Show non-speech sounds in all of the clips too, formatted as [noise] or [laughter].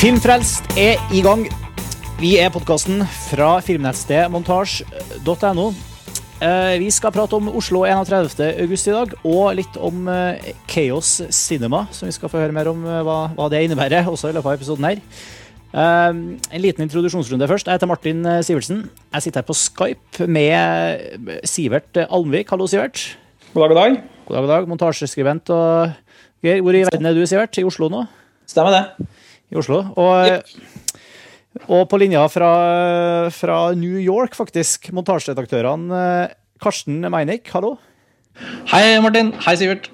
Filmfrelst er i gang. Vi er podkasten fra filmnettstedet montasj.no. Eh, Vi skal prate om Oslo 31. august i dag, og litt om eh, Chaos Cinema, som vi skal få høre mer om eh, hva, hva det innebærer, også i løpet av episoden her. En liten introduksjonsrunde først. Jeg heter Martin Sivertsen. Jeg sitter her på Skype med Sivert Almvik. Hallo, Sivert. God dag, god dag. God dag, god dag. Montasjeskribent og Geir. Hvor i verden er du, Sivert? I Oslo nå? Stemmer det. I Oslo. Og, og på linja fra, fra New York, faktisk, montasjeredaktørene eh, Karsten Meinick, hallo. Hei, Martin. Hei, Sivert.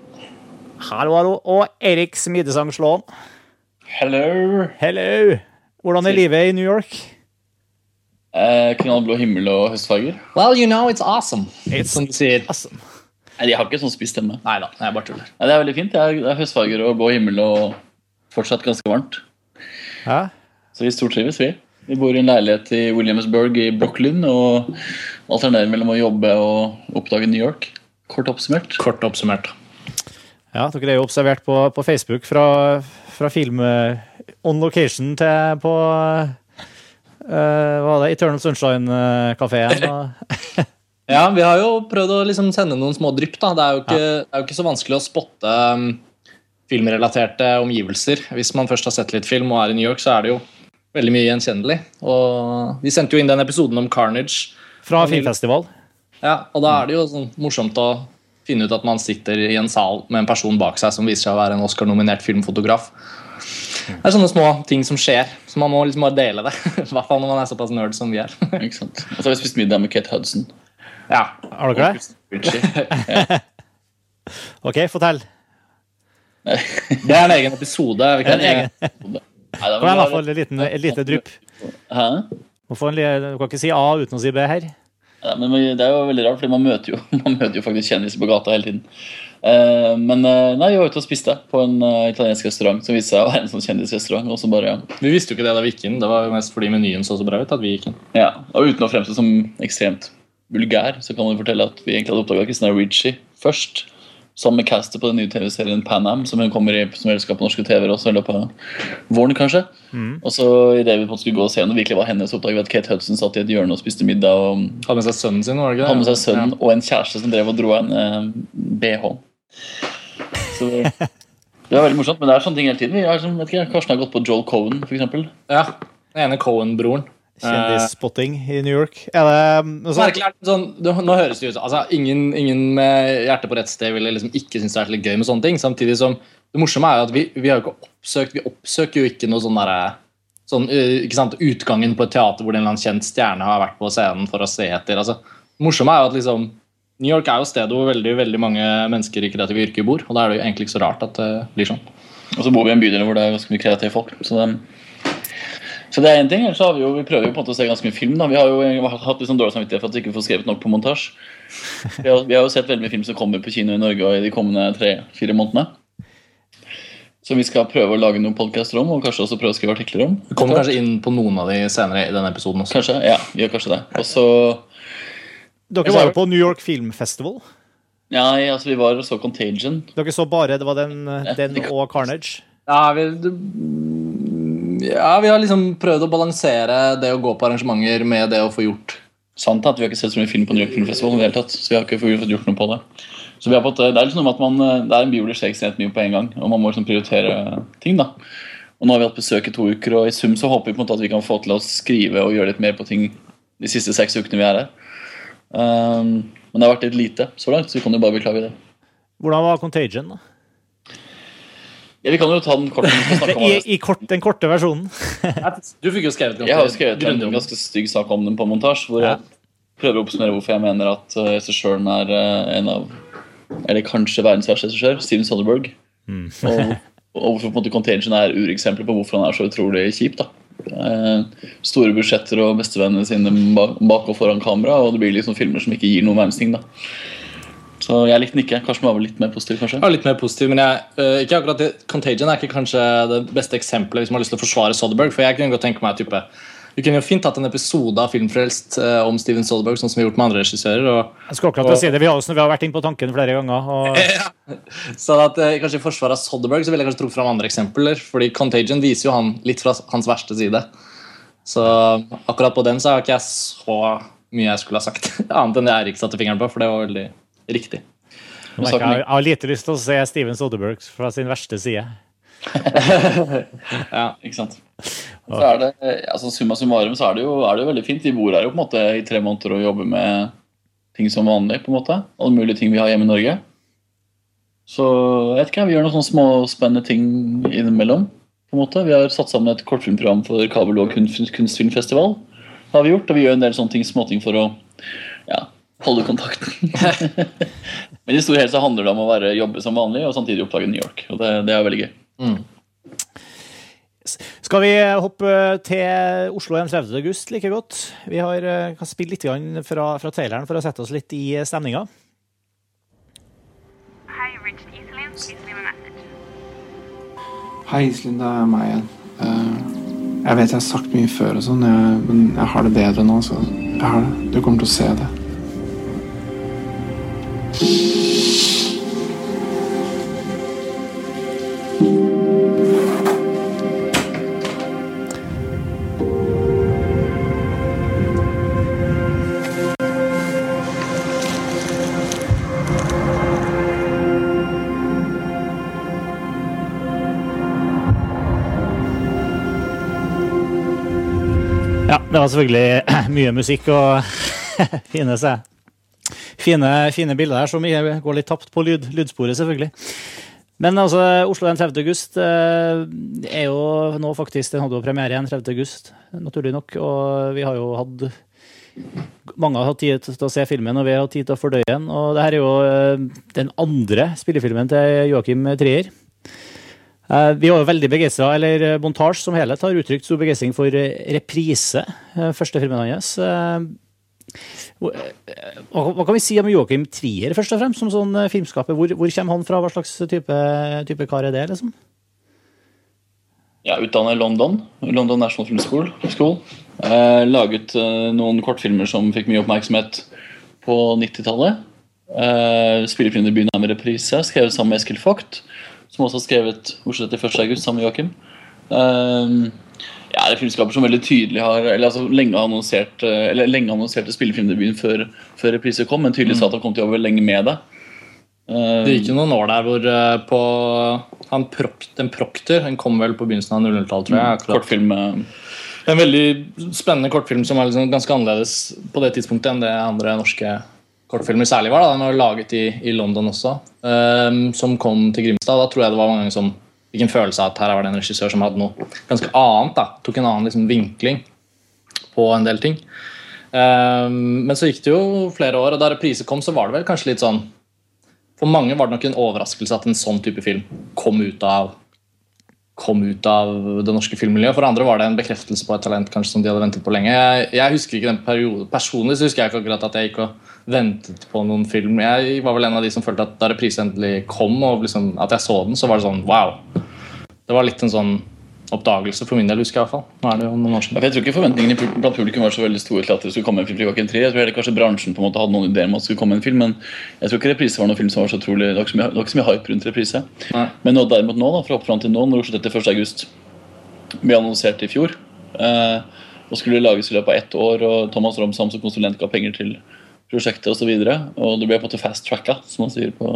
Hallo, hallo. Og Erik Smidesang Slåen. Hello. Hello. Hvordan er livet i New York? Eh, knallblå himmel og høstfarger. Well, you know it's awesome. It's Som du sier. awesome. Nei, De har ikke sånn spiss stemme. Nei da, jeg bare tuller. Nei, det er veldig fint. Det er, det er høstfarger og blå himmel og fortsatt ganske varmt. Ja. Så vi stortrives, vi. Vi bor i en leilighet i Williamsburg i Brooklyn og alternerer mellom å jobbe og oppdage New York. Kort oppsummert. Kort oppsummert. ja, dere er jo observert på, på Facebook fra, fra film eh, on location til på uh, hva var det, Eternal Sunshine-kafeen. [laughs] Ja, vi har jo prøvd å liksom sende noen små drypp. da. Det er jo ikke, det er jo ikke så vanskelig å spotte um, filmrelaterte omgivelser. Hvis man først har sett litt film og er i New York, så er det jo veldig mye gjenkjennelig. Og Vi sendte jo inn den episoden om Carnage. fra filmfestival. Ja, og da er det jo sånn morsomt å finne ut at man sitter i en sal med en person bak seg som viser seg å være en Oscar-nominert filmfotograf. Det er sånne små ting som skjer, så man må liksom bare dele det. [laughs] I hvert fall når man er såpass nerd som vi er. [laughs] Ikke sant? Og så har vi spist middag med Kate Hudson. Ja, Har dere det? Ok, fortell. Det er en egen episode. Vi kan, En egen. Nei, da, Kan jeg fall et liten- et lite drypp? Hæ? En, du kan ikke si A uten å si B her. Ja, men Det er jo veldig rart, for man møter jo, [laughs] man møter jo faktisk kjendiser på gata hele tiden. Eh, men eh, nei, vi var ute og spiste på en eh, italiensk restaurant som viste seg å være en sånn kjendisrestaurant. Og så bare, vi visste jo ikke det da vi gikk inn. Det var mest fordi menyen så så bra ut at vi gikk inn. ja, og Uten å fremstå som ekstremt vulgær, så kan man fortelle at vi egentlig hadde oppdaga Christina Ricci først. Sammen med castet på den nye TV-serien Pan Am, som hun kommer i som skal på norske TV-er også i løpet av våren. kanskje. Og så idet vi på skulle gå og se om det virkelig var hennes oppdrag at Kate Hudson satt i et hjørne og spiste middag. og Hadde med seg sønnen sin, var det ikke? Hadde med seg sønnen og en kjæreste som drev og dro av en eh, BH. Så [laughs] det var veldig morsomt, men det er sånne ting hele tiden. Vi har, vet ikke, Karsten har gått på Joel Cohen, f.eks. Ja. Den ene Cohen-broren. Kjendisspotting i New York. Er det noe sånt? Merkelig er sånn, Nå høres det ut som altså, ingen, ingen med hjertet på rett sted ville liksom ikke synes det er så gøy med sånne ting. Samtidig som det morsomme er jo at vi, vi har jo ikke oppsøkt Vi oppsøker jo ikke noe sånn derre sånn, ikke sant, utgangen på et teater hvor en eller annen kjent stjerne har vært på scenen for å se etter. altså det morsomme er jo at liksom New York er jo stedet hvor veldig veldig mange mennesker i kreative yrker bor. Og da er det jo egentlig ikke så rart at det blir sånn. Og så bor vi i en bydel hvor det er ganske mye kreative folk. Så det, så det er en ting. Ellers så har vi jo, vi prøver jo på en måte å se ganske mye film. da. Vi har jo hatt litt sånn dårlig samvittighet for at vi ikke får skrevet nok på montasje. [laughs] Vi, har- vi har jo sett veldig mye film som kommer på kino i Norge og i de kommende tre-fire månedene. Som vi skal prøve å lage noen podkaster om, og kanskje også prøve å skrive artikler om. Vi kommer kanskje inn på noen av de senere i denne episoden også. Kanskje, ja, vi gjør kanskje det. Og så Dere var jo på New York Film Festival. Ja, altså vi var og så Contagion. Dere så bare det var den, den og Carnage. Ja, vi, ja, vi har liksom prøvd å balansere det å gå på arrangementer med det å få gjort Sant at vi har ikke sett så mye film på New York Film Festival i det hele tatt, så vi har ikke fått gjort noe på det. Så vi har fått, det er liksom at man, det er en by hvor det skjer ekstremt mye på en gang, og man må liksom prioritere ting. da. Og nå har vi hatt besøk i to uker, og i sum så håper vi på en måte at vi kan få til å skrive og gjøre litt mer på ting de siste seks ukene vi er her. Um, men det har vært litt lite så langt, så vi kan jo bare beklage det. Hvordan var Contagion? da? Ja, Vi kan jo ta den kort. vi skal [laughs] snakke om I, i kort, den korte versjonen. Du fikk jo skrevet Jeg har jo skrevet en om ganske stygg sak om den på montasje, hvor Ja. jeg prøver å oppsummere hvorfor jeg mener at uh, regissøren er uh, en av Eller kanskje verdens verste regissør, Steven Soderberg. Og, og hvorfor på en måte Contagion er ureksempler på hvorfor han er så utrolig kjip. da Eh, store budsjetter og bestevennene sine bak, bak og foran kamera, og det blir liksom filmer som ikke gir noen verdens ting. da Så jeg likte den ikke. Karsten var vel litt mer positiv, kanskje? Ja, litt mer positiv, men jeg, uh, ikke akkurat det, Contagion er ikke kanskje det beste eksempelet hvis man har lyst til å forsvare Soderberg. For jeg kunne godt tenke meg type Vi kunne jo fint hatt en episode av Filmfrelst eh, om Steven Soderberg, sånn som vi har gjort med andre regissører. Og, Jeg skal akkurat og, si det. Vi har, også, vi har vært inne på tanken flere ganger. Og [laughs] så at, eh, kanskje I forsvaret av Soderberg så ville jeg kanskje trukket fram andre eksempler. fordi Contagion viser jo han litt fra hans verste side. Så akkurat på den så har ikke jeg så mye jeg skulle ha sagt. [laughs] Annet enn det Eirik satte fingeren på, for det var veldig riktig. Jeg, jeg, jeg har lite lyst til å se Steven Soderberg fra sin verste side. [laughs] Ja. Ikke sant? Så er det, altså Summa summarum så er det, jo, er det jo veldig fint. Vi bor her jo på en måte i tre måneder og jobber med ting som vanlig. på en måte. Alle mulige ting vi har hjemme i Norge. Så jeg vet ikke, vi gjør noen sånne små spennende ting innimellom. på en måte. Vi har satt sammen et kortfilmprogram for Kabel og kunstfilmfestival. har vi gjort, Og vi gjør en del sånne ting, småting for å ja, holde kontakten. [laughs] Men i stor helhet så handler det om å være, jobbe som vanlig og samtidig oppdage New York. og Det, det er veldig gøy. Mm. Skal vi hoppe til Oslo 31. august like godt? Vi har, eh, kan spille litt grann fra, fra traileren for å sette oss litt i stemninga. Hi, you've reached Please leave a message. Hei, Iselin, det er meg igjen. Eh, jeg vet jeg har sagt mye før, og sånn, men jeg har det bedre nå. så jeg har det. Du kommer til å se det. Det var selvfølgelig [clears throat] mye musikk å [laughs] finne se. Fine, fine bilder her som går litt tapt på lyd, lydsporet, selvfølgelig. Men altså, Oslo den 30. august eh, er jo nå faktisk Den hadde jo premiere igjen 30. august, naturlig nok. Og vi har jo hatt Mange har hatt tid til å se filmen, og vi har hatt tid til å fordøye den. Og det her er jo eh, den andre spillefilmen til Joakim Trier. Eh, Vi var jo veldig begeistra, eller Montage som helhet har uttrykt stor begeistring for reprise, første filmen hans. Eh, Hva kan vi si om Joakim Trier, først og fremst, som sånn eh, filmskaper? Hvor, hvor kommer han fra? Hva slags type, type kar er det, liksom? Ja, utdannet i London. London National Film School. School. Eh, laget eh, noen kortfilmer som fikk mye oppmerksomhet på 90-tallet. Eh, begynner er med reprise, skrevet sammen med Eskil Vogt, som også har skrevet Oslo 31. august sammen med Joakim. Eh, ja, det er filmskaper som veldig tydelig har eller altså lenge annonsert eh, eller lenge annonserte spillefilmdebuten før, før reprise kom, men tydelig sa at han kom til å jobbe lenge med det. Det gikk jo noen år der hvor eh, på han prok, en Proctor Den kom vel på begynnelsen av 00-tallet, tror jeg. akkurat. kortfilm eh, En veldig spennende kortfilm som er liksom ganske annerledes på det tidspunktet enn det andre norske kortfilmer særlig var. da, Den var laget i, i London også, ehm, som kom til Grimstad. Da tror jeg det var mange som fikk en følelse av at her var det en regissør som hadde noe ganske annet. da, Tok en annen liksom, vinkling på en del ting. Um, men så gikk det jo flere år, og da reprise kom, så var det vel kanskje litt sånn For mange var det nok en overraskelse at en sånn type film kom ut av kom ut av det norske filmmiljøet. For andre var det en bekreftelse på et talent kanskje som de hadde ventet på lenge. Jeg, jeg husker ikke den perioden, Personlig så husker jeg ikke akkurat at jeg gikk og ventet på noen film. Jeg var vel en av de som følte at da reprise endelig kom, og liksom, at jeg så den, så var det sånn wow. Det var litt en sånn oppdagelse for min del, husker jeg i hvert fall. Nå er det jo noen år siden. Jeg tror ikke forventningene blant publikum var så veldig store til at det skulle komme en film fra Joakim Trier. Jeg tror heller kanskje bransjen på en måte hadde noen ideer om at det skulle komme en film, men jeg tror ikke reprise var noen film som var så utrolig Det var ikke så mye, var ikke så mye hype rundt reprise. Nei. Men nå, derimot nå, da, fra opp fram til nå, når Oslo 31. august ble annonsert i fjor, eh, og skulle lages i løpet av ett år, og Thomas Romsam som konsulent ga penger til prosjektet osv. Og, så og det ble på en måte fast tracka, som man sier på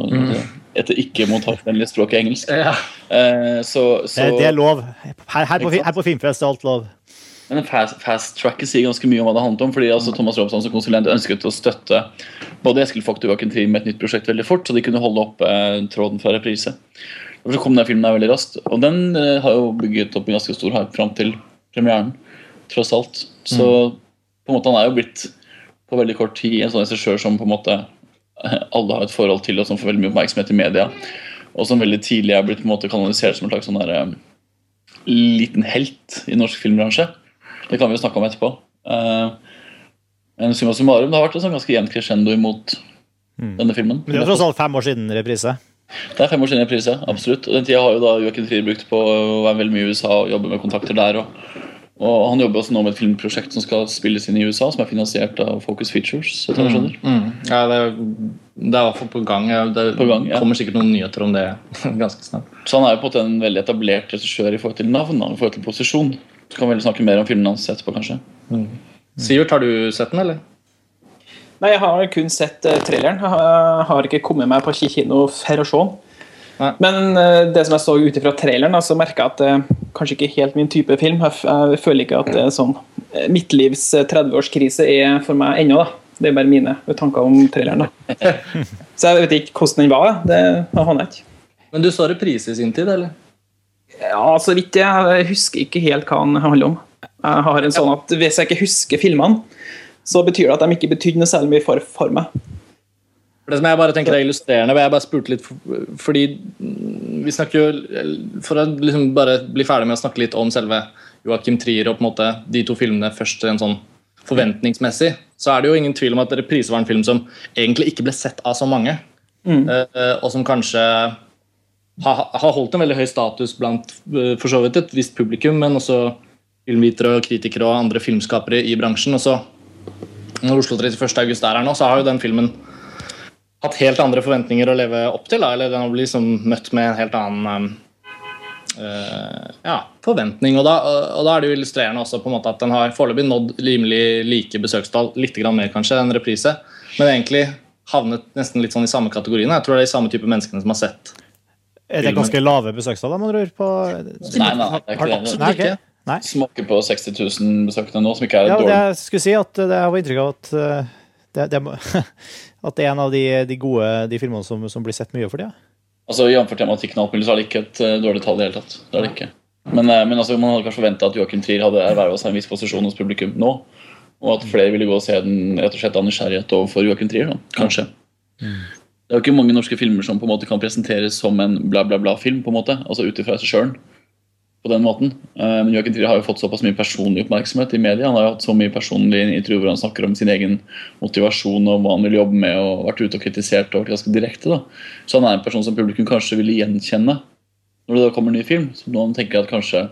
etter ikke-montasjevennlig språk i engelsk. Ja. Eh, så, så, Det, det er lov. Her, her, på, her på Filmfest er alt lov. Men fast, fast tracket sier ganske mye om hva det handlet om. fordi altså, Thomas Robson som konsulent ønsket å støtte både Eskil Vogt og Joakim Trier med et nytt prosjekt veldig fort, så de kunne holde opp eh, tråden fra reprise. Derfor så kom den filmen der veldig raskt. Og den eh, har jo bygget opp en ganske stor hype fram til premieren, tross alt. Så på en måte han er jo blitt på veldig kort tid en sånn regissør som på en måte eh, alle har et forhold til, og som får veldig mye oppmerksomhet i media. Og som veldig tidlig er blitt på en måte kanalisert som en slags sånn der, eh, liten helt i norsk filmbransje. Det kan vi jo snakke om etterpå. Eh, men summa summarum, det har vært en sånn ganske jevnt crescendo imot denne filmen. Men det er tross alt fem år siden reprise. Det er fem år siden reprise, absolutt. Og den tida har jo da Joakim Trier brukt på å være veldig mye i USA og jobbe med kontakter der. og Og Han jobber også nå med et filmprosjekt som skal spilles inn i USA, som er finansiert av Focus Features. Skjønner. Mm. Ja, det, er- det er i hvert fall på gang. Det På gang, ja. kommer sikkert noen nyheter om det [laughs] ganske snart. Så han er jo på en veldig etablert regissør i forhold til navn. og i forhold til posisjon. Så kan vi vel snakke mer om filmen hans etterpå, kanskje. Sivert, har du sett den, eller? Nei, jeg har kun sett uh, traileren. Jeg har- har ikke kommet meg på kino for å se den. Nei. Men eh, det som jeg så ut ifra traileren, så merka jeg at det er kanskje ikke helt min type film. Jeg, føler ikke at det er sånn Mitt Midtlivs eh, 30-årskrise er for meg ennå, da. Det er bare mine tanker om traileren. da. [laughs] Så jeg vet ikke hvordan den var. Det aner jeg ikke. Men du så reprise i sin tid, eller? Ja, så vidt jeg, jeg husker ikke helt hva den handler om. Jeg har en sånn at Hvis jeg ikke husker filmene, så betyr det at de ikke betydde noe særlig mye for, for meg. For det som jeg bare tenker er illustrerende, jeg bare spurte litt for- fordi vi snakker jo For å liksom bare bli ferdig med å snakke litt om selve Joachim Trier og på en måte de to filmene først en sånn forventningsmessig, så er det jo ingen tvil om at 'Reprise' var en film som egentlig ikke ble sett av så mange, Mm. og som kanskje har, har holdt en veldig høy status blant eh, for så vidt et visst publikum, men også filmvitere og kritikere og andre filmskapere i bransjen. og så når Oslo 31. august er her nå, så har jo den filmen hatt helt andre forventninger å leve opp til. Da. Eller den har blitt liksom møtt med en helt annen eh, ja, forventning. Og da, og da er det jo illustrerende også på en måte at den har foreløpig nådd rimelig like besøkstall, litt grann mer kanskje enn reprise, men egentlig havnet nesten litt sånn i samme kategorien. Jeg tror det er de samme type menneskene som har sett. Er det ganske lave besøkstall, man tror? På... Nei, nei, det er ikke det. Nei. Smaker på 60 000 besøkende nå, som ikke er Ja, det dårlig. jeg skulle si at det jeg har inntrykk av at eh, det, det, må- [laughs] at det er en av de, de gode de filmene som, som blir sett mye for tida. Altså, Jf. tematikken og alt mulig, så er det ikke et eh, dårlig tall i det hele tatt. Det er det ikke. Men, eh, men altså, man hadde kanskje forventa at Joachim Trier hadde erverva seg en viss posisjon hos publikum nå. Og at flere ville gå og se den rett og slett av nysgjerrighet overfor Joachim Trier. Da. Kanskje. Det er jo ikke mange norske filmer som på en måte kan presenteres som en bla, bla, bla-film. på en måte, altså ut ifra regissøren på den måten. Eh, Men Joachim Trier har jo fått såpass mye personlig oppmerksomhet i media. Han har jo hatt så mye personlige intervjuer hvor han snakker om sin egen motivasjon og hva han vil jobbe med, og vært ute og kritisert og vært ganske direkte. da. Så han er en person som publikum kanskje ville gjenkjenne når det da kommer en ny film. Som noen tenker at kanskje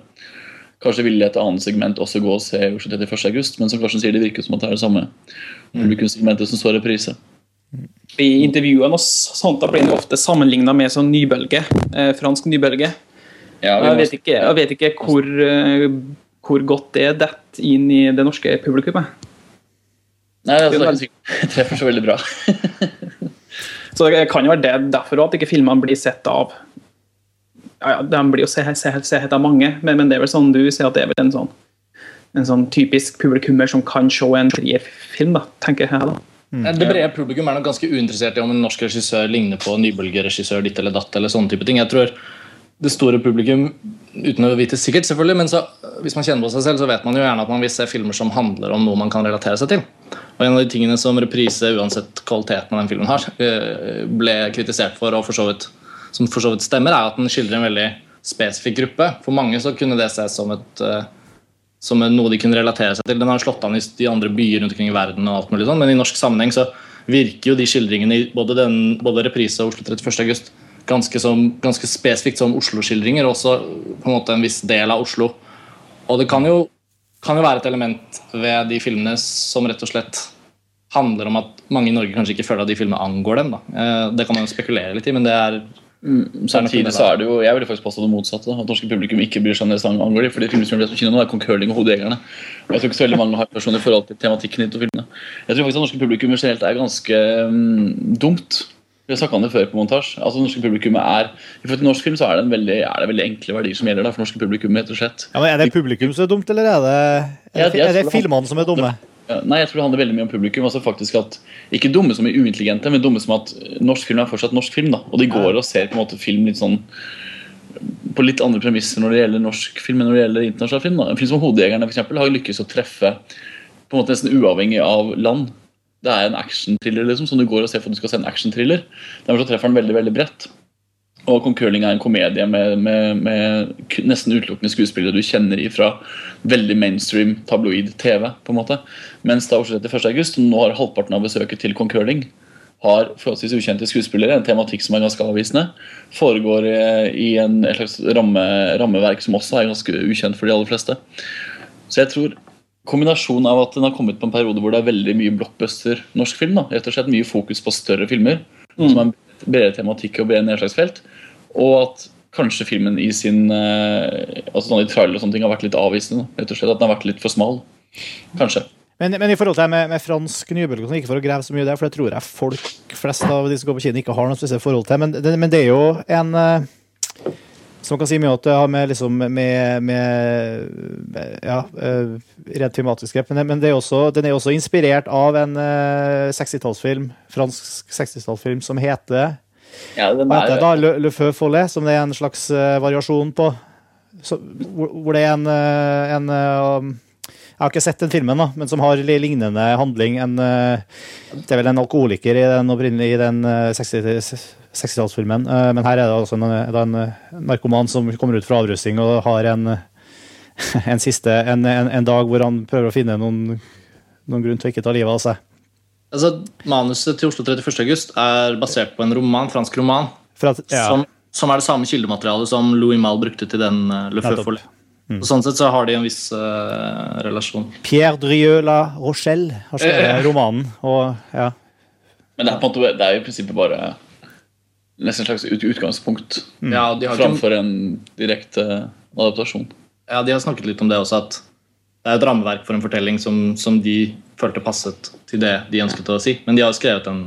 Kanskje ville et annet segment også gå og se Oslo 31. august, men som Karsten sier, det virker som at det er det samme publikumssegmentet som står i reprise. I intervjuene og sånt da blir det ofte sammenligna med sånn nybølge, eh, fransk nybølge. Ja, vi Jeg vet ikke, jeg vet ikke hvor, eh, hvor godt det detter inn i det norske publikummet. Nei, altså, det er ikke sikkert [laughs] det treffer så veldig bra. [laughs] Så det kan jo være det derfor at ikke filmene blir sett av ja, ja, De blir jo sett se, se, av mange, men, men det er vel sånn du sier at det er vel en sånn en sånn typisk publikummer som kan se en film, da, tenker jeg da. Det brede publikum er nok ganske uinteressert i om en norsk regissør ligner på en nybølgeregissør ditt eller datt. eller sånne type ting. Jeg tror det store publikum, uten å vite sikkert, selvfølgelig, men så, hvis man kjenner på seg selv, så vet man jo gjerne at man vil se filmer som handler om noe man kan relatere seg til. Og En av de tingene som reprise, uansett kvaliteten av den filmen har, eh, ble kritisert for, og for så vidt, som for så vidt stemmer, er at den skildrer en veldig spesifikk gruppe. For mange så kunne det ses som et eh, som noe de kunne relatere seg til. Den har slått an i de andre byer rundt omkring i verden, og alt mulig sånn, men i norsk sammenheng så virker jo de skildringene i både, den, både Reprise og Oslo 31. august ganske, som, ganske spesifikt som Oslo-skildringer, og også på en måte en viss del av Oslo. Og det kan jo, kan jo være et element ved de filmene som rett og slett handler om at mange i Norge kanskje ikke føler at de filmene angår dem. Da. Eh, Det kan man jo spekulere litt i, men det er Samtidig så er det jo, jeg ville faktisk påstå det motsatte. At norske publikum ikke bryr seg om det sangen angår dem. fordi filmen som blir på kino nå er Kong Curling og Hodejegerne. Og jeg tror ikke så veldig mange har personer i forhold til tematikken i de filmene. Jeg tror faktisk at norske publikum generelt er ganske um, dumt. Vi har snakket om det før på montasje. Altså norske publikum er, I norsk film så er det, en veldig, er det veldig enkle verdier som gjelder da, for norske publikum. rett og slett. Ja, men Er det publikum som er dumt, eller er det, er det, er det filmene som er dumme? Nei, jeg tror det handler veldig mye om publikum. altså faktisk at Ikke dumme som er uintelligente, men dumme som at norsk film er fortsatt norsk film. da, Og de går og ser på en måte film litt sånn på litt andre premisser når det gjelder norsk film enn når det gjelder internasjonal film. da. En film som 'Hodejegerne' for eksempel, har lykkes å treffe på en måte nesten uavhengig av land. Det er en actionthriller liksom, som du går og ser for at du skal se en actionthriller. Derfor så treffer den veldig veldig bredt. Og Kong Curling er en komedie med, med, med nesten utelukkende skuespillere du kjenner ifra veldig mainstream tabloid TV. på en måte. Mens da Oslo 31. august, som nå har halvparten av besøket til Kong Curling, har forholdsvis ukjente skuespillere, en tematikk som er ganske avvisende. Foregår eh, i en, et slags ramme, rammeverk som også er ganske ukjent for de aller fleste. Så jeg tror kombinasjonen av at den har kommet på en periode hvor det er veldig mye blockbuster norsk film, da, rett og slett mye fokus på større filmer, som er en bredere tematikk og bredere nedslagsfelt, og at kanskje filmen i sin eh, altså sånn i trailer og sånne ting har vært litt avvisende. rett og slett At den har vært litt for smal. Kanskje. Men, men i forhold til det med, med fransk nybølge, ikke for å grave så mye der, for det tror jeg folk flest av de som går på kino, ikke har noe spesielt forhold til. Men det, men det er jo en eh, Som kan si mye at det har med, liksom, med, med, Ja, eh, rent tematisk grep. Men, det- men er også, den er også inspirert av en eh, 60-tallsfilm, fransk 60-tallsfilm, som heter Ja, den hva heter er, da? Le, Le Feu Follet, som det er en slags eh, variasjon på. Så, hvor, hvor det er en, eh, en eh, Jeg har ikke sett den filmen, da, men som har li- lignende handling. En, eh, det er vel en alkoholiker i den i den eh, 60 60-tallsfilmen. Eh, men her er det altså en, da en eh, narkoman som kommer ut fra avrusting og har en, [laughs] en siste en, en, en dag hvor han prøver å finne noen, noen grunn til å ikke ta livet av seg. Altså, Manuset til Oslo 31. august er basert på en roman, fransk roman fra, ja, som, som er det samme kildematerialet som Louis Mal brukte til den Le Feu-follet. Og Sånn sett så har de en viss uh, relasjon. Pierre Drieux La Rochelle har skrevet romanen. Og, ja. men det er, på en måte, det er jo i prinsippet bare nesten et slags utgangspunkt utgangspunkt Ja, de har ikke, framfor en direkte adaptasjon. ja, de har snakket litt om det også, at det er et rammeverk for en fortelling som, som de følte passet til det de ønsket å si. Men de har skrevet en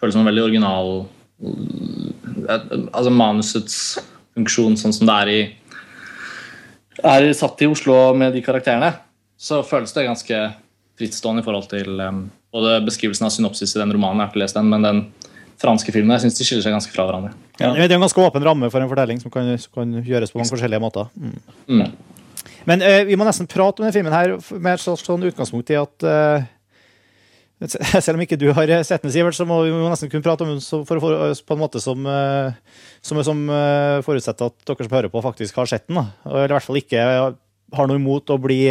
føles som en veldig original Altså manusets funksjon sånn som det er i er satt i Oslo med de karakterene, så føles det ganske frittstående i forhold til um, både beskrivelsen av synopsis i den romanen, jeg har ikke lest den, men den franske filmene. Jeg syns de skiller seg ganske fra hverandre. Ja. Det er en ganske åpen ramme for en fortelling som kan, som kan gjøres på mange forskjellige måter. Mm. Mm. Men uh, vi må nesten prate om denne filmen her med et slags sånn utgangspunkt i at uh, [laughs] selv om ikke du har sett den, Sivert, så må vi må nesten kunne prate om den for, for, på en måte som, eh, som, som eh, forutsetter at dere som hører på, faktisk har sett den. Da. Eller i hvert fall ikke har noe imot å bli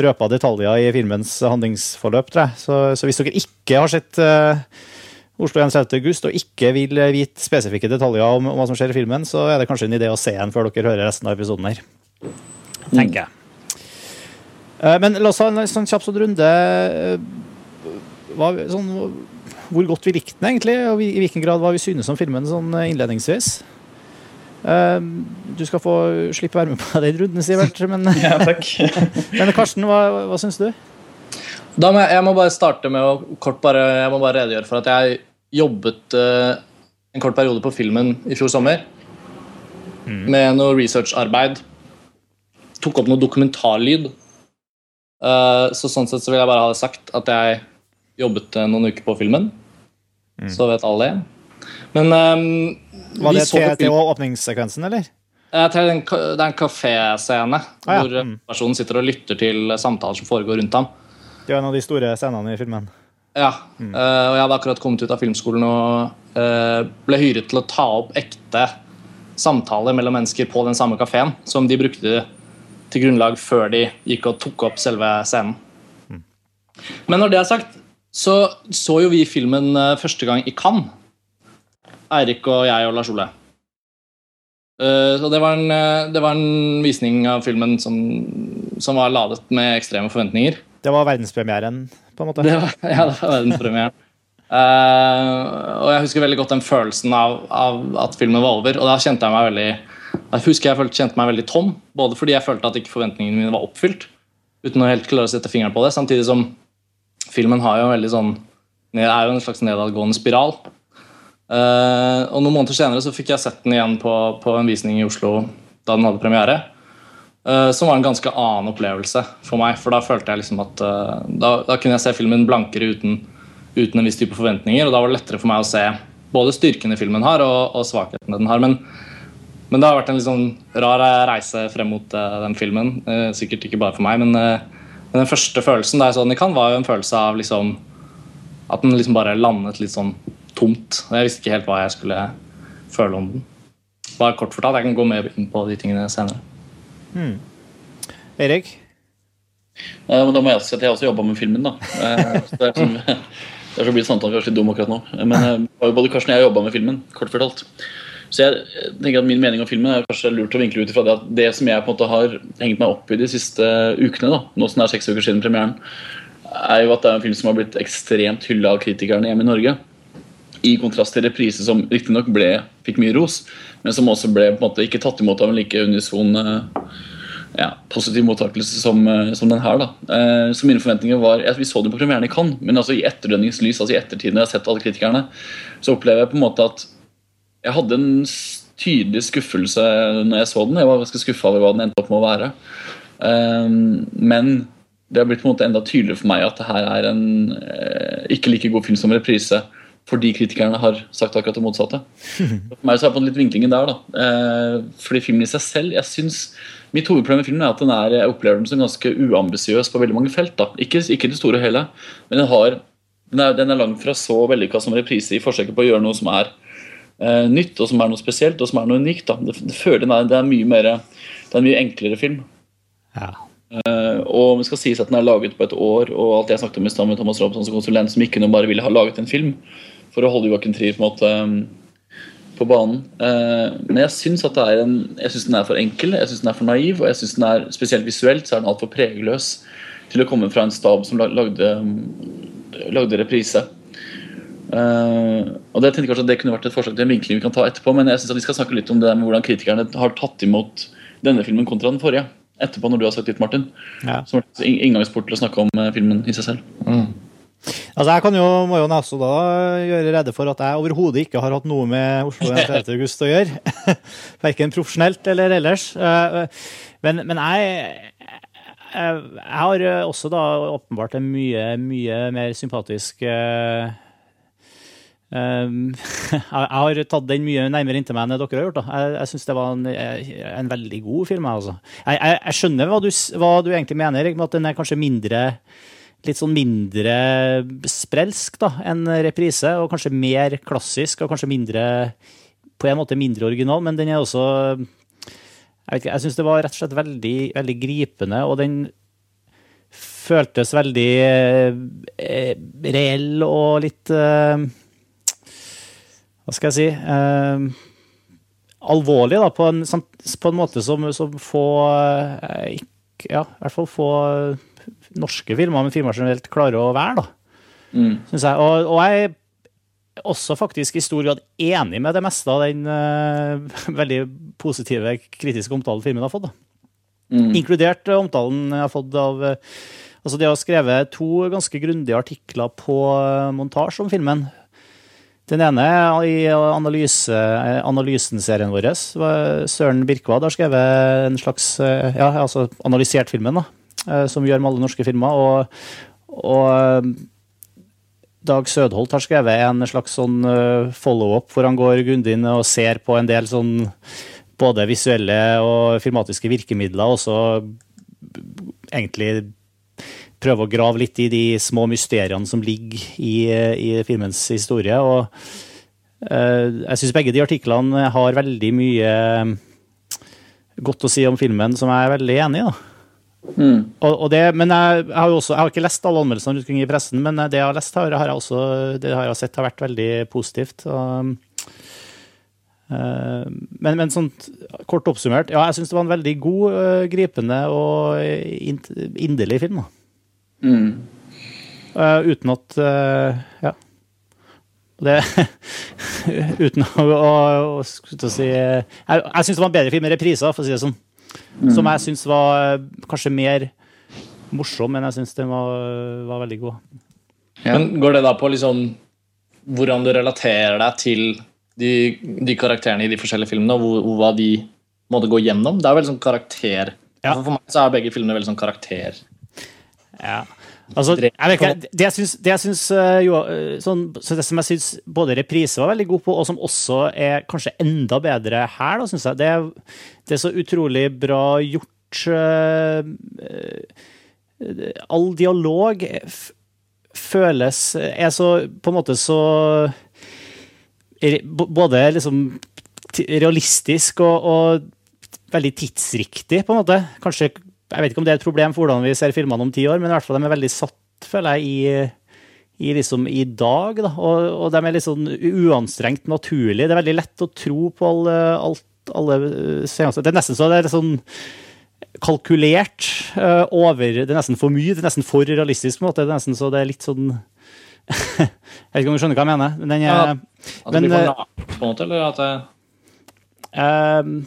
røpa detaljer i filmens handlingsforløp. Tror jeg. Så, så hvis dere ikke har sett eh, Oslo 1 august og ikke vil vite spesifikke detaljer om, om hva som skjer i filmen, så er det kanskje en idé å se den før dere hører resten av episoden her. Tenker jeg. Eh, Men la oss ha en sånn kjapp sånn runde. eh, Hva, sånn, hvor godt vi likte den, egentlig, og i hvilken grad hva vi synes om filmen sånn eh, innledningsvis. Du skal få slippe å være med på den runden, Sivert. Men, [laughs] Ja, takk. [laughs] men Karsten, hva, hva syns du? Da må jeg, jeg må bare starte med å kort bare, jeg må bare redegjøre for at jeg jobbet uh, en kort periode på filmen i fjor sommer. Med noe researcharbeid. Tok opp noe dokumentarlyd. Uh, så sånn sett så vil jeg bare ha det sagt at jeg jobbet eh, noen uker på filmen. Så vet alle det. Men um, Var det så på til, til film- åpningssekvensen, eller? Det er en kaféscene Ah, ja. hvor eh, personen sitter og lytter til samtaler som foregår rundt ham. Det er en av de store scenene i filmen. Ja, eh, og jeg hadde akkurat kommet ut av filmskolen og eh, ble hyret til å ta opp ekte samtaler mellom mennesker på den samme kafeen som de brukte til grunnlag før de gikk og tok opp selve scenen. Men når det er sagt, så så jo vi filmen eh, første gang i Cannes. Eirik og jeg og Lars Ole. Så det var, en, det var en visning av filmen som, som var ladet med ekstreme forventninger. Det var verdenspremieren, på en måte. Det var, [laughs] ja, det var verdenspremieren. uh, og jeg husker veldig godt den følelsen av, av at filmen var over. Og da kjente jeg meg veldig jeg husker jeg følte, kjente meg veldig tom. Både fordi jeg følte at ikke forventningene mine var oppfylt, uten å helt klare å sette fingeren på det, samtidig som filmen har jo en veldig sånn er jo en slags nedadgående spiral. Uh, og Noen måneder senere så fikk jeg sett den igjen på, på en visning i Oslo da den hadde premiere. Eh, som var en ganske annen opplevelse for meg. For da følte jeg liksom at uh, da, da kunne jeg se filmen blankere uten, uten en viss type forventninger. Og da var det lettere for meg å se både styrkene filmen har, og, og svakhetene den har. Men, men det har vært en litt sånn rar reise frem mot uh, den filmen. Sikkert ikke bare for meg, men, men den første følelsen da jeg så den i Cannes, var jo en følelse av liksom at den liksom bare landet litt sånn tomt. Og jeg visste ikke helt hva jeg skulle føle om den. Bare kort fortalt, Jeg kan gå mer inn på de tingene senere. Erik? Eh, men da må jeg si at jeg også jobba med filmen. da Eh, så Det er sånn, [laughs] Derfor blir samtalen kanskje litt dum akkurat nå. Men eh, både Karsten og jeg jobba med filmen. kort fortalt Så jeg tenker at Min mening om filmen er kanskje lurt å vinkle ut ifra det at det som jeg på en måte har hengt meg opp i de siste ukene, da, nå som det er seks uker siden premieren, er jo at det er en film som har blitt ekstremt hylla av kritikerne hjemme i Norge. I kontrast til reprise, som riktignok fikk mye ros, men som også ble på en måte ikke tatt imot av en like unison eh, ja, positiv mottakelse som, eh, som den her. da. Eh, så mine forventninger var, at Vi så den på premieren i Cannes, men altså i etterdønningslys, altså i ettertid når jeg har sett alle kritikerne, så opplever jeg på en måte at jeg hadde en tydelig skuffelse når jeg så den. Jeg var ganske skuffa over hva den endte opp med å være. Eh, men det har blitt på en måte enda tydeligere for meg at det her er en ikke like god film som reprise. Fordi kritikerne har sagt akkurat det motsatte. [laughs] For meg så er det fått litt vinklingen der. da. Eh, fordi filmen i seg selv jeg synes, Mitt hovedproblem med filmen er at den er, jeg opplever den som ganske uambisiøs på veldig mange felt. da. Ikke, ikke det store og hele, men den, har, den, er, den er langt fra så vellykka som reprise i forsøket på å gjøre noe som er eh, nytt, og som er noe spesielt og som er noe unikt. da. Det, det føler den er, det er mye mer, det er en mye enklere film. Ja. Uh, og det skal sies at den er laget på et år, og alt jeg snakket om i stad med Thomas Robson som konsulent, som ikke bare ville ha laget en film for å holde Joakim Trier på en måte um, på banen. Eh, men jeg syns at det er en, jeg synes den er for enkel, jeg syns den er for naiv, og jeg synes den er spesielt visuelt så er den altfor pregeløs til å komme fra en stab som lagde, um, lagde reprise. Uh, og det, tenkte jeg kanskje at det kunne vært et forslag til en vinkling vi kan ta etterpå, men jeg synes at vi skal snakke litt om det der med hvordan kritikerne har tatt imot denne filmen kontra den forrige. Etterpå, når du har sagt ditt, Martin. Ja. Som er en inngangsport til å snakke om eh, filmen i seg selv. Altså, jeg kan jo, må jo også da gjøre rede for at jeg overhodet ikke har hatt noe med Oslo 31. [laughs] august å gjøre. [laughs] Verken profesjonelt eller ellers. Eh, Men, men jeg, jeg har også da åpenbart en mye, mye mer sympatisk eh, [laughs] Um, jeg har tatt den mye nærmere inntil meg enn dere har gjort. Da. Jeg, jeg syns det var en, en veldig god film. Altså. Jeg, jeg, jeg skjønner hva du, hva du egentlig mener, med at den er kanskje mindre litt sånn mindre sprelsk da, enn reprise, og kanskje mer klassisk, og kanskje mindre på en måte mindre original, men den er også Jeg vet ikke, jeg syns det var rett og slett veldig, veldig gripende, og den føltes veldig eh, reell og litt eh, Hva skal jeg si eh, Alvorlig, da, på en, på en måte som, som få eh, Ja, i hvert fall få norske filmer, men filmer generelt, klarer å være, da. Mm. Synes jeg. Og, og jeg er også faktisk i stor grad enig med det meste av den uh, [laughs] veldig positive kritiske omtalen filmen har fått. da. Mm. Inkludert eh, omtalen jeg har fått av uh, Altså, de har skrevet to ganske grundige artikler på montasje om filmen. Den ene i analyse, analysen-serien vår. Søren Birkvad har skrevet en slags Ja, altså analysert filmen, da. Eh, Som vi gjør med alle norske filmer. Og, og eh, Dag Sødholt har skrevet en slags sånn eh, follow-up hvor han går grundig inn og ser på en del sånn både visuelle og filmatiske virkemidler, og så egentlig prøve å grave litt i de små mysteriene som ligger i, i filmens historie. Og uh, jeg syns begge de artiklene har veldig mye godt å si om filmen som jeg er veldig enig i. da. Mm. Og, og det, men jeg, jeg har jo også, jeg har ikke lest alle anmeldelsene rundt i pressen, men det jeg har lest, har, har jeg også, det har jeg sett har vært veldig positivt. Og, eh, men, men sånn kort oppsummert, ja, jeg syns det var en veldig god, eh, gripende og inderlig film. Mm. Uh, uten at eh, Ja. Det, [laughs] uten å, å, å, å si eh, Jeg, jeg syns det var en bedre film med repriser, for å si det sånn. Som jeg syns var eh, kanskje mer morsom, men jeg syns den var, var veldig god. Ja. Men går det da på liksom hvordan du relaterer deg til de, de karakterene i de forskjellige filmene, og hvor, hvor, hva de måtte gå gjennom? Det er veldig sånn karakter. Ja. For meg så er begge filmene veldig sånn karakter. Ja. Altså, jeg ikke, det jeg syns, det jeg syns eh, jo, eh, sånn, så det som jeg syns både reprise var veldig god på, og som også er kanskje enda bedre her, da, syns jeg, det er, det er så utrolig bra gjort. eh, all dialog føles Er så på en måte så Både liksom realistisk og, og veldig tidsriktig, på en måte. Kanskje jeg vet ikke om det er et problem for hvordan vi ser filmene om ti år, men i hvert fall de er veldig satt, føler jeg, i, i, liksom, i dag. Da. Og, og de er litt sånn uanstrengt naturlige. Det er veldig lett å tro på alle, alt, alle seanser. Det er nesten så det er sånn kalkulert eh, over Det er nesten for mye. Det er nesten for realistisk. på en måte. Det er nesten så det er litt sånn [laughs] Jeg vet ikke om du skjønner hva jeg mener. Den er, Ja, At det Men, blir for eh, nært, på en måte, eller at det Ehm,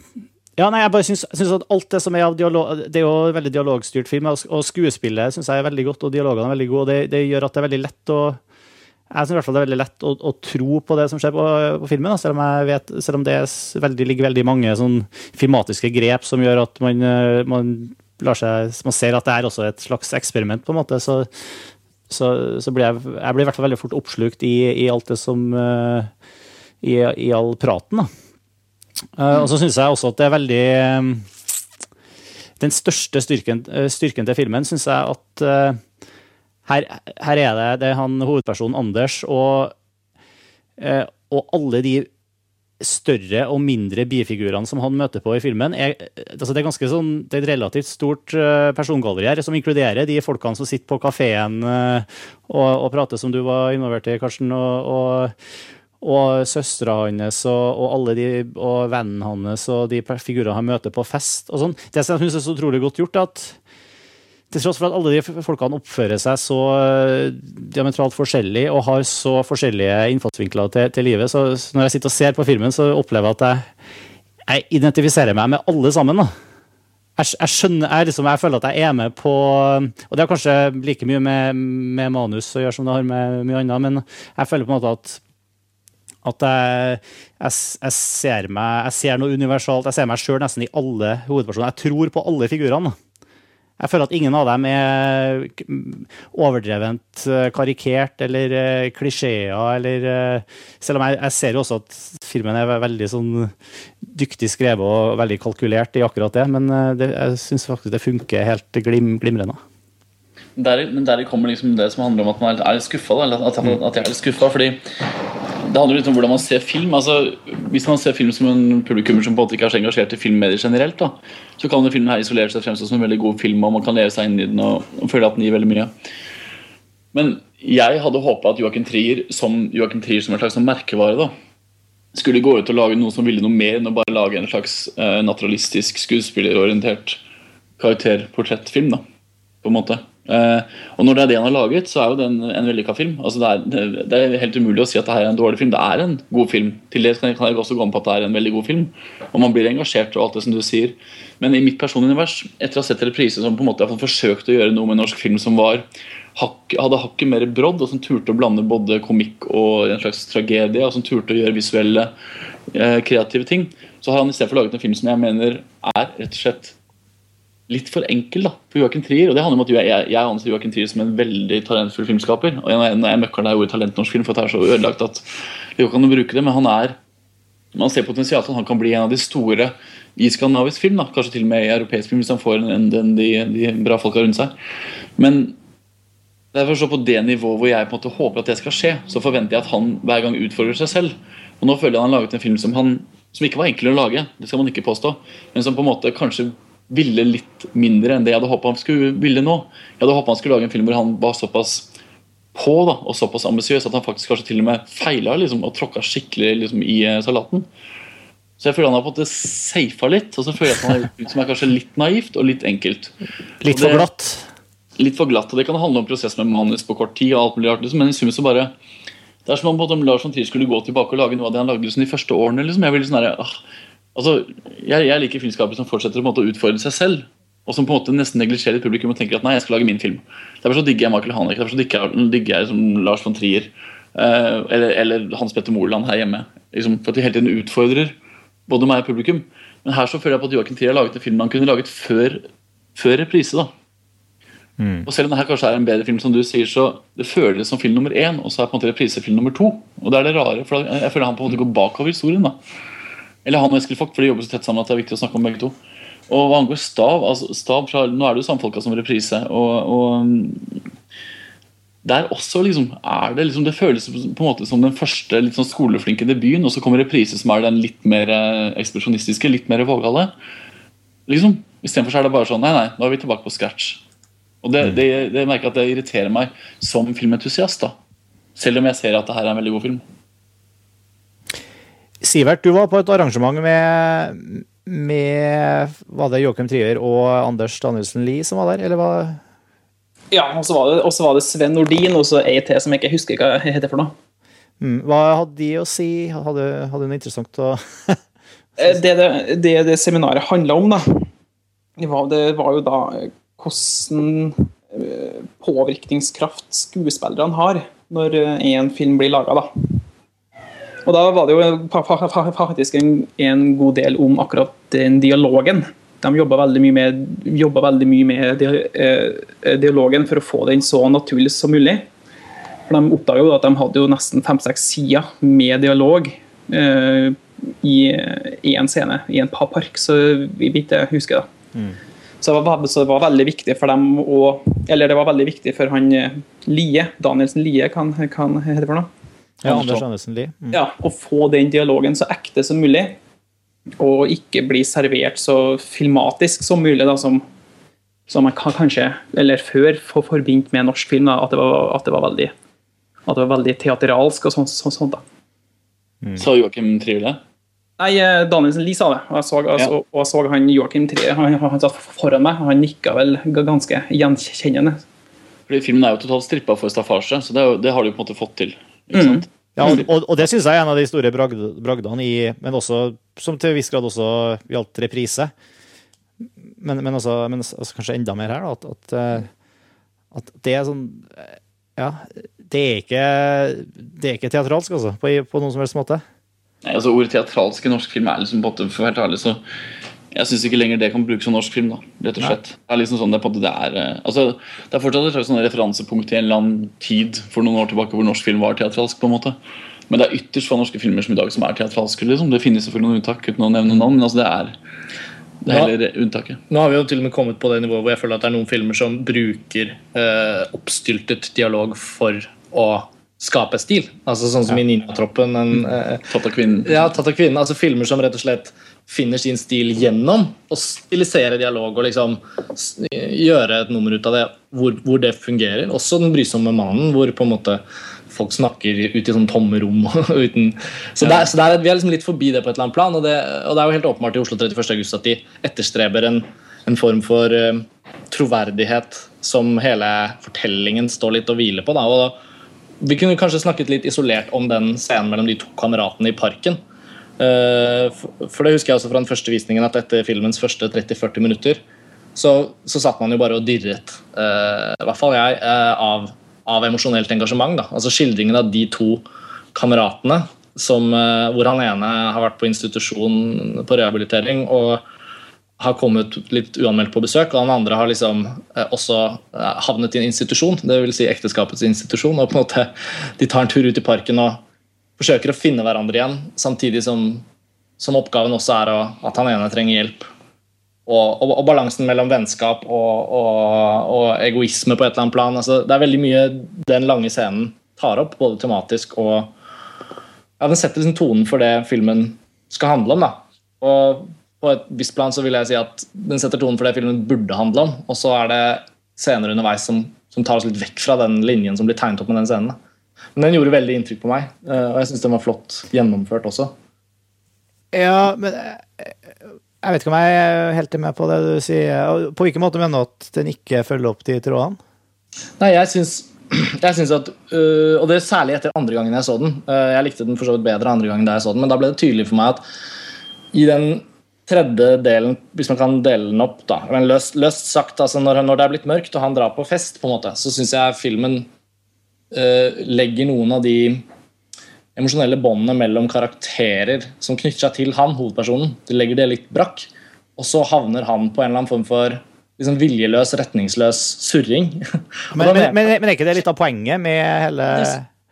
ja, nei, jeg bare syns, syns at alt det som er av dialog Det er jo en veldig dialogstyrt film, og skuespillet syns jeg er veldig godt, og dialogene er veldig gode. og Det, det gjør at det er veldig lett å jeg synes det er veldig lett å, å tro på det som skjer på, på filmen, da, selv om, vet, selv om det veldig, ligger veldig mange sånn filmatiske grep som gjør at man, eh, man, seg, man ser at det er også et slags eksperiment, på en måte. Så, så, så blir jeg, jeg blir i hvert fall veldig fort oppslukt i, i alt det som eh, i, I all praten, da. Eh, og så syns jeg også at det er veldig um, Den største styrken, eh, styrken til filmen syns jeg at uh, her, her er det, det er han hovedpersonen Anders og, uh, og alle de større og mindre bifigurene som han møter på i filmen. Er, altså det er sånn, det er et relativt stort persongalleri her, som inkluderer de folkene som sitter på kafeen og, og prater, som du var involvert i, Karsten. og, og og søstera hans og, og alle de, og vennen hans og de figurene han møter på fest. og sånn. Det som jeg synes er så utrolig godt gjort, er at til tross for at alle de folkene oppfører seg så eh, diametralt forskjellig og har så forskjellige innfallsvinkler til, til livet, så når jeg sitter og ser på filmen, så opplever jeg at jeg, jeg identifiserer meg med alle sammen. da. Jeg, jeg skjønner, jeg, liksom, jeg føler at jeg er med på Og det har kanskje like mye med, med manus å gjøre som det har med mye annet, men jeg føler på en måte at at jeg, jeg, jeg ser meg Jeg ser noe universalt. Jeg ser meg sjøl nesten i alle hovedpersoner. Jeg tror på alle figurene. Jeg føler at ingen av dem er overdrevent eh, karikert eller eh, klisjeer, eller eh, Selv om jeg, ser jo også at filmen er veldig sånn dyktig skrevet og veldig kalkulert i akkurat det, men det, jeg syns faktisk det funker helt glim, glimrende. Der, men der kommer liksom det som handler om at man er litt skuffa. at, at jeg er litt skuffa, fordi det handler litt om hvordan man ser film. altså Hvis man ser film som en publikummer som på en måte ikke er så engasjert i filmmedier generelt, da, så kan denne filmen her isolere seg fremstå som en veldig god film, og man kan leve seg inn i den og, og føle at den gir veldig mye. Men jeg hadde håpa at Joachim Trier som Joachim Trier som en slags sånn merkevare da, skulle gå ut og lage noe som ville noe mer enn å bare lage en slags eh, naturalistisk, skuespillerorientert karakterportrettfilm. da, på en måte. Eh, og når det er det han har laget, så er jo det en, en vellykka film. Altså det, er, det, er helt umulig å si at det er en dårlig film. Det er en god film. Til det kan jeg, også gå med på at det er en veldig god film. Og man blir engasjert og alt det som du sier. Men i mitt personlige univers, etter å ha sett reprise som på en måte har forsøkt å gjøre noe med norsk film som var hadde hakket mer brodd, og som turte å blande både komikk og en slags tragedie, og som turte å gjøre visuelle, eh, kreative ting, så har han i stedet for laget en film som jeg mener er rett og slett litt for enkel da, for Joachim Trier. Og det handler om at jeg, jeg, jeg anser Joachim Trier som en veldig talentfull filmskaper. Og jeg, jeg møkker det ordet talent norsk film, for det er så ødelagt at vi jo kan å bruke det, men han er man ser potensial til at han kan bli en av de store i skandinavisk film. da, Kanskje til og med i europeisk film, hvis han får en, en, den- de, de bra folka rundt seg. Men det er for så på det nivået hvor jeg på en måte håper at det skal skje, så forventer jeg at han hver gang utfordrer seg selv. Og nå føler jeg han har laget en film som, han, som ikke var enkel å lage, det skal man ikke påstå, men som på en måte kanskje ville litt mindre enn det jeg hadde håpa han skulle ville nå. Jeg hadde håpa han skulle lage en film hvor han var såpass på da, og såpass ambisiøs at han faktisk kanskje til og med feila liksom, og tråkka skikkelig liksom, i eh, salaten. Så jeg føler han har på en måte safa litt, og så føler jeg at han har gjort noe som er kanskje litt naivt og litt enkelt. Litt for glatt. Litt for glatt, og Det kan handle om prosess med manus på kort tid, og alt mulig rart, liksom, men i sum så bare Det er som om Lars von Trier skulle gå tilbake og lage noe av det han lagde liksom, de første årene. liksom. Jeg, vil liksom der, ah, altså, jeg, jeg liker filmskapere som fortsetter å utfordre seg selv, og som på en måte nesten neglisjerer publikum og tenker at nei, jeg skal lage min film. Derfor så digger jeg Michael Haneke, derfor så digger jeg, digger jeg som Lars von Trier Uh, eller, eller Hans Petter Moland her hjemme. Liksom, for at de hele tiden utfordrer både meg og publikum. Men her så føler jeg på at Joakim Trier har laget en film han kunne laget før, før reprise. da. Og selv om det her kanskje er en bedre film, som du sier, så det føles som film nummer én, og så er på en måte reprisefilm nummer to. Og det er det rare, for jeg føler han på en måte går bakover historien. da. Eller han og Eskil Vogt, for de jobber så tett sammen at det er viktig å snakke om begge to. Og hva angår Stav, altså Stav fra, Nå er det jo samfolka som reprise, og, og mm, der også liksom er det liksom Det føles på en måte som den første litt sånn skoleflinke debuten, og så kommer reprise som er den litt mer eh, ekspresjonistiske, litt mer vågale. Liksom. Istedenfor så er det bare sånn Nei, nei, nå er vi tilbake på scratch. Og det, det, det merker jeg at det irriterer meg som filmentusiast. da Selv om jeg ser at det her er en veldig god film. Sivert, du var på et arrangement med, med Var det Joakim Trier og Anders Danielsen Lie som var der, eller hva? Ja, og så var, det- var det Sven Nordin og så ei til som jeg ikke husker hva heter for noe. mm, Hva hadde de å si? Hadde, hadde noe interessant å [laughs] Eh, Det det, det, det seminaret handla om, da, det var, det var jo da eh, hvordan eh, påvirkningskraft skuespillerne har når én en film blir laga, da. Og da var det jo fa- fa- fa- faktisk en, en god del om akkurat den dialogen. De jobba veldig mye med, veldig mye med di, eh, dialogen for å få den så naturlig som mulig. For De oppdaga at de hadde jo nesten fem-seks sider med dialog eh, i én scene i en pa- park, så vi jeg husker det. Så det, var, så det var veldig viktig for dem å Eller det var veldig viktig for han eh, Lie, Danielsen Lie, kan, kan hete for noe. Ja, Anders Andersen Lie. Mm. Ja, å få den dialogen så ekte som mulig, og ikke bli servert så filmatisk som mulig, da, som, som man kan kanskje, eller før, få forbindt med norsk film. Da, at, det var, at, det var veldig, at det var veldig teateralsk og sånt. sånt, sånt da. Sa Joakim Trier det? Nei, eh, Danielsen Lie sa det, og jeg så, altså, Ja. og jeg så han Joakim Trier. Han, han satt foran meg, og han nikka vel ganske gjenkjennende. Fordi Filmen er jo totalt strippa for staffasje, så det, er jo, det har de på en måte fått til. Ikke Mm. Ja, og, og, og det syns jeg er en av de store bragd, bragdene i Men også, som til en viss grad også gjaldt reprise. Men, men, også, men også kanskje enda mer her, da. At, at, eh, at det er sånn eh, Ja, det er ikke, det er ikke teatralsk, altså, på, på noen som helst måte. Nei, altså Ordet teatralsk i norsk film er liksom på en måte, for å være helt ærlig, så jeg syns ikke lenger det kan brukes som norsk film. da, rett og slett. Det er liksom sånn, det det er, eh, altså, det er fortsatt et slags sånn referansepunkt i en eller annen tid for noen år tilbake hvor norsk film var teatralsk. på en måte. Men det er ytterst få norske filmer som i dag som er teatralske. liksom. Det finnes selvfølgelig noen unntak, uten å nevne navn, men altså det er, det er heller unntaket. Nå har vi jo til og med kommet på det nivået hvor jeg føler at det er noen filmer som bruker eh, oppstyltet dialog for å skape stil. Altså Sånn som i Ninjatroppen. En, eh, Tatt av kvinnen. ja, tatt av kvinnen, altså Filmer som rett og slett finner sin stil gjennom å stilisere dialog og liksom gjøre et nummer ut av det hvor, hvor det fungerer. Også Den brysomme mannen, hvor på en måte folk snakker ut i sånn tomme rom. [laughs] uten, så ja. der, så det er, Vi er liksom litt forbi det på et eller annet plan, og det, og det er jo helt åpenbart i Oslo 31. august at de etterstreber en, en form for uh, troverdighet som hele fortellingen står litt og hviler på. Da, og vi kunne kanskje snakket litt isolert om den scenen mellom de to kameratene i parken. Eh, for- det husker jeg også fra den første visningen at etter filmens første 30-40 minutter så, så satt man jo bare og dirret, eh, i hvert fall jeg, eh, av, av emosjonelt engasjement. Da. Altså Skildringen av de to kameratene som, hvor han ene har vært på institusjon på rehabilitering og har kommet litt uanmeldt på besøk, og han andre har liksom også havnet i en institusjon, vil si ekteskapets institusjon, og på en måte de tar en tur ut i parken og forsøker å finne hverandre igjen, samtidig som, som oppgaven også er å, at han ene trenger hjelp. Og, og, og balansen mellom vennskap og, og, egoisme på et eller annet plan. Altså, det er veldig mye den lange scenen tar opp, både tematisk og ja, Den setter liksom tonen for det filmen skal handle om. da. Og på et visst plan så vil jeg si at den setter tonen for det filmen burde handle om. Og så er det scener underveis som, som tar oss litt vekk fra den linjen som blir tegnet opp med den scenen. da. Men den gjorde veldig inntrykk på meg, eh, og jeg syns den var flott gjennomført også. Ja, men jeg, jeg vet ikke om jeg er helt med på det du sier. På hvilken måte mener du at den ikke følger opp de trådene? Nei, jeg syns, [clears throat] jeg syns at øh, Og det er særlig etter andre gangen jeg så den. Jeg likte den for så vidt bedre andre gangen da jeg så den, men da ble det tydelig for meg at i den tredje delen, hvis man kan dele den opp, da men løst, løst sagt, altså når, når det er blitt mørkt og han drar på fest, på en måte, så syns jeg filmen legger noen av de emosjonelle båndene mellom karakterer som knytter seg til han, hovedpersonen. De legger det litt brakk, og så havner han på en eller annen form for liksom viljeløs, retningsløs surring. [laughs] Men, men, men, men er ikke det litt av poenget med hele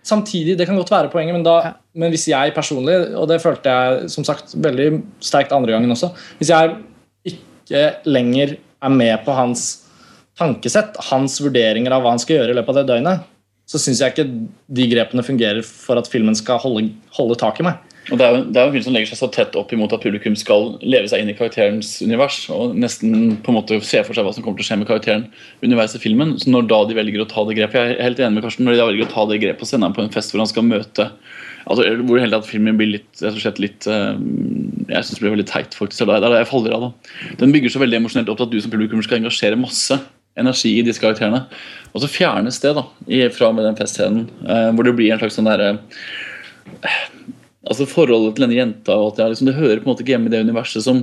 Samtidig, det kan godt være poenget, men, da, men hvis jeg personlig, og det følte jeg som sagt veldig sterkt andre gangen også Hvis jeg ikke lenger er med på hans tankesett, hans vurderinger av hva han skal gjøre i løpet av det døgnet, så syns jeg ikke de grepene fungerer for at filmen skal holde, holde tak i meg. Og det er, jo, det er en film som legger seg så tett opp imot at publikum skal leve seg inn i karakterens univers og nesten på en måte se for seg hva som kommer til å skje med karakteren underveis i filmen. Så når da de velger å ta det grepet Jeg er helt enig med Karsten, når de da velger å ta det grepet og sende ham på en fest hvor han skal møte altså Hvor hele tatt filmen blir litt, rett og slett litt eh, Jeg synes det blir veldig teit, faktisk. Det er det jeg faller av. da. Den bygger så veldig emosjonelt opp til at du som publikum skal engasjere masse energi i disse karakterene. Og så fjernes det da, fra med den festscenen, eh, hvor det blir en slags sånn derre altså Forholdet til denne jenta og at det, liksom, det hører på en måte ikke hjemme i det universet som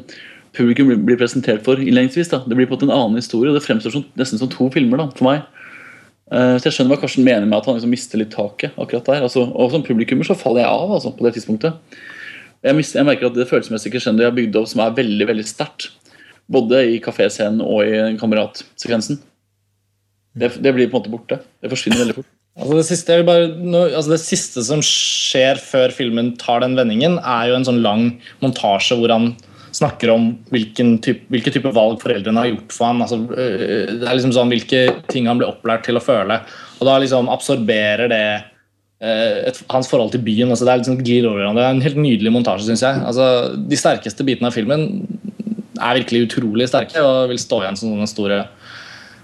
publikum blir- presentert for innledningsvis. da. Det blir på en måte en annen historie, og det fremstår som, nesten som to filmer da, for meg. Eh, så Jeg skjønner hva Karsten mener med at han liksom mister litt taket. akkurat der. Altså, og Som publikummer så faller jeg av altså, på det tidspunktet. Jeg, mister, jeg merker at Det følelsesmessige crescendoet jeg har bygd opp, som er veldig veldig sterkt, både i kaféscenen og i kameratsekvensen, det, det blir på en måte borte. Det forsvinner veldig fort. [laughs] Altså det, siste, bare, altså det siste som skjer før filmen tar den vendingen, er jo en sånn lang montasje hvor han snakker om type, hvilke type valg foreldrene har gjort for ham. Altså, øh, det er liksom sånn Hvilke ting han ble opplært til å føle. Og da liksom absorberer det øh, et, hans forhold til byen. Det er liksom. Det er en helt nydelig montasje, syns jeg. Altså, de sterkeste bitene av filmen er virkelig utrolig sterke og vil stå igjen som sånne store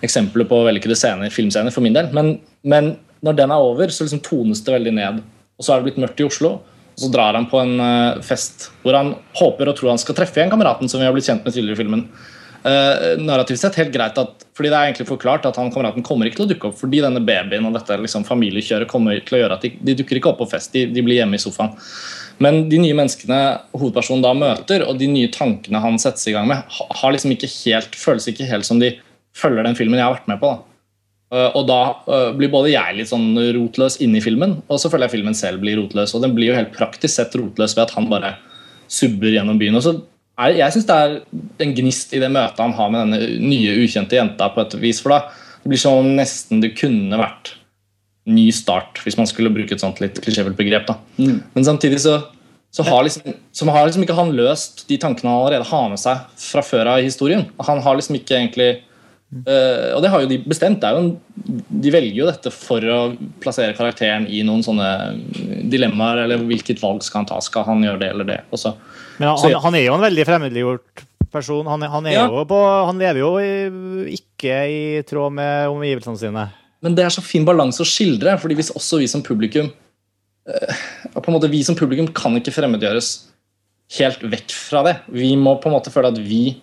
eksempler på vellykkede scener, filmscener for min del. Men, men når den er over, så liksom tones det veldig ned. Og så er det blitt mørkt i Oslo. Og så drar han på en uh, fest hvor han håper og tror han skal treffe igjen kameraten som vi har blitt kjent med tidligere i filmen. Uh, narrativt sett helt greit at, fordi det er egentlig forklart at han kameraten kommer ikke til å dukke opp fordi denne babyen og dette liksom, familiekjøret kommer til å gjøre at de, de dukker ikke opp på fest, de, de blir hjemme i sofaen. Men de nye menneskene hovedpersonen da møter, og de nye tankene han settes i gang med, har liksom ikke helt, føles ikke helt som de følger den filmen jeg har vært med på. da. Uh, og da uh, blir både jeg litt sånn rotløs inni filmen, og så føler jeg filmen selv blir rotløs. Og den blir jo helt praktisk sett rotløs ved at han bare subber gjennom byen. Og så jeg syns det er en gnist i det møtet han har med denne nye, ukjente jenta, på et vis. For da det blir om nesten det kunne vært ny start, hvis man skulle bruke et sånt litt klisjéfullt begrep. da. Men samtidig så, så, har liksom, så har liksom ikke han løst de tankene han allerede har med seg fra før av i historien. Han har liksom ikke egentlig Eh, og det har jo de bestemt. Det jo en, de velger jo dette for å plassere karakteren i noen sånne dilemmaer. Eller hvilket valg skal han ta? Skal han gjøre det eller det? Og så, Men han, han, han er jo en veldig fremmedliggjort person. Han, han, er Ja. jo på, han lever jo ikke i tråd med omgivelsene sine. Men det er så fin balanse å skildre, fordi hvis også vi som publikum eh, på en måte Vi som publikum kan ikke fremmedgjøres helt vekk fra det. Vi må på en måte føle at vi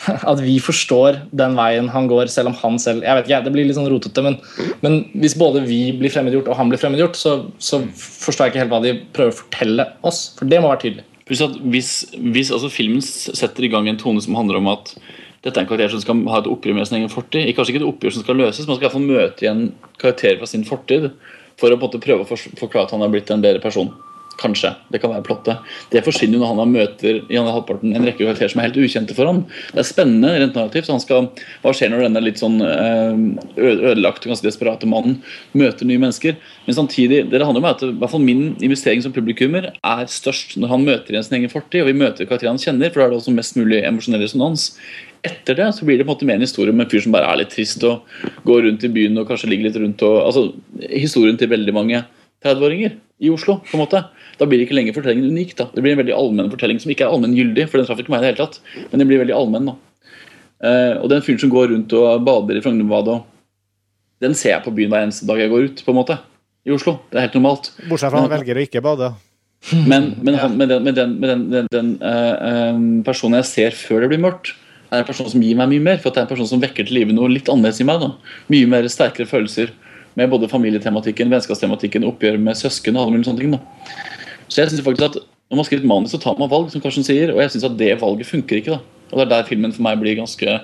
[laughs] at vi forstår den veien han går, selv om han selv jeg vet ikke, Det blir litt sånn rotete, men, men hvis både vi blir fremmedgjort og han blir fremmedgjort, så, så forstår jeg ikke helt hva de prøver å fortelle oss. For det må være tydelig. Hvis, hvis altså filmen setter i gang en tone som handler om at dette er en karakter som skal ha et oppgjør med sin egen fortid. Kanskje ikke et oppgjør som skal løses, man skal i hvert fall møte igjen karakterer fra sin fortid for å på en måte prøve å forklare at han har blitt en bedre person. Kanskje. Det kan være plottet. Det forsvinner jo når han møter i andre halvparten en rekke karakterer som er helt ukjente for ham. Det er spennende rent narrativt. han skal, Hva skjer når denne litt sånn eh, ødelagte, ganske desperate mannen møter nye mennesker? Men samtidig, det handler om at hvert fall min investering som publikummer er størst når han møter igjen sin egen fortid, og vi møter karakterer han kjenner, for da er det også mest mulig emosjonell resonans. Etter det så blir det på en måte mer en historie om en fyr som bare er litt trist og går rundt i byen og kanskje ligger litt rundt og altså Historien til veldig mange 30-åringer i Oslo. på en måte Da blir ikke lenger fortellingen unik. da Det blir en veldig allmenn fortelling som ikke er allmenngyldig, for den traff ikke meg i det hele tatt. Men den blir veldig allmenn. da Uh, Og den fyren som går rundt og bader i Frognerbadet, den ser jeg på byen hver eneste dag jeg går ut. på en måte I Oslo. Det er helt normalt. Bortsett fra han velger å ikke bade. Men, men, [laughs] han, men den, med den, den, den, uh, eh, eh, personen jeg ser før det blir mørkt, er en person som gir meg mye mer. For det er en person som vekker til live noe litt annerledes i meg. da Mye mer sterkere følelser med både familietematikken, vennskapstematikken, oppgjør med søsken og alle mulige sånne ting. da Så jeg synes faktisk at når man skriver et manus, så tar man valg, som Karsten sier. Og jeg synes at det valget funker ikke. da Og det er der filmen for meg blir ganske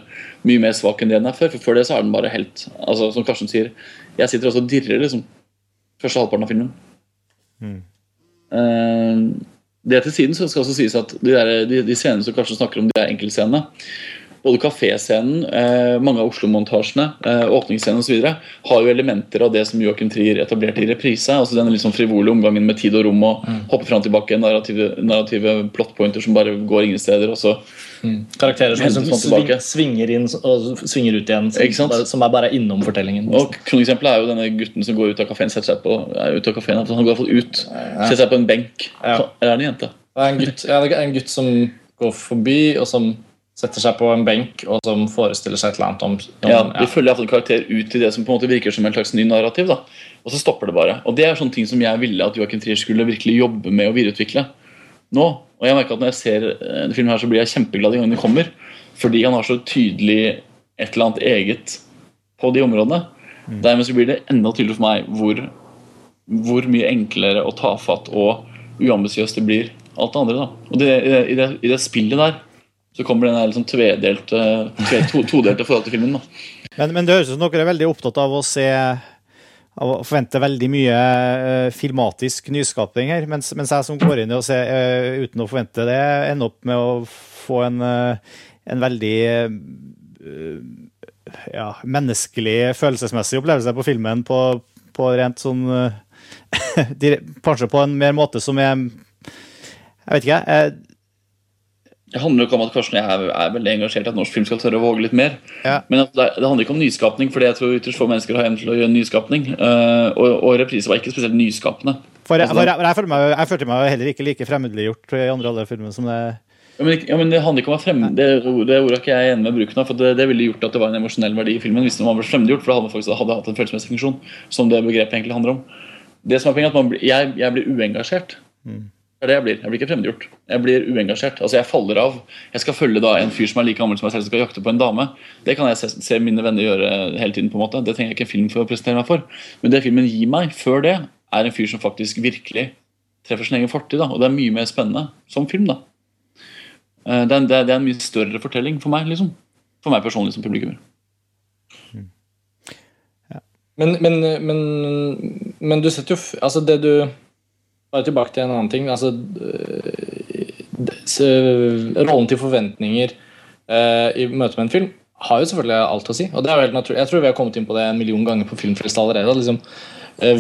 mye mer svak enn det den er før. For før det så er den bare helt Altså Som Karsten sier, jeg sitter også og dirrer liksom første halvparten av filmen. Eh, det til siden så skal også sies at de, der, de, de scenene som Karsten snakker om, de er enkeltscenene. Både kaféscenen, eh, mange av Oslo-montasjene, eh, åpningsscenen osv. har jo elementer av det som Joachim Trier etablerte i reprise. altså Den liksom frivole omgangen med tid og rom og hoppe fram og tilbake, narrative, narrative plotpointer som bare går ingen steder. Og så Karakterer som Henter liksom sving, svinger inn og svinger ut igjen. Som, som er bare innom fortellingen. Og Kroneksempelet er jo denne gutten som går ut av kafeen, setter seg på ute av kafeen, altså Han går iallfall ut, setter seg på en benk. Ja. Eller er det en jente? Det er en gutt, ja, det er en gutt som går forbi, og som setter seg på en benk, og som forestiller seg et eller annet om, om Ja, De følger iallfall karakter ut i det som på en måte virker som en slags ny narrativ. da Og så stopper det bare. Og Det er sånne ting som jeg ville at Joachim Trier skulle virkelig jobbe med å videreutvikle nå. Og jeg merker at Når jeg ser en film her, så blir jeg kjempeglad de gangene den kommer. Fordi han har så tydelig et eller annet eget på de områdene. Dermed så blir det enda tydeligere for meg hvor, hvor mye enklere og tafatt og uambisiøst det blir alt det andre. da Og det, i, det, i, det, spillet der så kommer den liksom tvedelte, tvedelte, to, todelte forhold til filmen. da Men, men det høres ut som dere er veldig opptatt av å se av å forvente veldig mye eh, filmatisk nyskaping her, mens, mens jeg som går inn og ser eh, uten å forvente det, ender opp med å få en, eh, en veldig ja, menneskelig, følelsesmessig opplevelse på filmen på, på rent sånn [laughs] Kanskje på en mer måte som er Jeg vet ikke, jeg. Det handler ikke om at Karsten og jeg er, veldig engasjert i at norsk film skal tørre å våge litt mer. Ja. Men det, handler ikke om nyskapning, for jeg tror ytterst få mennesker har evne til å gjøre nyskapning. Eh, og, og reprise var ikke spesielt nyskapende. For jeg, Altså, for jeg, jeg, følte meg, jeg følte meg heller ikke like fremmedliggjort i andre alle filmer som det Ja, men, ja, men Det handler ikke om å være fremmed. det, det ordet er ikke jeg enig med bruken av. for det, det ville gjort at det var en emosjonell verdi i filmen hvis den var fremmedgjort. For det hadde man faktisk hadde hatt en følelsesmessig funksjon, som det begrepet egentlig handler om. Det som er poenget at man, blir- jeg, blir uengasjert. Det er det jeg blir. Jeg blir ikke fremmedgjort. Jeg blir uengasjert. Altså Jeg faller av. Jeg skal følge da en fyr som er like gammel som meg selv, som skal jakte på en dame. Det kan jeg se, se mine venner gjøre hele tiden. på en måte Det trenger jeg ikke en film for å presentere meg for. Men det filmen gir meg før det, er en fyr som faktisk virkelig treffer sin egen fortid. da Og det er mye mer spennende som film. da Eh, det er, en- det, er, en mye større fortelling for meg, liksom. For meg personlig som publikummer. Men, men, men, men du setter jo Altså, det du Bare tilbake til en annen ting. Altså det- så- Rollen til forventninger øh, i møte med en film har jo selvfølgelig alt å si. Og det er jo helt naturlig. Jeg tror vi har kommet inn på det en million ganger på Filmfrelst allerede. Liksom,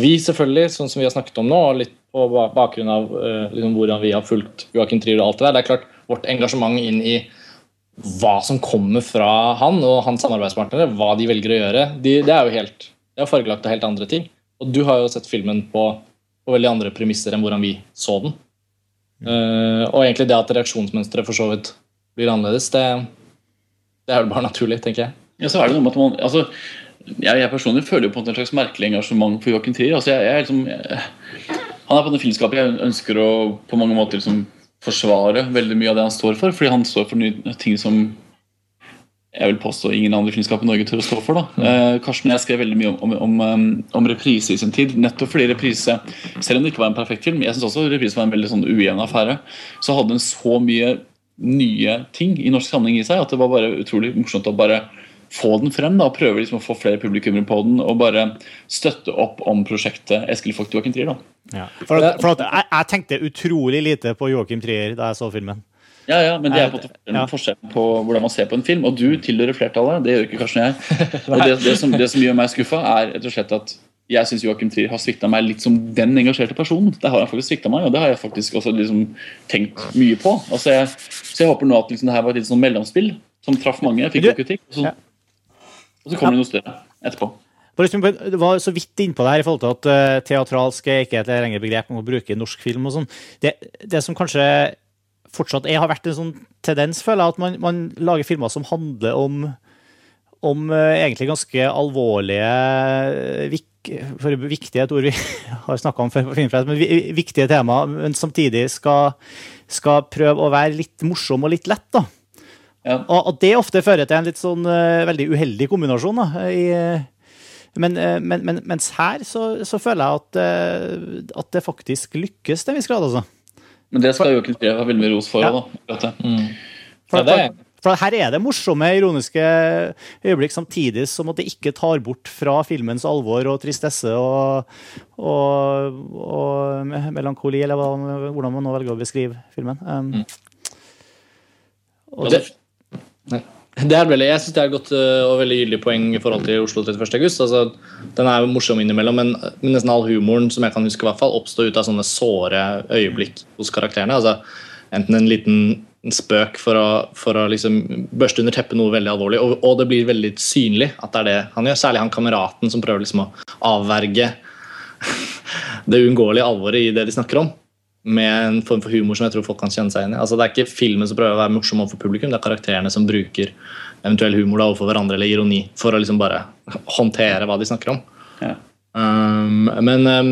vi selvfølgelig, sånn som vi har snakket om nå, og litt på ba- bakgrunn av liksom, hvordan vi har fulgt Joakim Trier og alt det der, det er klart vårt engasjement inn i hva som kommer fra han og hans samarbeidspartnere, hva de velger å gjøre, de, det er jo helt det er fargelagt av helt andre ting. Og du har jo sett filmen på, på veldig andre premisser enn hvordan vi så den. Uh, og egentlig det at reaksjonsmønsteret for så vidt blir annerledes, det, det er vel bare naturlig, tenker jeg. Ja, så er det noe med at man altså, jeg, jeg personlig føler jo på en slags merkelig engasjement for Joachim Trier. Altså, jeg, jeg, liksom, jeg, han er på det filmskapet jeg ønsker å på mange måter liksom, forsvare veldig mye av det han står for. Fordi han står for nye ting som jeg vil påstå ingen andre filmskap i Norge tør å stå for. da. Eh, Karsten og jeg skrev veldig mye om, om, om, um, om reprise i sin tid. Nettopp fordi reprise, selv om det ikke var en perfekt film, jeg synes også reprise var en veldig sånn ujevn affære, så hadde den så mye nye ting i norsk sammenheng i seg at det var bare utrolig morsomt å bare få den frem da, og prøve liksom å få flere publikummere på den og bare støtte opp om prosjektet Eskil Vogt Joachim Trier. da. For, at, for at jeg, jeg tenkte utrolig lite på Joachim Trier da jeg så filmen. Ja, ja, men det er på en forskjell Ja. forskjellen på hvordan man ser på en film. Og du tilhører flertallet, det gjør ikke Karsten og jeg. [laughs] Og det, det, som, det som gjør meg skuffa, er rett og slett at jeg syns Joachim Trier har svikta meg litt som den engasjerte personen. Det har han faktisk svikta meg, og det har jeg faktisk også liksom tenkt mye på. Altså jeg, så jeg håper nå at liksom det her var et litt sånn mellomspill som traff mange. Jeg fikk Du- jo kritikk, og så, og så kommer det noe større etterpå. Liksom, Det var så vidt innpå det her i forhold til at uh, teatralsk er ikke et lenger begrep man må bruke i norsk film. og sånn. Det, det som kanskje fortsatt er, har vært en sånn tendens, føler jeg, at man, man lager filmer som handler om, om eh, egentlig ganske alvorlige vik, for Viktige et ord vi [laughs] har snakka om før, men viktige tema, men samtidig skal, skal prøve å være litt morsom og litt lett. da. Ja. Og og det ofte fører til en litt sånn eh, veldig uheldig kombinasjon. da, i, men, eh, men, men, mens her så, så føler jeg at, eh, at det faktisk lykkes til en viss grad. altså. Men det skal jo Trier ha veldig mye ros for. Ja. Da, Mm. For, Ja, det er- for, for her er det morsomme, ironiske øyeblikk, samtidig som at det ikke tar bort fra filmens alvor og tristesse og, og, og melankoli, eller hva, hvordan man nå velger å beskrive filmen. Um, og det, Det er veldig, jeg synes det er et godt øh, og veldig gyldig poeng i forhold til Oslo 31. august. Altså, den er morsom innimellom, men, men nesten all humoren som jeg kan huske, i hvert fall, oppstår ut av sånne såre øyeblikk hos karakterene. Altså, enten en liten spøk for å, for å liksom børste under teppet noe veldig alvorlig. Og, og det blir veldig synlig at det er det han gjør. Særlig han kameraten som prøver liksom å avverge [laughs] det uunngåelige alvoret i det de snakker om. Med en form for humor som jeg tror folk kan kjenne seg igjen i. Altså, det er ikke filmen som prøver å være morsom overfor publikum, det er karakterene som bruker eventuell humor da, overfor hverandre eller ironi for å liksom bare håndtere hva de snakker om. Ja. Um, men, um,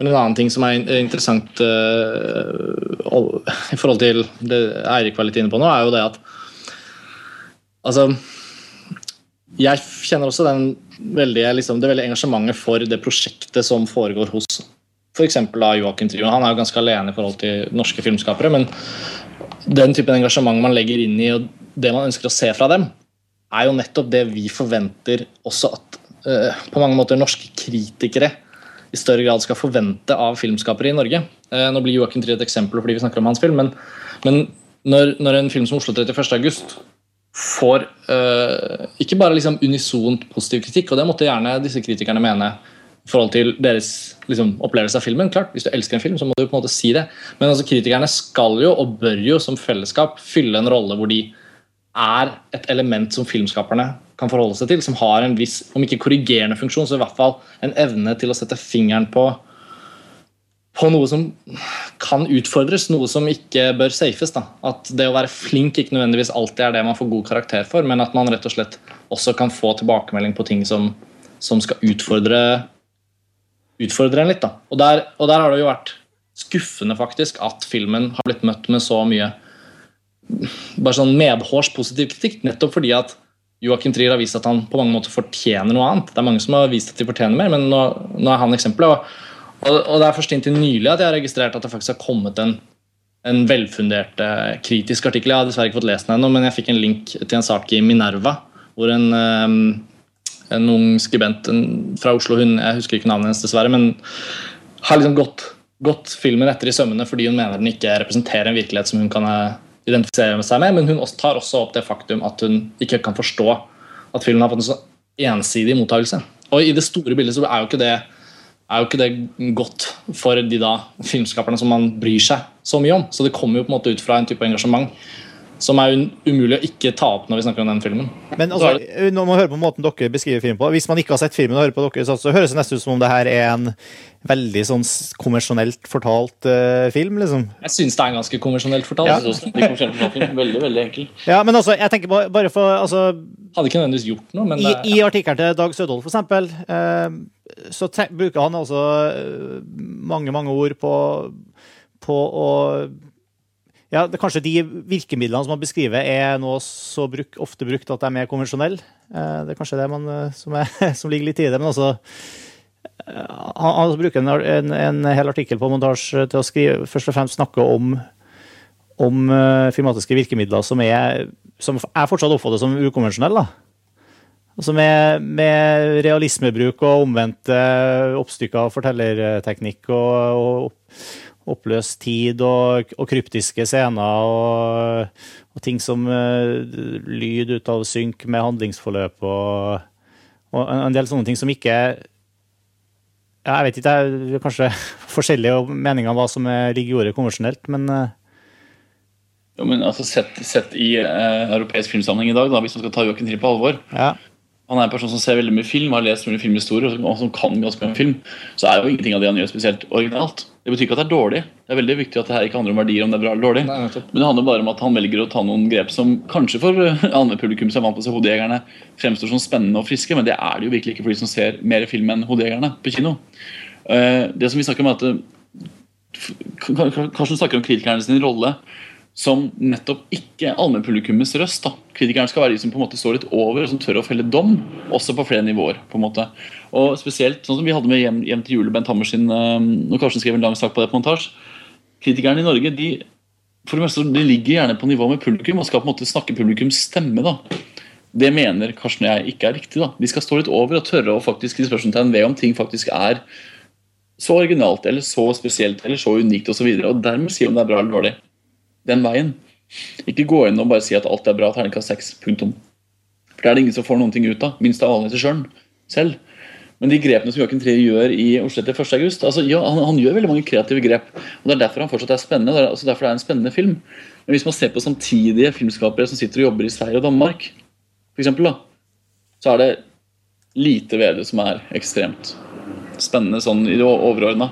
men en annen ting som er interessant uh, i forhold til det Eirik var litt inne på nå, er jo det at Altså Jeg kjenner også den veldige, liksom, det veldige engasjementet for det prosjektet som foregår hos f.eks. Joakim Trion. Han er jo ganske alene i forhold til norske filmskapere, men den typen engasjement man legger inn i og det man ønsker å se fra dem, er jo nettopp det vi forventer også at eh, på mange måter norske kritikere i større grad skal forvente av filmskapere i Norge. Eh, nå blir Joakim Trier et eksempel fordi vi snakker om hans film, men, men når, når en film som Oslo 31. august får eh, ikke bare liksom unisont positiv kritikk, og det måtte gjerne disse kritikerne mene forhold til deres liksom, opplevelse av filmen. klart, Hvis du elsker en film, så må du på en måte si det. Men altså, kritikerne skal jo, og bør jo som fellesskap, fylle en rolle hvor de er et element som filmskaperne kan forholde seg til, som har en viss, om ikke korrigerende funksjon, så i hvert fall en evne til å sette fingeren på på noe som kan utfordres, noe som ikke bør safes. Da. At det å være flink ikke nødvendigvis alltid er det man får god karakter for, men at man rett og slett også kan få tilbakemelding på ting som, som skal utfordre, utfordre en litt. Da. Og, der, og der har det jo vært skuffende faktisk at filmen har blitt møtt med så mye bare sånn medhårs positiv kritikk, nettopp fordi at Joakim Trier har vist at han på mange måter fortjener noe annet. Det er mange som har vist at de fortjener mer, men nå, nå er han eksempelet. Og, og, og det er først inntil nylig at jeg har registrert at det faktisk har kommet en, en velfundert kritisk artikkel. Jeg har dessverre ikke fått lest den ennå, men jeg fikk en link til en sak i Minerva, hvor en, eh, en ung skribent en, fra Oslo, hun, jeg husker ikke navnet hennes dessverre, men har liksom gått, gått filmen etter i sømmene fordi hun mener den ikke representerer en virkelighet som hun kan eh, identifisere seg med, men hun tar også opp det faktum at hun ikke kan forstå at filmen har fått en så ensidig mottakelse. Og i det store bildet så er jo ikke det, er jo ikke det godt for de da filmskaperne som man bryr seg så mye om. Så det kommer jo på en måte ut fra en type engasjement som er umulig å ikke ta opp når vi snakker om den filmen. Men altså, når man hører på måten dere beskriver filmen på Hvis man ikke har sett filmen, og hører på dere, så, så høres det nesten ut som om det her er en veldig sånn konvensjonelt fortalt uh, film. liksom. Jeg syns det er en ganske konvensjonelt fortalt. Jeg synes også de kommersielle forfattere, Veldig, veldig enkel. Ja, men altså, jeg tenker bare, bare for altså, Hadde ikke nødvendigvis gjort noe, men I, I artikkelen til Dag Sødol, for eksempel, eh, så te bruker han altså uh, mange, mange ord på, på å ja, det, Kanskje de virkemidlene som han beskriver, er nå så bruk, ofte brukt at de er mer konvensjonelle. Eh, det er kanskje det man, eh, som, er, [laughs] som ligger litt i det. Men altså eh, Han, han bruker en, en, en hel artikkel på montasje til å skrive, først og fremst snakke om om filmatiske virkemidler som er, som jeg fortsatt oppfattet som ukonvensjonelle. Altså med, med realismebruk og omvendt oppstykker og fortellerteknikk og, og oppløst tid og, og kryptiske scener og, og ting som uh, lyd ut av synk med handlingsforløp og, og en del sånne ting som ikke ja, Jeg vet ikke, det er kanskje [laughs] forskjellige meninger om hva som er- ligger i ordet konvensjonelt, men uh, Jo, men altså Sett, sett i eh, europeisk filmsammenheng i dag, da, hvis man skal ta Joachim Trier på alvor ja. Han er en person som ser veldig mye film, har lest mye filmhistorie og som- kan ganske mye film. Så er jo ingenting av det han gjør, spesielt originalt. Det betyr ikke at det er dårlig. Det er veldig viktig at det her ikke handler om verdier, om det er bra eller dårlig. Nei. Men det handler bare om at han velger å ta noen grep som kanskje for eh, andre publikum som er vant på å se Hodejegerne, fremstår som spennende og friske, men det er det jo virkelig ikke for de som ser mer film enn Hodejegerne på kino. Eh, Det som vi snakker om er at eh, Karsten snakker om kritikerne sin rolle som nettopp ikke allmennpublikummets røst. da. Kritikerne skal være de som på en måte står litt over og som tør å felle dom, også på flere nivåer. på en måte. Og spesielt sånn som vi hadde med Hjem, hjem til jule, Bent Hammer sin, eh, når Karsten skrev en lang sak på det på montasje. Kritikerne i Norge de, for det meste, de ligger gjerne på nivå med publikum og skal på en måte snakke publikums stemme. da. Det mener Karsten og jeg ikke er riktig. da. De skal stå litt over og tørre å faktisk spørsmålstegn ved om ting faktisk er så originalt eller så spesielt eller så unikt osv. Og, så og dermed si om det er bra eller dårlig. Den veien. Ikke gå inn og bare si at alt er bra, terningkast seks. Punktum. For det er det ingen som får noen ting ut av. Minst av alle regissøren selv. Men de grepene som Joachim Trier gjør i Oslo etter 1. august altså, ja, han, han gjør veldig mange kreative grep. og Det er derfor han fortsatt er spennende. Det er altså derfor det er en spennende film. Men hvis man ser på samtidige filmskapere som sitter og jobber i Sverige og Danmark, for eksempel, da, så er det lite ved det som er ekstremt spennende sånn i det overordna.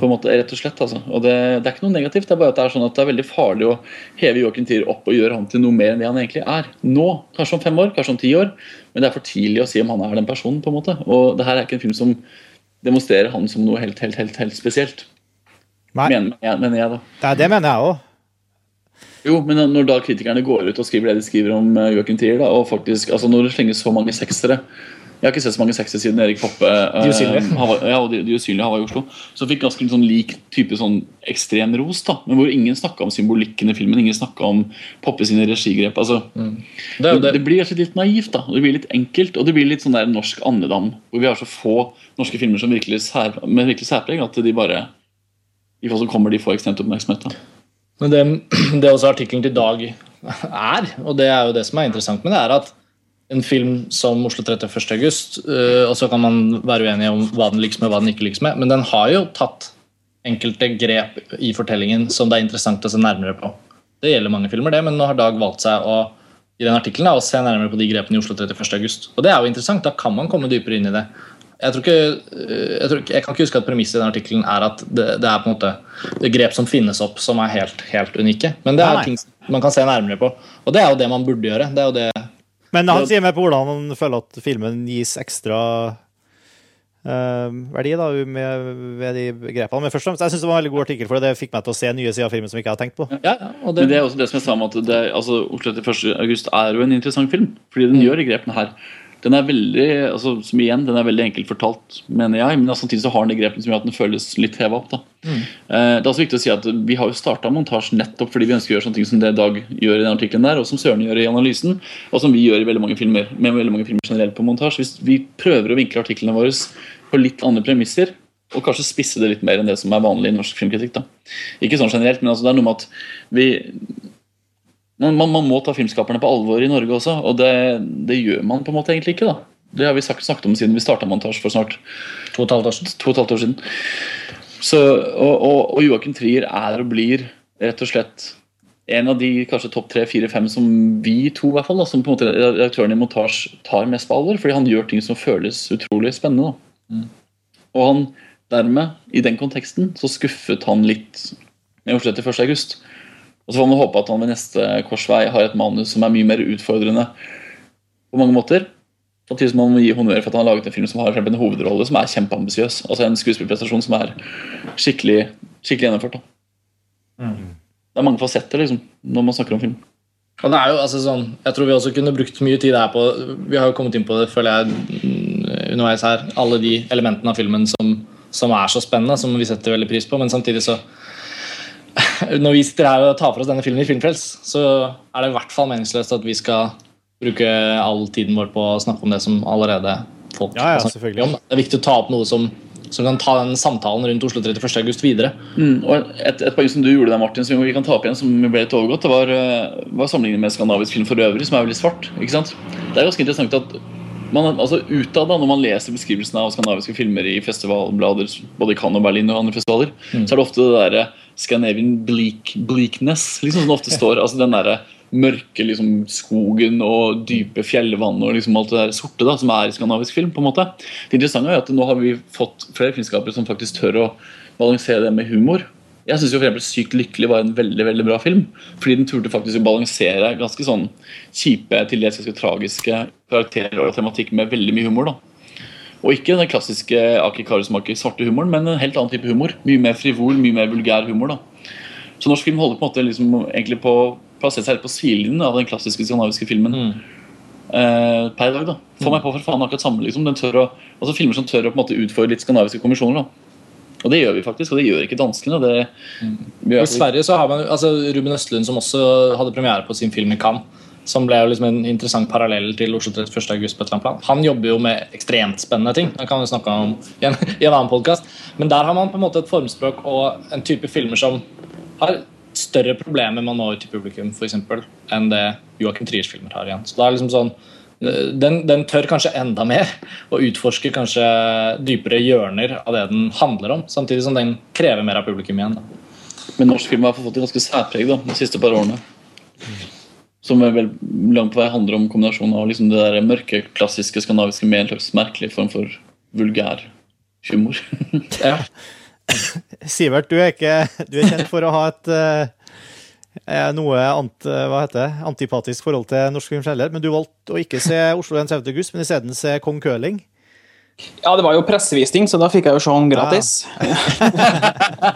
På en måte, rett og slett, altså. Og det, det er ikke noe negativt, det er bare at det er sånn at det er veldig farlig å heve Joachim Tier opp og gjøre han til noe mer enn det han egentlig er. Nå, kanskje om fem år, kanskje om ti år, men det er for tidlig å si om han er den personen. på en måte. Og det her er ikke en film som demonstrerer han som noe helt, helt, helt, helt spesielt. Nei, Mener, jeg- mener jeg, da. det, det mener jeg òg. Jo, men når da kritikerne går ut og skriver det de skriver om eh, Joachim Trier, da, og faktisk, altså når det slenges så mange seksere Jeg har ikke sett så mange sexy siden Erik Poppe De usynlige. Uh, ja, og de, de usynlige han i Oslo. Så fikk ganske sånn lik type sånn ekstrem ros, da, men hvor ingen snakka om symbolikken i filmen. Ingen snakka om Poppe sine regigrep. altså Det er det, det. blir kanskje litt naivt, da. Det blir litt enkelt, og det blir litt sånn der norsk andedam. Hvor vi har så få norske filmer som virkelig sær, med virkelig særpreg at de bare I fall så kommer de får ekstremt oppmerksomhet. da. Men det, [clears throat] det også artikkelen til Dag er, og det er jo det som er interessant med det, er at en film som Oslo 31. august, uh, og så kan man være uenig om hva den lykkes med, hva den ikke lykkes med, men den har jo tatt enkelte grep i fortellingen som det er interessant å se nærmere på. Det gjelder mange filmer, det, men nå har Dag valgt seg å i den artikkelen å se nærmere på de grepene i Oslo 31. august. Og det er jo interessant, da kan man komme dypere inn i det. Jeg, tror ikke, øh, jeg, tror ikke, jeg kan ikke huske at premisset i den artikkelen er at det, det er på en måte det grep som finnes opp som er helt, helt unike. Men det er nei. ting man kan se nærmere på. Og det er jo det man burde gjøre. Det er jo det Men han sier mer på hvordan han føler at filmen gis ekstra uh, verdi da, med, med de grepene. Men først og fremst, jeg synes det var en veldig god artikkel, for det fikk meg til å se nye sider av filmen som jeg ikke hadde tenkt på. Ja, ja, og det, Men det er også det som jeg sa om at det, altså, Oslo 31. august er jo en interessant film. Fordi den gjør de grepene her. Den er veldig altså, som igjen, den er veldig enkelt fortalt, mener jeg. Men samtidig så har den de grepene som gjør at den føles litt heva opp. da. Eh, det er også viktig å si at Vi har jo starta montasje nettopp fordi vi ønsker å gjøre sånne ting som det Dag gjør i den artikkelen der, og som Søren gjør i analysen, og som vi gjør i veldig mange filmer med veldig mange filmer generelt på montasje. Hvis vi prøver å vinkle artiklene våre på litt andre premisser, og kanskje spisse det litt mer enn det som er vanlig i norsk filmkritikk. da. Ikke sånn generelt, men altså det er noe med at vi man, man, man må ta filmskaperne på alvor i Norge også, og det, det gjør man på en måte egentlig ikke. da. Det har vi sagt, snakket om siden vi starta montasje for snart to og et halvt år siden. to og et halvt år siden. Så, og, og, og Joakim Trier er og blir rett og slett en av de kanskje topp tre, fire, fem som vi to, i hvert fall, da, som på en måte redaktøren i montasje tar mest på alvor. Fordi han gjør ting som føles utrolig spennende. Da. Og han dermed, i den konteksten, så skuffet han litt med Oslo 31. august. Og så får man håpe at han ved neste korsvei har et manus som er mye mer utfordrende på mange måter. Samtidig som man må gi honnør for at han har laget en film som har en hovedrolle som er kjempeambisiøs. Altså en skuespillprestasjon som er skikkelig, skikkelig gjennomført. Da. Det er mange fasetter liksom, når man snakker om film. Og det er jo altså sånn, Jeg tror vi også kunne brukt mye tid her på Vi har jo kommet inn på det, føler jeg, mm, underveis her. Alle de elementene av filmen som, som er så spennende, som vi setter veldig pris på. Men samtidig så [laughs] Når vi sitter her og tar for oss denne filmen i Filmfrels, så er det i hvert fall meningsløst at vi skal bruke all tiden vår på å snakke om det som allerede folk Ja, ja, har snakket om. Det er viktig å ta opp noe som, som kan ta den samtalen rundt Oslo 31. august videre. Mm, og et, et poeng som du gjorde der, Martin, som vi kan ta opp igjen, som ble litt overgått, det var, eh, var sammenlignet med skandinavisk film for øvrig, som er veldig svart. ikke sant? Det er ganske interessant at man, altså Utad, da, når man leser beskrivelsene av skandinaviske filmer i festivalblader, både i Cannes og Berlin og andre festivaler, så er det ofte det derre Scandinavian bleak, bleakness liksom, som det ofte står. altså den der, mørke liksom, skogen og dype fjellvann og liksom alt det der sorte da, som er i skandinavisk film. på en måte. Det interessante er at nå har vi fått flere filmskapere som faktisk tør å balansere det med humor. Jeg syns Sykt lykkelig var en veldig veldig bra film. Fordi den turte faktisk å balansere ganske sånn kjipe, til dels ganske tragiske karakterer og tematikk med veldig mye humor. da. Og ikke den klassiske Aki Karusmaki svarte humoren, men en helt annen type humor. Mye mer frivol, mye mer vulgær humor. da. Så norsk film holder på en måte liksom egentlig på plassere seg helt på sidelinjen av den klassiske skandinaviske filmen. Eh, per dag, da. Få meg på for faen akkurat samme. liksom. Den tør å, altså Filmer som tør å på en måte utfordre litt skandinaviske kommisjoner. da. Og det gjør vi faktisk, og det gjør ikke danskene. Det, vi I Sverige så har man altså Ruben Østlund, som også hadde premiere på sin film i Cannes. Som ble jo liksom en interessant parallell til Oslo 31. august. på et eller annet plan. Han jobber jo med ekstremt spennende ting. Det kan vi snakke om i en, i en annen podcast. Men der har man på en måte et formspråk og en type filmer som har større problemer med å nå ut til publikum for eksempel, enn det Joachim Triers filmer har igjen. Så det er liksom sånn den, den tør kanskje enda mer og utforsker kanskje dypere hjørner av det den handler om, samtidig som den krever mer av publikum igjen. Da. Men norsk film har fått et ganske særpreg da, de siste par årene. Som vel langt på vei handler om kombinasjonen av liksom det der mørke, klassiske skandinaviske med en slags merkelig form for vulgær humor. [laughs] Ja. Sivert, du er, ikke, du er kjent for å ha et eh, eh, noe ant, heter det, antipatisk forhold til norsk film men du valgte å ikke se Oslo 31. august, men isteden se Kong Køling. Ja, det var jo pressevisning, så da fikk jeg jo se den gratis. Ja.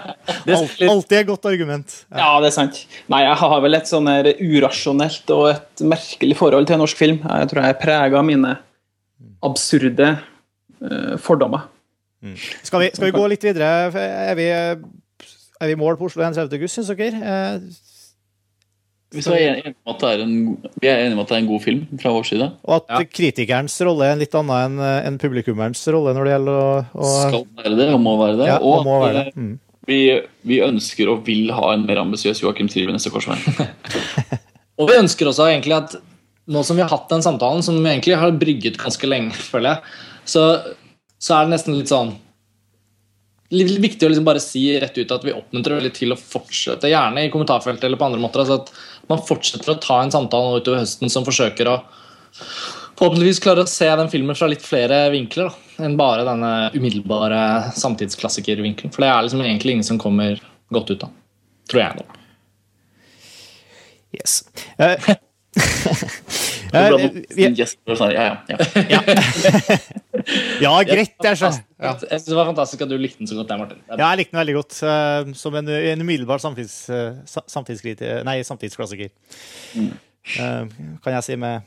[laughs] alltid et godt argument. Ja. Ja, det er sant. Nei, jeg har vel et sånn her urasjonelt og et merkelig forhold til norsk film. Jeg tror jeg er prega av mine absurde uh, fordommer. Skal, vi, skal vi gå litt videre? Er vi, er vi mål på Oslo 31. august, syns dere? Hvis vi er enige om at det er en, vi er enige om at det er en god film fra vår side, Og at Ja. kritikerens rolle er en litt annen enn en publikummerens rolle når det gjelder å, å skal være det og må være det. ja, og og være det. eh, Mm. vi, vi ønsker og vil ha en mer ambisiøs Joakim Trier ved neste korsvei. [laughs] Og vi ønsker også egentlig at nå som vi har hatt den samtalen, som vi egentlig har brygget ganske lenge, føler jeg, så, så er det nesten litt sånn viktig å liksom bare si rett ut at vi oppmuntrer veldig til å fortsette, gjerne i kommentarfeltet eller på andre måter, altså at man fortsetter å ta en samtale nå utover høsten som forsøker å forhåpentligvis klare å se den filmen fra litt flere vinkler da, enn bare denne umiddelbare samtidsklassikervinkelen. For det er liksom egentlig ingen som kommer godt ut av. Tror jeg, da. Yes. Eh, [laughs] [laughs] Ja, ja, [laughs] ja. ja, greit, det er sånn. Ja. Jeg synes det var fantastisk at du likte den så godt der, Martin. Ja, jeg likte den veldig godt. eh, som en, en umiddelbar samtids, eh, nei, samtidsklassiker. Eh, kan jeg si med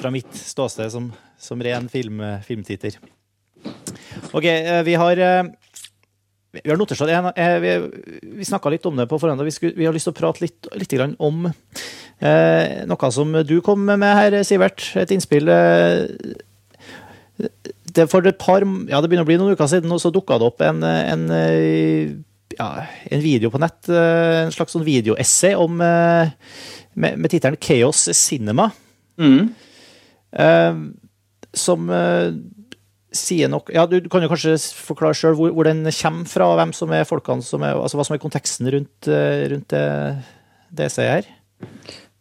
fra mitt ståsted som, som ren film, filmtitter. OK, vi har vi har notert Vi, vi snakka litt om det på forhånd. Vi, skulle, vi har lyst til å prate litt, litt grann om eh, noe som du kom med her, Sivert. Et innspill. Eh, det for et par ja, det begynner å bli noen uker siden, og så dukka det opp en, en, ja, en video på nett. eh, En slags sånn videoessay om, eh, med, med tittelen 'Chaos Cinema'. Mm. eh, Som eh, sier nok Ja, du kan jo kanskje forklare sjøl hvor, hvor den kommer fra, og hvem som er folkene som er Altså hva som er konteksten rundt, eh, rundt det, det essayet her.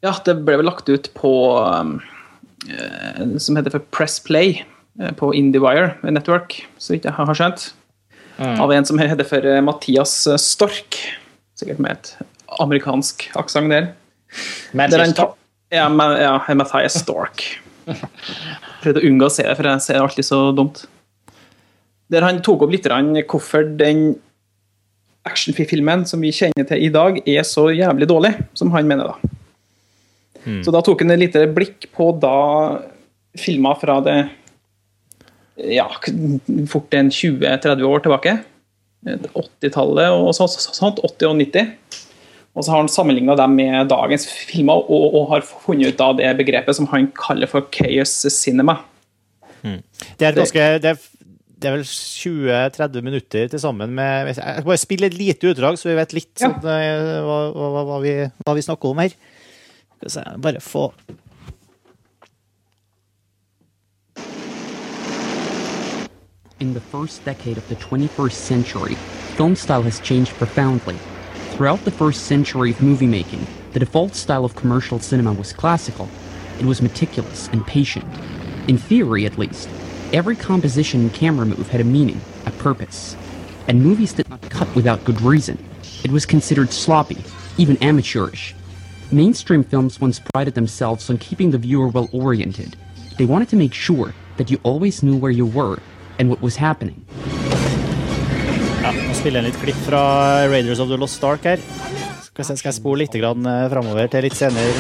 Ja, det ble vel lagt ut på um, eh, som heter for Press Play eh, på IndieWire Network, så vidt jeg har skjønt. Av en som heter for Mathias Stork. Sikkert med et amerikansk aksent der. Mathias Stork? ja, ja, Mathias Stork. Prøvde å unngå å se det, for jeg ser alltid så dumt. Der han tok opp litt hvorfor den actionfilmen som vi kjenner til i dag, er så jævlig dårlig, som han mener, da. Så da tok han et lite blikk på da filmer fra det ja, fort en 20-30 år tilbake. 80-tallet og så, så, sånt. 80 og 90. Og så har han sammenligna dem med dagens filmer og, og har funnet ut av det begrepet som han kaller for chaos cinema. Det er, ganske, det er, det er vel 20-30 minutter til sammen med Jeg skal bare spille et lite utdrag, så vi vet litt Ja. sånn, eh, hva, hva, hva, vi, hva vi snakker om her. Skal vi se, bare få In the first decade of the 21st century, film style has changed profoundly. Throughout the first century of movie making, the default style of commercial cinema was classical. It was meticulous and patient. In theory, at least, every composition and camera move had a meaning, a purpose. And movies did not cut without good reason. It was considered sloppy, even amateurish. Mainstream films once prided themselves on keeping the viewer well oriented. They wanted to make sure that you always knew where you were and what was happening. Ja, nå spiller jeg litt klipp fra Raiders of the Lost Stark her. Skal, se, skal jeg spole litt eh, framover til litt senere.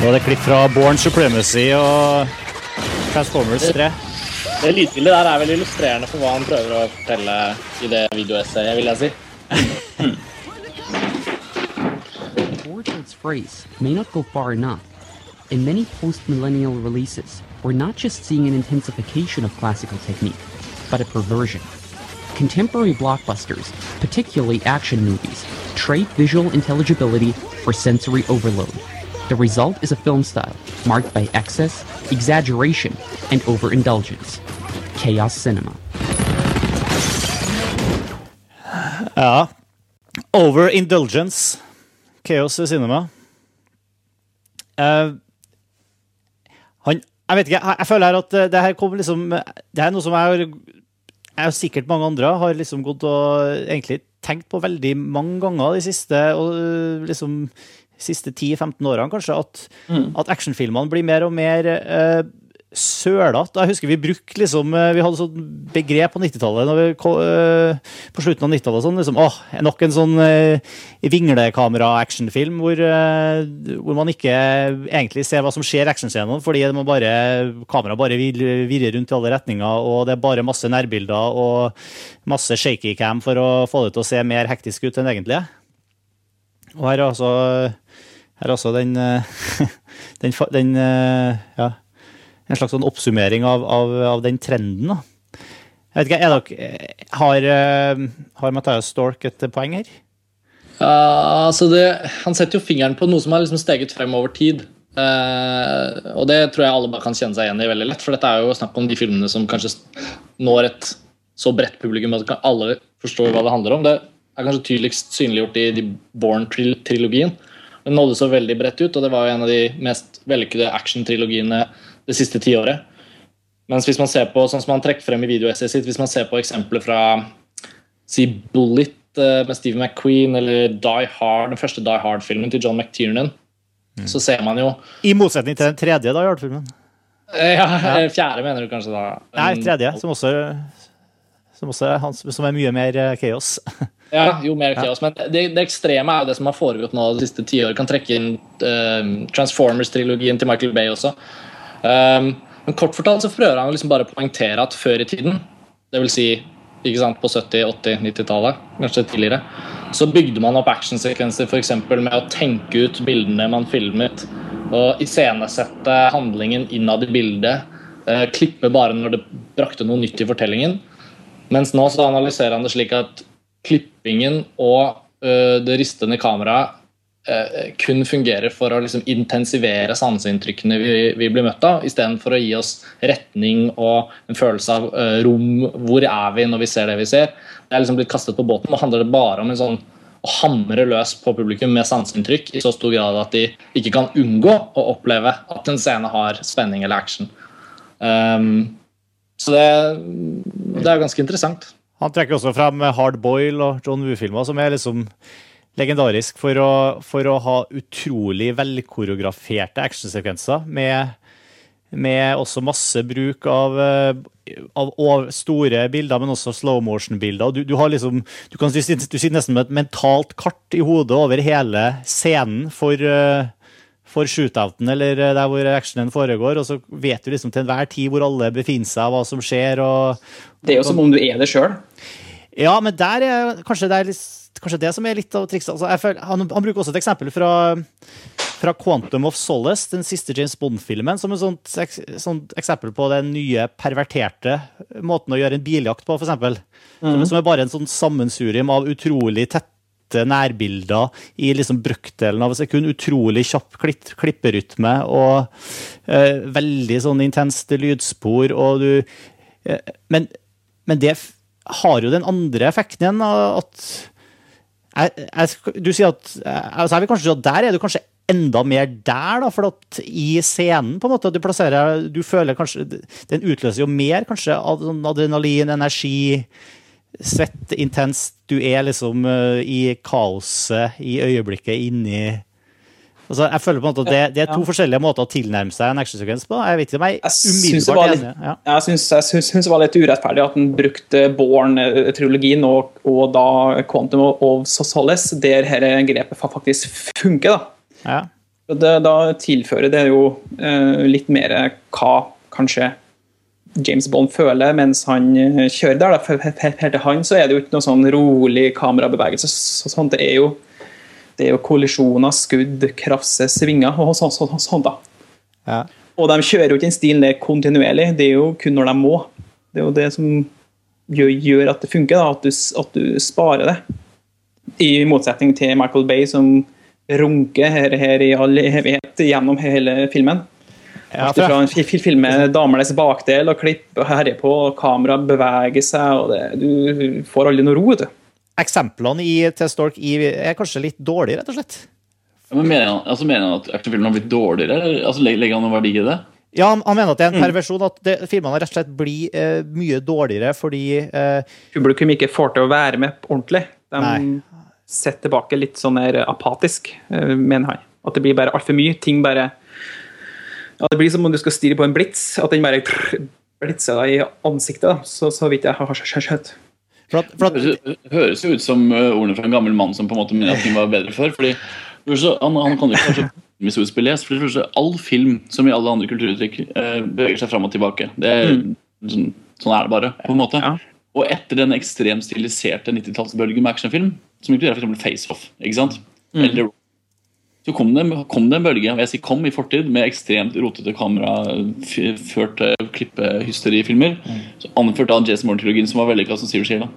Nå er det klipp fra Born Supremacy og Transformers 3. Det lydbildet der er vel illustrerende for hva han prøver å fortelle i det videoessayet, vil jeg si. [laughs] Phrase may not go far enough. In many post-millennial releases, we're not just seeing an intensification of classical technique, but a perversion. contemporary blockbusters, particularly action movies, trade visual intelligibility for sensory overload. The result is a film style marked by excess, exaggeration, and overindulgence. Chaos cinema. Ja. Overindulgence. Chaos cinema. Uh, han Jeg vet ikke, jeg, jeg føler her at eh, det her kommer liksom Det er noe som jeg Jeg og sikkert mange andre har liksom gått og egentlig tenkt på veldig mange ganger de siste og eh, liksom siste 10-15 årene, kanskje, at, at actionfilmene blir mer og mer uh, sølete. Jeg husker vi brukte liksom eh, Vi hadde sånn begrep på 90-tallet når vi ko- eh, På slutten av 90-tallet sånn liksom Åh, nok en sånn uh, vinglekamera-actionfilm hvor, eh, hvor man ikke egentlig ser hva som skjer i actionscenene, fordi det bare, kameraet bare virrer rundt i alle retninger, og det er bare masse nærbilder og masse shaky cam for å få det til å se mer hektisk ut enn egentlig. Og her er altså, her er altså den, eh, [laughs] den, den eh, ja, en slags sånn oppsummering av, av, av den trenden. Da. Jeg vet ikke, er dere, Har, eh, har Matthias Stork et poeng her? Uh, altså det, han setter jo fingeren på noe som har liksom steget frem over tid. Uh, og det tror jeg alle bare kan kjenne seg igjen i veldig lett. For dette er jo snakk om de filmene som kanskje når et så bredt publikum at alle forstår hva det handler om. Det er kanskje tydeligst synliggjort i de Born-trilogien. Den nådde så veldig bredt ut, og det var jo en av de mest vellykkede action-trilogiene det siste tiåret. Mens hvis man ser på sånn som han trekker frem i videoessayet sitt, hvis man ser på eksempler fra si Bullet eh, med Steve McQueen eller Die Hard, den første Die Hard-filmen til John McTiernan, så ser man jo I motsetning til den tredje da, i filmen. eh, ja, Fjerde, mener du kanskje da? Nei, tredje, som også, som også er, som er mye mer kaos. [laughs] Ja, jo mer chaos. Men det, det ekstreme er jo det som har foregått nå de siste tiåret. Kan trekke inn uh, Transformers-trilogien til Michael Bay også. Um, men kort fortalt så prøver han liksom bare å poengtere at før i tiden, dvs. Si, på 70-, 80-, 90-tallet, kanskje tidligere, så bygde man opp actionsekvenser f.eks. med å tenke ut bildene man filmet, og iscenesette handlingen innad i bildet. eh, klippe bare når det brakte noe nytt i fortellingen. Mens nå så analyserer han det slik at klippingen og ø, det ristende kameraet kun fungerer for å liksom intensivere sanseinntrykkene vi, vi blir møtt av, istedenfor å gi oss retning og en følelse av ø, rom. Hvor er vi når vi ser det vi ser? Det er liksom blitt kastet på båten. og handler det bare om en sånn å hamre løs på publikum med sanseinntrykk i så stor grad at de ikke kan unngå å oppleve at en scene har spenning eller action. Um, så det, det er ganske interessant. Han trekker også frem Hard Boil og John Woo-filmer, som er liksom legendarisk for å, for å ha utrolig velkoreograferte actionsekvenser med, med også masse bruk av, eh, av store bilder, men også slow motion-bilder. Du, du, liksom, du, du sitter nesten med et mentalt kart i hodet over hele scenen for, eh, for shootouten, eller eh, der hvor actionen foregår, og så vet du liksom til enhver tid hvor alle befinner seg, hva som skjer. og Det er jo som om du er det sjøl. Ja, men der er kanskje det, er litt, kanskje det som er litt av trikset. Altså, føler, han, han bruker også et eksempel fra, fra Quantum of Solace, den siste James Bond-filmen, som et sånt, ek, sånt eksempel på den nye perverterte måten å gjøre en biljakt på, f.eks. Som, som er bare en sånn sammensurium av utrolig tette nærbilder i liksom brøkdelen av et sekund. Utrolig kjapp klitt, klipperytme og eh, veldig sånn intenst lydspor, og du eh, men, men det har jo den andre effekten igjen, at jeg, jeg, Du sier at altså jeg vil kanskje Der er du kanskje enda mer der, da, for at i scenen på en måte, du plasserer Du føler kanskje Den utløser jo mer kanskje sånn adrenalin, energi, svett, intenst. Du er liksom eh, i kaoset i øyeblikket inni altså, Jeg føler på en måte at det, det er to forskjellige måter å tilnærme seg en actionsekvens på. Jeg vet ikke om jeg Jeg er det var umiddelbart litt, enig. Ja. jeg syns, det var litt urettferdig at han brukte Born-trilogien og, og da Quantum of Solace, der dette grepet faktisk funker. da. Ja. Det, da tilfører det jo uh, litt mer hva kanskje James Bond føler mens han eh, kjører der. Da. For for- for- for til han så er det jo ikke noe sånn rolig kamerabevegelse. Så, sånt. Det er jo det er jo kollisjoner, skudd, krasse svinger og sånn. Så, så, sånn da. Ja. Og de kjører jo ikke den stilen der kontinuerlig, det er jo kun når de må. Det er jo det som gjør, gjør at det funker, da, at, du, at du sparer det. I motsetning til Michael Bay, som runker her, her i all evighet gjennom hele filmen. Ja, fra jeg, en fi- fi- filme damenes bakdel og klipp og herjer på, og kameraet beveger seg, og det, du får aldri noe ro. vet du. Eksemplene i til Stork i, er kanskje litt dårlige, rett og slett. Ja, Men mener han, altså mener han at actionfilmen har blitt dårligere? eller altså, Legger han noen verdi i det? Ja, han, han mener at det er en perversjon, at det, filmene rett og slett blir eh, mye dårligere fordi eh, Publikum ikke får til å være med ordentlig. De Nei. setter tilbake litt sånn der apatisk, eh, mener han. At det blir bare altfor mye. Ting bare ja, Det blir som om du skal stirre på en blits. At den bare blitser deg i ansiktet, da. så, så vidt jeg har skjønt. For at, for Det at, høres- høres jo ut som uh, ordene fra en gammel mann som på en måte mener at ting var bedre før. fordi for det han, han kan jo ikke være så historisk belest. For det all film, som i alle andre kulturuttrykk, eh, beveger seg fram og tilbake. Det er, sånn, sånn er det bare. på en måte. Og etter den ekstremt stiliserte 90-tallsbølgen med actionfilm, som inkluderer f.eks. Face-Off, sant? Eller så kom det, kom det en bølge jeg sier kom i fortid med ekstremt rotete kamera, kameraførte klippehysteriefilmer. så Anført av Jason Morton-trilogien, som var vellykka, som sier. da.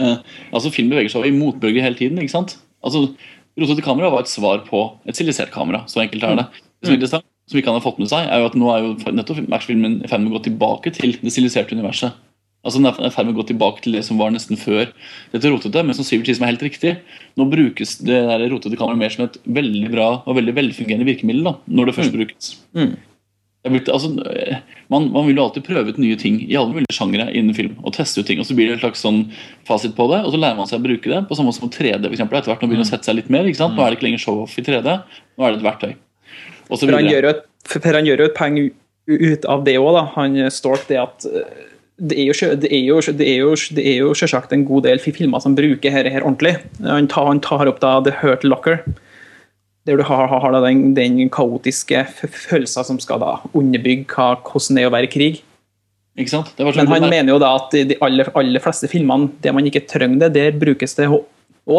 Eh, altså Film beveger seg i motbølger hele tiden. ikke sant? Altså, Rotete kamera var et svar på et silisert kamera. Så enkelt er det. Det som interessant, som ikke han har fått med seg, er jo at nå er jo nettopp matchfilmen i ferd med å gå tilbake til det siliserte universet. Altså Den er i ferd med å gå tilbake til det som var nesten før dette rotete. Men som Sivert sier som er helt riktig, nå brukes det der rotete kameraet mer som et veldig bra og veldig velfungerende virkemiddel da, når det først brukes. Det er blitt, altså, eh, man, man vil jo alltid prøve ut nye ting i alle mulige sjangere innen film. og teste ut ting, og Så blir det en slags sånn fasit på det, og så lærer man seg å bruke det. På samme måte som 3D. For eksempel, etter hvert Nå begynner det å sette seg litt mer. ikke sant? Nå er det ikke lenger show-off i 3D, nå er det et verktøy. Per han gjør jo et, poeng ut av det òg, han Stork, det at eh, det er, jo, det, er jo, det, er jo, det er jo selvsagt en god del filmer som bruker dette her ordentlig. Han tar, han tar opp da The Hurt Locker, der du har, har da den, den kaotiske følelsen som skal da underbygge hva, hvordan det er å være i krig. Ikke sant? Det var Men sånn- han mener jo da at de aller, aller fleste filmene, det man ikke trenger det, der brukes det òg,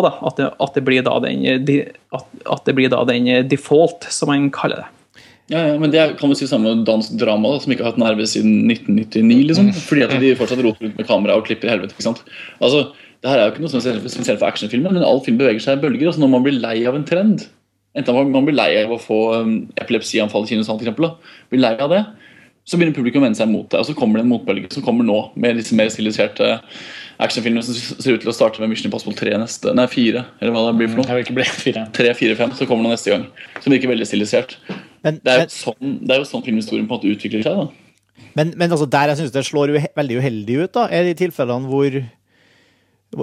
da. At det, at, blir da den, at, at det blir da den default, som man kaller det. Ja, ja, men det er, kan vi si samme dansk drama, da, som ikke har hatt nerve siden 1999. liksom. Fordi at de fortsatt roter rundt med kamera og klipper i helvete. ikke sant? Altså, det her er jo ikke noe som spesielt for actionfilmer, men all film beveger seg i bølger. altså Når man blir lei av en trend, enten man, blir lei av å få um, epilepsianfall i eksempel, da, blir lei av det, så begynner publikum å vende seg mot det. Og så kommer det en motbølge som kommer nå, med disse mer stiliserte actionfilmer som ser ut til å starte med Mission Impossible 3 neste, nei 4, eller hva det blir for noe. Jeg vil ikke bli [laughs] fire. 3, 4, 5, så kommer det neste gang. Som virker veldig stilisert. men, Det er men, jo sånn, det er jo sånn filmhistorien på en måte utvikler seg. da. men, men altså der jeg syns det slår uhe veldig uheldig ut, da, er de tilfellene hvor,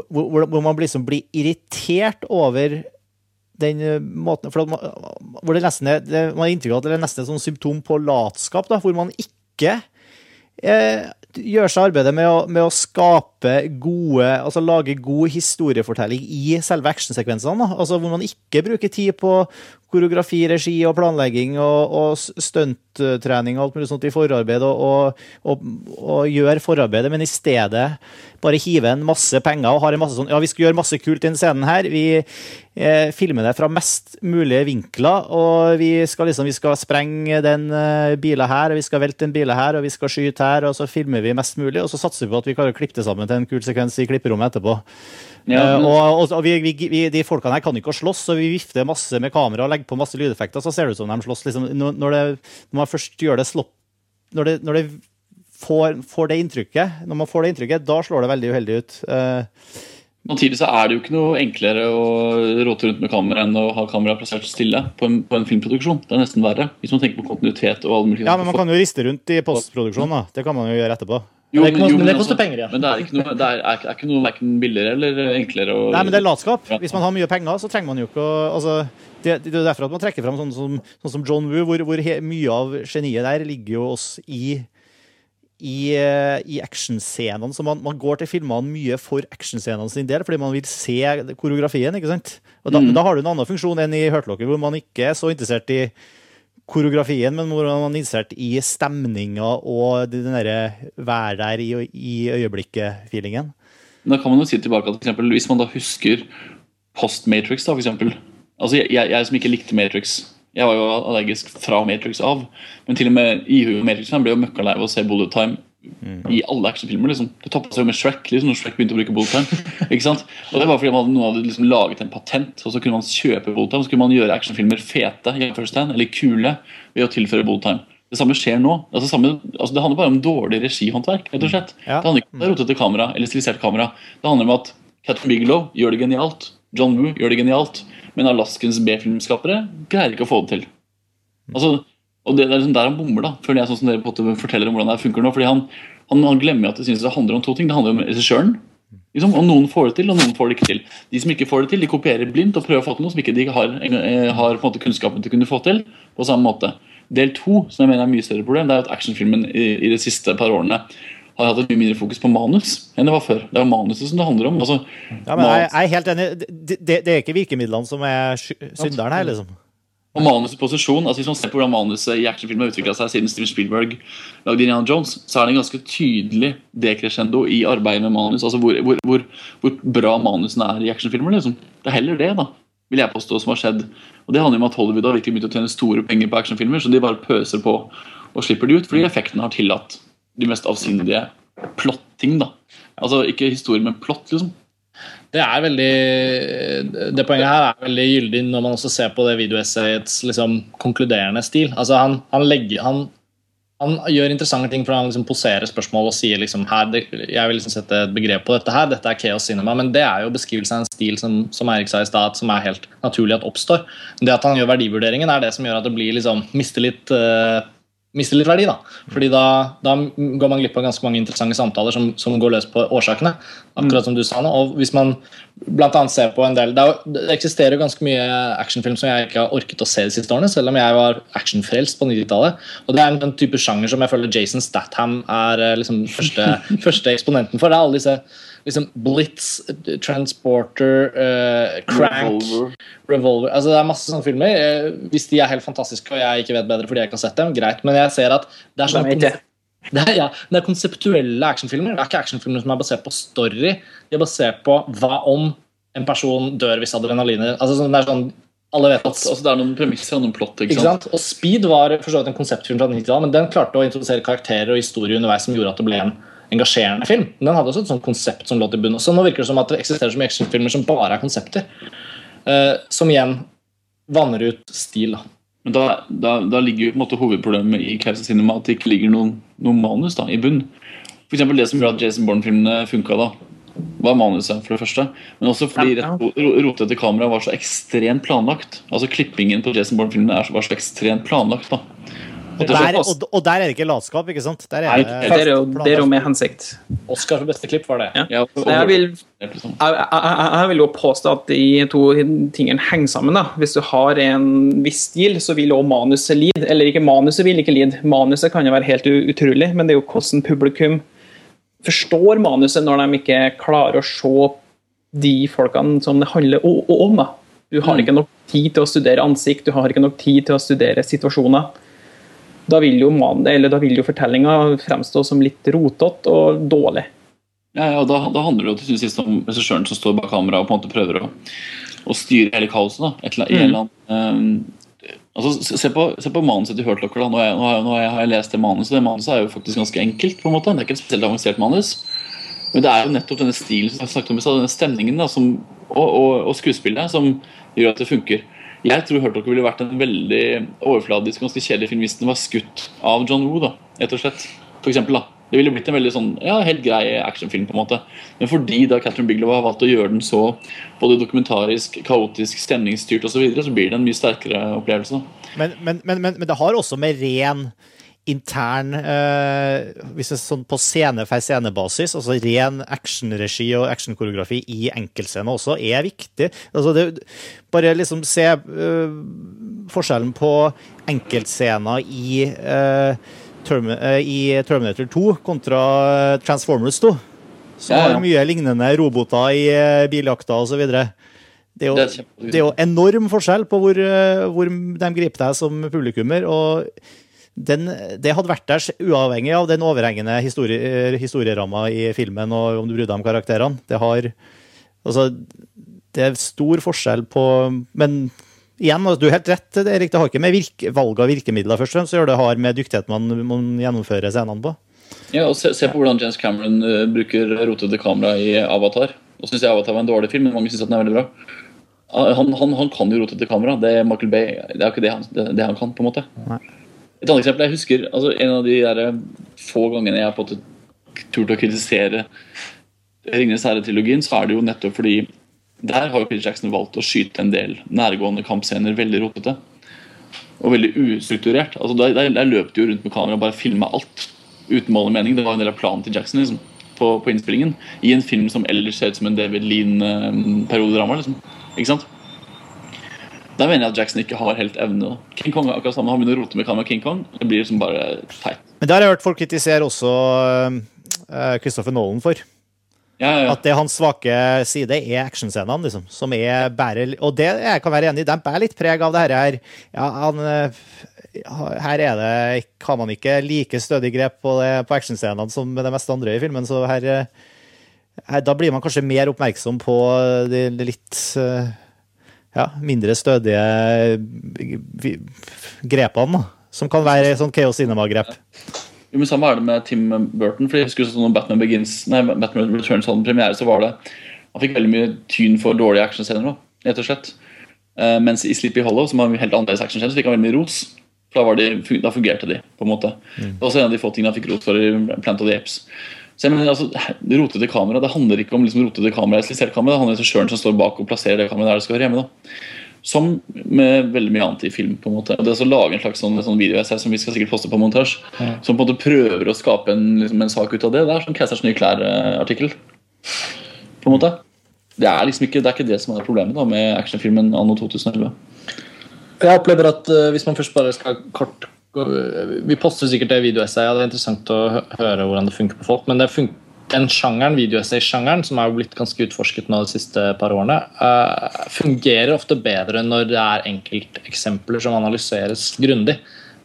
hvor, hvor, man liksom blir irritert over den eh, måten for at man, hvor det nesten er, det, Man har inntrykk av at det er nesten et sånn symptom på latskap, da, hvor man ikke eh, gjør seg arbeidet med å, med å skape gode Altså lage god historiefortelling i selve actionsekvensene. Altså Hvor man ikke bruker tid på koreografi, regi og planlegging og, og stunttrening og alt mulig sånt i forarbeid, og, og, og, gjør forarbeidet, men i stedet bare hive en masse penger og har en masse sånn Ja, vi skal gjøre masse kult i denne scenen her. Vi eh, filmer det fra mest mulige vinkler, og vi skal liksom Vi skal sprenge den eh, bilen her, og vi skal velte den bilen her, og vi skal skyte her, og så filmer vi mest mulig, og så satser vi på at vi klarer å klippe det sammen til en kul sekvens i klipperommet etterpå. Ja, Eh, og og, og vi, vi, vi, de folkene her kan ikke slåss, så vi vifter masse med kamera og legger på masse lydeffekter, så ser det ut som de slåss. Liksom, når, det, når man først gjør det slopp Når det, når det får, får det inntrykket, når man får det inntrykket, da slår det veldig uheldig ut. Uh, Samtidig så er det jo ikke noe enklere å rote rundt med kamera enn å ha kameraet plassert stille på en, på en filmproduksjon. Det er nesten verre, hvis man tenker på kontinuitet og alle mulige ja, men man kan jo riste rundt i postproduksjonen, da. Det kan man jo gjøre etterpå. Jo, Men det men det altså- koster penger, ja. Men det er ikke noe, det er, er, er ikke noe billigere eller enklere å Nei, men det er latskap. Hvis man har mye penger, så trenger man jo ikke å altså, det, det er derfor at man trekker fram sånn som, sånn som John Woo, hvor, hvor he, mye av geniet der ligger jo oss i i, eh, i actionscenene. Så man, man går til filmene mye for actionscenene sin del, fordi man vil se koreografien. ikke sant? Og da, Mm. da har du en annen funksjon enn i Hurtlocker, hvor man ikke er så interessert i koreografien, men hvor man er interessert i stemninga og den derre vær der i, i øyeblikket-feelingen. Da kan man jo si tilbake at for eksempel, hvis man da husker post-Matrix, da, for eksempel. Altså, jeg, jeg, jeg som ikke likte Matrix Jeg var jo allergisk fra Matrix av. Men til og med i Matrix jeg ble jo møkkalei av å se Bullet Time i alle actionfilmer. liksom. Det toppa seg jo med Shrek liksom, når Shrek begynte å bruke bullet time. [laughs] ikke sant? Og det var fordi man hadde, noen hadde liksom laget en patent, og så kunne man kjøpe bullet time. Så kunne man gjøre actionfilmer fete eller kule ved å tilføre bullet time. Det samme skjer nå. Altså, samme, altså, det handler bare om dårlig regihåndverk. rett og slett. Ja. Det handler ikke om rotete kamera eller stilisert kamera. Det handler om at Catherine Bigelow gjør det genialt. John Woo gjør det genialt. Men Alaskens B-filmskapere greier ikke å få det til. Altså, og det, det er liksom der han bommer, da, føler jeg, sånn som dere på en måte forteller om hvordan det funker nå. fordi han, han, han glemmer at det synes det handler om to ting. Det handler om regissøren. Liksom, og Noen får det til, og noen får det ikke til. De som ikke får det til, de kopierer blindt og prøver å få til noe som ikke de har, eh, har måte kunnskapen til å kunne få til. på samme måte. Del to, som jeg mener er et mye større problem, det er at actionfilmen i, i de siste par årene har hatt et mye mindre fokus på manus enn det var før. Det er jo manuset som det handler om. Altså, Ja, men jeg, jeg er helt enig. Det, det, det er ikke virkemidlene som er synderen her, liksom. Og manusets posisjon, altså Hvis man ser på hvordan manuset i actionfilm har utvikla seg siden Steven Spielberg lagde Indiana Jones, så er det en ganske tydelig decrescendo i arbeidet med manus. altså Hvor, hvor, hvor, hvor bra manusene er i actionfilmer. liksom. Det er heller det, da, vil jeg påstå, som har skjedd. Og Det handler om at Hollywood har virkelig begynt å tjene store penger på actionfilmer, så de bare pøser på og slipper de ut, fordi effekten har tillatt de mest avsindige plotting. da. Altså ikke historie, men plott, liksom. Det er veldig Det poenget her er veldig gyldig når man også ser på det videoessayets liksom, konkluderende stil. Altså han, han, legger, han, han gjør interessante ting for han liksom poserer spørsmål og sier liksom her, det, Jeg vil liksom sette et begrep på dette her, dette er chaos cinema. Men det er jo beskrivelse av en stil som, som Erik sa i stad, som er helt naturlig at oppstår. Det at han gjør verdivurderingen, er det som gjør at det blir liksom mister litt eh, mister litt verdi. da. Fordi da, da går man glipp av ganske mange interessante samtaler som, som går løs på årsakene. akkurat som du sa nå, og hvis man blant annet ser på en del Det, er det eksisterer jo ganske mye actionfilm som jeg ikke har orket å se de siste årene, selv om jeg var actionfrelst på 90-tallet. Og det er en, en type sjanger som jeg føler Jason Statham er eh, liksom første, [laughs] første eksponenten for. Det er alle disse liksom Blitz, eh, Transporter, uh, Crank Revolver. Revolver altså Det er masse sånne filmer. Eh, Hvis de er helt fantastiske og jeg ikke vet bedre fordi jeg ikke har sett dem, greit. Men jeg ser at det er sånn [laughs] det er, ja, det er konseptuelle actionfilmer. Det er ikke actionfilmer som er basert på story. De er basert på hva om en person dør hvis adrenalinet altså, sånn, det er sånn, Alle vet at Altså Det er noen premisser og noen plott. ikke ikke sant? sant? Og Speed var for så vidt en konseptfilm fra 90-tallet, men den klarte å introdusere karakterer og historie underveis som gjorde at det ble en engasjerende film. Men Den hadde også et sånt konsept som lå til bunn. Så nå virker det som at det eksisterer så mye actionfilmer som bare er konsepter. Uh, som igjen vanner ut stil. da. Men da, da, da ligger jo på en måte hovedproblemet i Chaos Cinema at det ikke ligger noen, noen manus da, i bunn. For eksempel det som gjorde at Jason Bourne-filmene funka da, var manuset, for det første. Men også fordi Ja, ja. rotete kamera var så ekstremt planlagt. Altså Klippingen på Jason Bourne-filmene var så ekstremt planlagt. da. Og Der, og, og der er det ikke latskap, ikke sant? Der Nei, er Det er jo, det er jo med hensikt. Oscar for beste klipp var det. Ja. ja, Jeg vil, jeg, jeg, jeg vil jo påstå at de to tingene henger sammen. da. Hvis du har en viss stil, så vil også manuset lide. Eller ikke manuset vil ikke lide. Manuset kan jo være helt utrolig, men det er jo hvordan publikum forstår manuset når de ikke klarer å se de folkene som det handler om. da. Du har ikke nok tid til å studere ansikt, du har ikke nok tid til å studere situasjoner. Da vil jo, man, fortellinga fremstå som litt rotete og dårlig. Ja, ja, da, da handler det jo til sist om regissøren som står bak kamera og på en måte prøver å, å styre hele kaoset. da, et, eller- annet, mm. eh, altså, se- på, se på manuset til Hurtlocker. Nå, jeg, nå, har jeg, nå har jeg, lest det manuset. Det manuset er jo faktisk ganske enkelt. på en måte, Det er ikke et spesielt avansert manus. Men det er jo nettopp denne stilen som jeg snakket om denne stemningen da, som, og, og, og skuespillet som gjør at det funker. Jeg tror Hurt ville vært en veldig overfladisk, ganske kjedelig film hvis den var skutt av John Woo. da, rett og slett. For eksempel, da. Det ville blitt en veldig sånn, ja, helt grei actionfilm. på en måte. Men fordi da Catherine Bigelow har valgt å gjøre den så både dokumentarisk, kaotisk, stemningsstyrt osv., så, videre, så blir det en mye sterkere opplevelse. men, men, men, men det har også med ren intern eh, hvis det er sånn På scene for scenebasis, altså ren actionregi og actionkoreografi i enkeltscener også, er viktig. Altså det, bare liksom se eh, forskjellen på enkeltscener i, eh, Termi eh, i Terminator 2 kontra Transformers 2. Som Ja, ja. har mye lignende roboter i uh, biljakter osv. Det er jo, Det er det jo enorm forskjell på hvor, eh, hvor de griper deg som publikummer. og den, det hadde vært der uavhengig av den overhengende historie, eh, historieramma i filmen og om du brydde deg om karakterene. Det har Altså, det er stor forskjell på Men igjen, altså, du har helt rett, Erik. Det har ikke med virke, valg av virkemidler først og fremst å gjøre, det har med dyktighet man, man gjennomfører scenene på. Ja, og se, se på hvordan James Cameron uh, bruker rotete kamera i Avatar. Og synes jeg Avatar var en dårlig film, men mange syns den er veldig bra. Han, han, han kan jo rotete kamera. Det er Michael Bay. Det er ikke det han, det, det han kan. på en måte. Nei. Et annet eksempel jeg husker, altså En av de der eh, få gangene jeg har fått turt å kritisere Ringenes herre-trilogien, så er det jo nettopp fordi der har jo Peter Jackson valgt å skyte en del nærgående kampscener veldig rotete. Og veldig ustrukturert. Altså Der, der, der løp de jo rundt med kamera og bare filma alt uten mål og mening. Det var en del av planen til Jackson liksom, på, på innspillingen. I en film som ellers ser ut som en David Lean-periodedrama. Liksom. Ikke sant? Der mener jeg at Jackson ikke har helt evne. King Kong er akkurat samme. Han begynner å rote med kamera King Kong. Det blir liksom bare teit. Men det har jeg hørt folk kritisere også eh, Christopher Nolan for. Ja, ja. At det er hans svake side er actionscenene, liksom. Som er bærer Og det jeg kan være enig i, de bærer litt preg av det her. Ja, han, eh, her er det Har man ikke like stødig grep på, det- på actionscenene som med det meste andre i filmen, så her, eh, her Da blir man kanskje mer oppmerksom på det de litt ja, mindre stødige grepene. Som kan være sånn Chaos Cinema-grep. Jo, men Samme er det med Tim Burton. fordi jeg husker sånn Batman Begins Nei, Batman Returns hadde premiere, så var det Han fikk veldig mye tyn for dårlige actionscener. rett og slett. Uh, mens i Sleepy Hollow, som har helt annerledes actionscener, så fikk han veldig mye ros. For da, var de, da fungerte de, på en måte. Det var også en av de få tingene han fikk ros for i Plant of the Apes. Så jeg mener, altså, Rotete kamera det handler ikke om liksom, rotete kamera, estillisert kamera, det handler om regissøren som står bak og plasserer det kameraet der det skal høre hjemme. da. Som med veldig mye annet i film. på en måte. Og det å lage en slags sånn, sånn videoessay som vi skal sikkert poste på montasje, som på en måte prøver å skape en, liksom, en sak ut av det, det er sånn Keisers nye klær-artikkel. På en måte. Det er liksom ikke det, er ikke det som er problemet da, med actionfilmen anno 2011. Jeg opplever at uh, hvis man først bare skal kort Vi poster sikkert det videoessayet, det er interessant å høre hvordan det funker på folk. Men den sjangeren, videoessay-sjangeren, som er blitt ganske utforsket nå de siste par årene, uh, fungerer ofte bedre når det er enkelteksempler som analyseres grundig.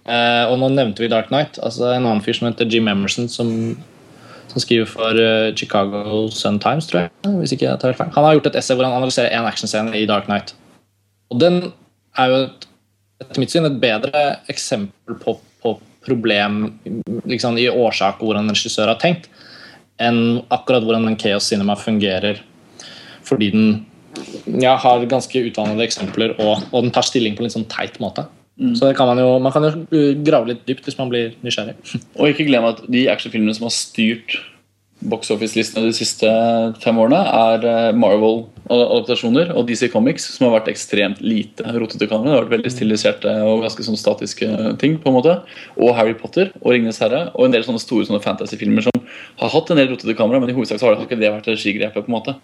Uh, og nå nevnte vi Dark Knight. altså En annen fyr som heter Jim Emerson, som, som skriver for uh, Chicago Sun Times, tror jeg. hvis ikke jeg tar helt feil. Han har gjort et essay hvor han analyserer én actionscene i Dark Knight. Og den er jo et, etter mitt syn et bedre eksempel på, på problem liksom, i årsak hvordan en regissør har tenkt, enn akkurat hvordan en Chaos Cinema fungerer. Fordi den ja, har ganske utdannede eksempler, og, og den tar stilling på en litt sånn teit måte. Så det kan man, jo, man kan jo grave litt dypt hvis man blir nysgjerrig. Og ikke glem at de actionfilmene som har styrt box office-listene de siste fem årene, er eh, Marvel-adaptasjoner og DC Comics, som har vært ekstremt lite rotete kamera. Det har vært veldig stiliserte og ganske sånn statiske ting. på en måte Og Harry Potter og Ringenes herre og en del sånne store sånne fantasy-filmer som har hatt en del rotete kamera, men i hovedsak så har det ikke det vært regigrepet. på en måte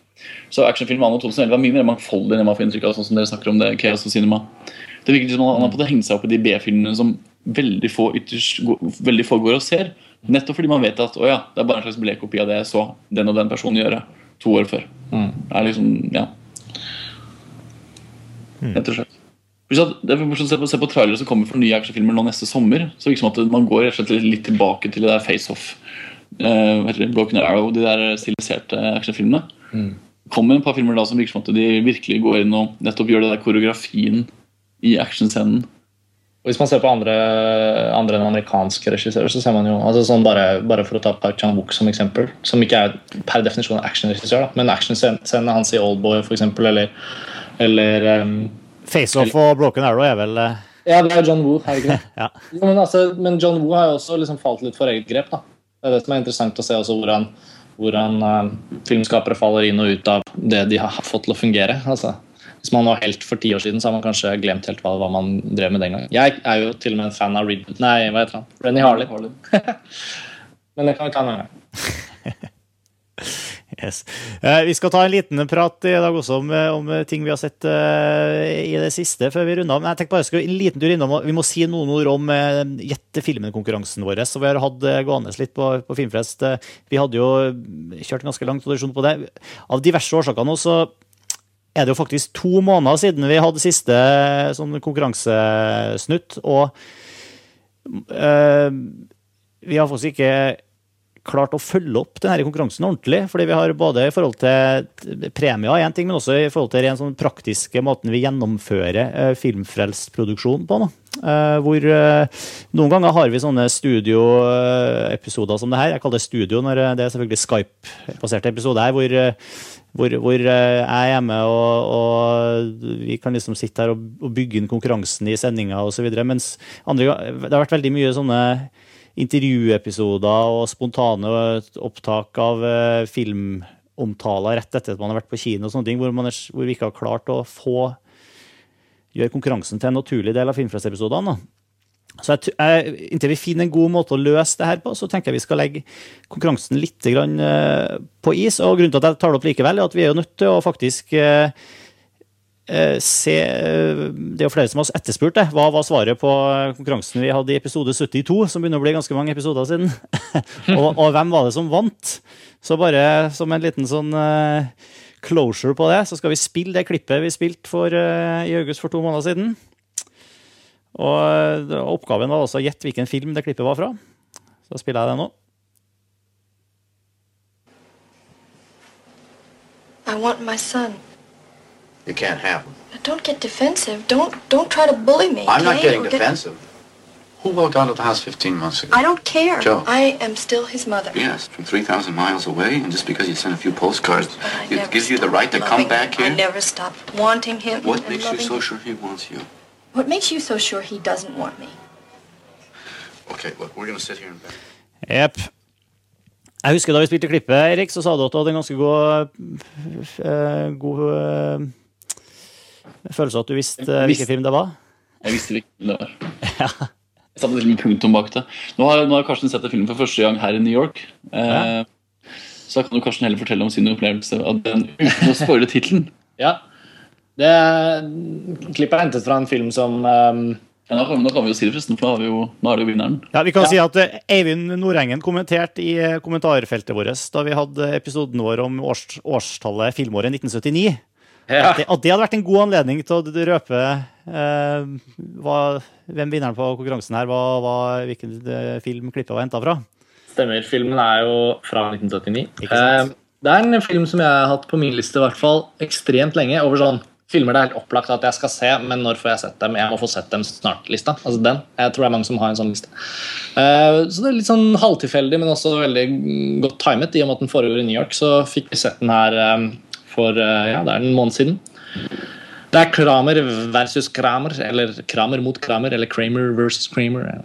Så actionfilm anno 2011 er mye mer mangfoldig enn man får inntrykk av, sånn som dere snakker om det, Chaos og Cinema. Det virker som han har fått hengt seg opp i de B-filmene som veldig få, ytterst, veldig få går og ser. Nettopp fordi man vet at å ja, det er bare en slags blekkopi av det jeg så den og den personen gjøre to år før. Det er liksom, ja. Rett og slett. Det er se på, se på trailere som kommer for nye actionfilmer nå neste sommer. Så liksom at man går slett litt tilbake til det der face-off. eh, heter det, Broken Arrow, de der stiliserte actionfilmene. kommer en par filmer da som virker som at de virkelig går inn og nettopp gjør det der koreografien i actionscenen. Og Hvis man ser på andre, andre enn amerikanske regissører, så ser man jo altså sånn bare, bare for å ta Park Chan-wook som eksempel, som ikke er per definisjon actionregissør, men actionscenene hans i Oldboy eksempel, eller, eller um, Face-off og Broken Arrow er vel eh, Ja, det er John Woo, er det ikke det? [laughs] Ja. Jo, men, altså, men John Woo har jo også liksom falt litt for eget grep. da. Det er det som er interessant å se også hvordan, hvordan uh, filmskapere faller inn og ut av det de har fått til å fungere. altså. Hvis man var helt for ti år siden, så har man kanskje glemt helt hva, hva man drev med den gangen. Jeg er jo til og med en fan av Reed Nei, hva heter han? Renny Harley. [laughs] Men det kan vi ta en annen gang. [laughs] Yes. Eh, vi skal ta en liten prat i dag også om, om ting vi har sett eh, i det siste, før vi runder av. Men jeg tenkte bare skulle en liten tur innom, Vi må si noen ord om Gjette filmen-konkurransen vår. Så vi har hatt eh, gående litt på, på Filmfrest. Eh, vi hadde jo kjørt en ganske lang tradisjon på det. Av diverse årsaker nå så er det jo faktisk to måneder siden vi hadde siste sånn konkurransesnutt. Og eh, vi har faktisk ikke klart å følge opp denne konkurransen ordentlig. fordi vi har både i forhold til premier, en ting, men også i forhold til den sånn praktiske måten vi gjennomfører eh, filmfrelst produksjon på. nå. Uh, hvor uh, Noen ganger har vi sånne studioepisoder som det her. Jeg kaller det studio når eh, det er selvfølgelig Skype-baserte episoder her. hvor eh, hvor, hvor eh, jeg er hjemme og, og vi kan liksom sitte her og, og bygge inn konkurransen i sendinga osv. Mens andre, det har vært veldig mye sånne intervjuepisoder og spontane opptak av eh, filmomtaler rett etter at man har vært på kino, og sånne ting, hvor, er, hvor vi ikke har klart å få gjøre konkurransen til en naturlig del av Filmfrelsepisodene. Så jeg, jeg, Inntil vi finner en god måte å løse det her på, så tenker jeg vi skal legge konkurransen litt grann, uh, på is. og Grunnen til at jeg tar det opp likevel, er at vi er jo nødt til å faktisk uh, uh, se Det er jo flere som har etterspurt det. Hva var svaret på konkurransen vi hadde i episode 72, som begynner å bli ganske mange episoder siden? [laughs] og, og hvem var det som vant? Så bare som en liten sånn closure på det, så skal vi spille det klippet vi spilte for, i august for to måneder siden. Og oppgaven var også å gjette hvilken film det klippet var fra. Så spiller jeg det nå. I want my son. You can't have him. Don't get defensive. Don't don't try to bully me. I'm not getting Or get- defensive. Who walked out of the house 15 months ago? I don't care. Joe. I am still his mother. Yes, from 3,000 miles away, and just because you sent a few postcards, it gives you the right to come back him. here? I never stopped wanting him. What and makes you so sure he wants you? What makes you so sure he doesn't want me? Okay, look, we're gonna to sit here and... Yep. Jeg husker da vi spilte klippet, Erik, så sa du at du hadde en ganske god, uh, god uh, følelse av at du visste uh, hvilken film det var. Jeg visste hvilken det var. [laughs] ja. Jeg satte til og med punktum bak det. Nå har, nå har Karsten sett filmen film for første gang her i New York. Ja. Så da kan jo Karsten heller fortelle om sin opplevelse av den uten å spoile tittelen. Ja. Det klippet er hentet fra en film som um, Ja, nå, kan, nå kan vi jo si det, forresten, for nå, vi jo, nå er det jo vinneren. Ja, Vi kan Ja. si at eh, Eivind Nordengen kommenterte i eh, kommentarfeltet vårt da vi hadde episoden vår om års, årstallet filmåret 1979. ja. At det, at det hadde vært en god anledning til å røpe eh, hva, hvem vinneren på konkurransen her var, hva- hvilken eh, film klippet var henta fra. Stemmer. Filmen er jo fra 1979. Ikke sant? Eh, Det er en film som jeg har hatt på min liste i hvert fall ekstremt lenge. over sånn filmer det er helt opplagt at jeg skal se, men når får jeg sett dem? Jeg må få sett dem snart-lista. Altså den. Jeg tror det er mange som har en sånn liste. Uh, Så det er litt sånn halvtilfeldig, men også veldig godt timet. I og med at den foregår i New York, så fikk vi sett den her um, for uh, ja, det er en måned siden. Det er Kramer versus Kramer, eller Kramer mot Kramer, eller Kramer versus Kramer.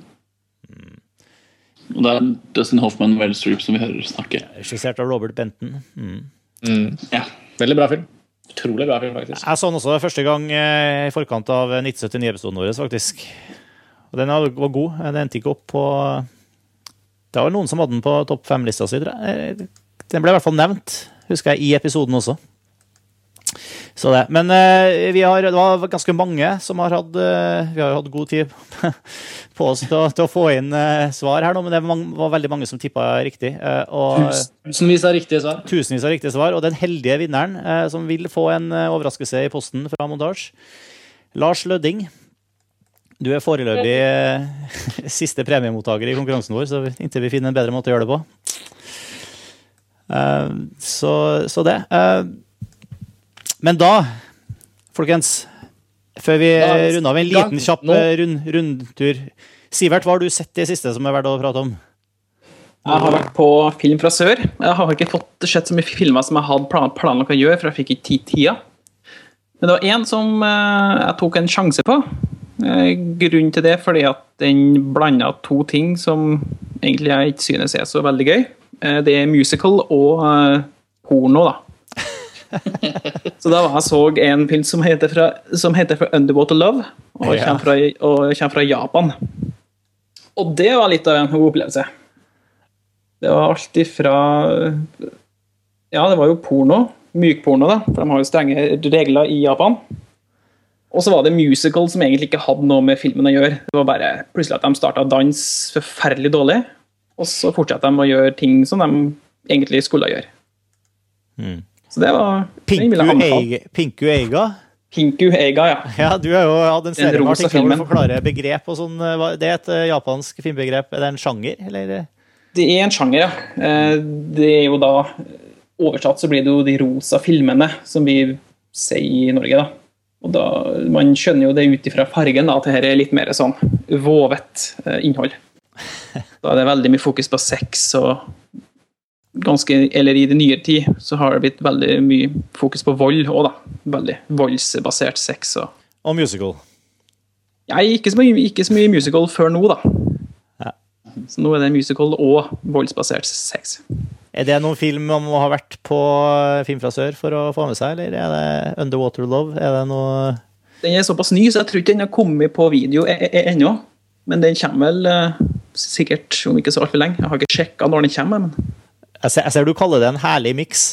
Og det er Dustin Hoffman og Meryl Streep som vi hører snakke. Regissert av Robert Benton. Mm. Ja. Veldig bra film. Utrolig bra film, faktisk. Jeg så den også første gang eh, i forkant av 1979-episoden vår, faktisk. Og den var god. Den endte ikke opp på Det var noen som hadde den på topp fem-lista si. Den ble i hvert fall nevnt, husker jeg, i episoden også. Så det. Men uh, vi har, det var ganske mange som har hatt uh, Vi har hatt god tid [laughs] på oss til, å- til å få inn uh, svar her nå, men det var, mange, var veldig mange som tippa riktig. og Tusenvis av riktige svar. tusenvis av riktige svar. Og den heldige vinneren som vil få en overraskelse i posten fra montasje, Lars Lødding. Du er foreløpig [laughs] siste premiemottaker i konkurransen vår, så inntil vi finner en bedre måte å gjøre det på. Så, så det. Men da, folkens, før vi runder av en liten kjapp eh, rund, rundtur Sivert, hva har du sett i det siste som er verdt å prate om? Jeg har vært på Film fra sør. Jeg har ikke fått sett så mye filmer som jeg hadde plan planlagt å gjøre, for jeg fikk ikke tid tida. Men det var én som eh, jeg tok en sjanse på. Eh, grunnen til det fordi at den blanda to ting som egentlig jeg ikke synes er så veldig gøy. Det er musical og porno, da. [laughs] så da var jeg så en film som heter, fra, som heter for Underwater Love, og Ja. kommer fra, og kommer fra Japan. Og det var litt av en god opplevelse. Det var alt ifra Ja, det var jo porno. Mykporno, da. For de har jo strenge regler i Japan. Og så var det musical som egentlig ikke hadde noe med filmen å gjøre. Det var bare plutselig at de starta dans forferdelig dårlig, og så fortsatte de å gjøre ting som de egentlig skulle gjøre. Mm. Så det var Pinku. Eiga, Pinku Eiga? Ja. Ja, du har jo hatt en Den serie med artikler hvor du forklarer begrep og sånn. Det er et eh, japansk filmbegrep. Er det en sjanger, eller? Det er en sjanger, ja. Eh, Det er jo da Oversatt så blir det jo de rosa filmene, som vi sier i Norge, da. Og da, Man skjønner jo det ut ifra fargen, da, at dette er litt mer sånn vovet eh, innhold. [laughs] Da er det veldig mye fokus på sex og ganske, Eller i det nyere tid så har det blitt veldig mye fokus på vold òg, da. Veldig voldsbasert sex og Og musical. Nei, ikke så mye, ikke så mye musical før nå, da. Ja. Så nå er det musical og voldsbasert sex. Er det noen film man må ha vært på Film fra sør for å få med seg, eller er det Underwater Love? Er det noe Den er såpass ny, så jeg tror ikke den har kommet på video e- e- ennå. Men den kommer vel eh, sikkert om ikke så altfor lenge. Jeg har ikke sjekka når den kommer. men Jeg ser, jeg ser du kaller det en herlig miks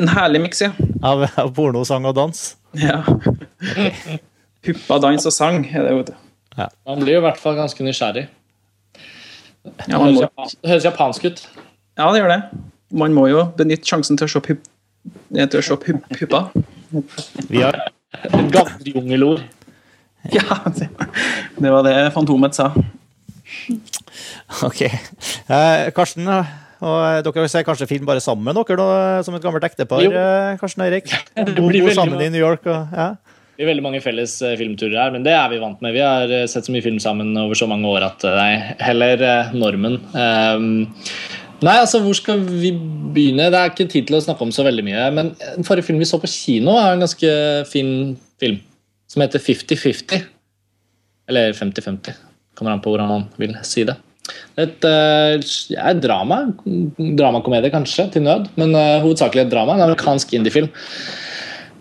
En herlig miks, ja. av, av porno, sang og dans. ja. Puppa, dans og sang er det, vet du. Man blir jo i hvert fall ganske nysgjerrig. Ja, Det man høres, må, det høres japansk ut. ja, det gjør det. Man må jo benytte sjansen til å se, pupp, eh, til å se pupp, puppa. Vi har, Et gammelt jungelord. Ja, det, det var det Fantomet sa. ok. Eh, Karsten, og dere ser kanskje film bare sammen med dere, da, som et gammelt ektepar? Eh, Karsten? [laughs] Det blir veldig sammen i New York? Og, ja. Det blir veldig mange felles eh, filmturer her, men det er vi vant med. Vi har eh, sett så mye film sammen over så mange år at eh, nei, heller eh, normen. Um, nei, altså, hvor skal vi begynne? Det er ikke tid til å snakke om så veldig mye. Men den forrige film vi så på kino, er en ganske fin film. Som heter 50-50. Eller 50-50. Kommer an på hvordan man vil si det. Et, eh, ja, et drama. Dramakomedie, kanskje, til nød. Men uh, hovedsakelig et drama. En amerikansk indiefilm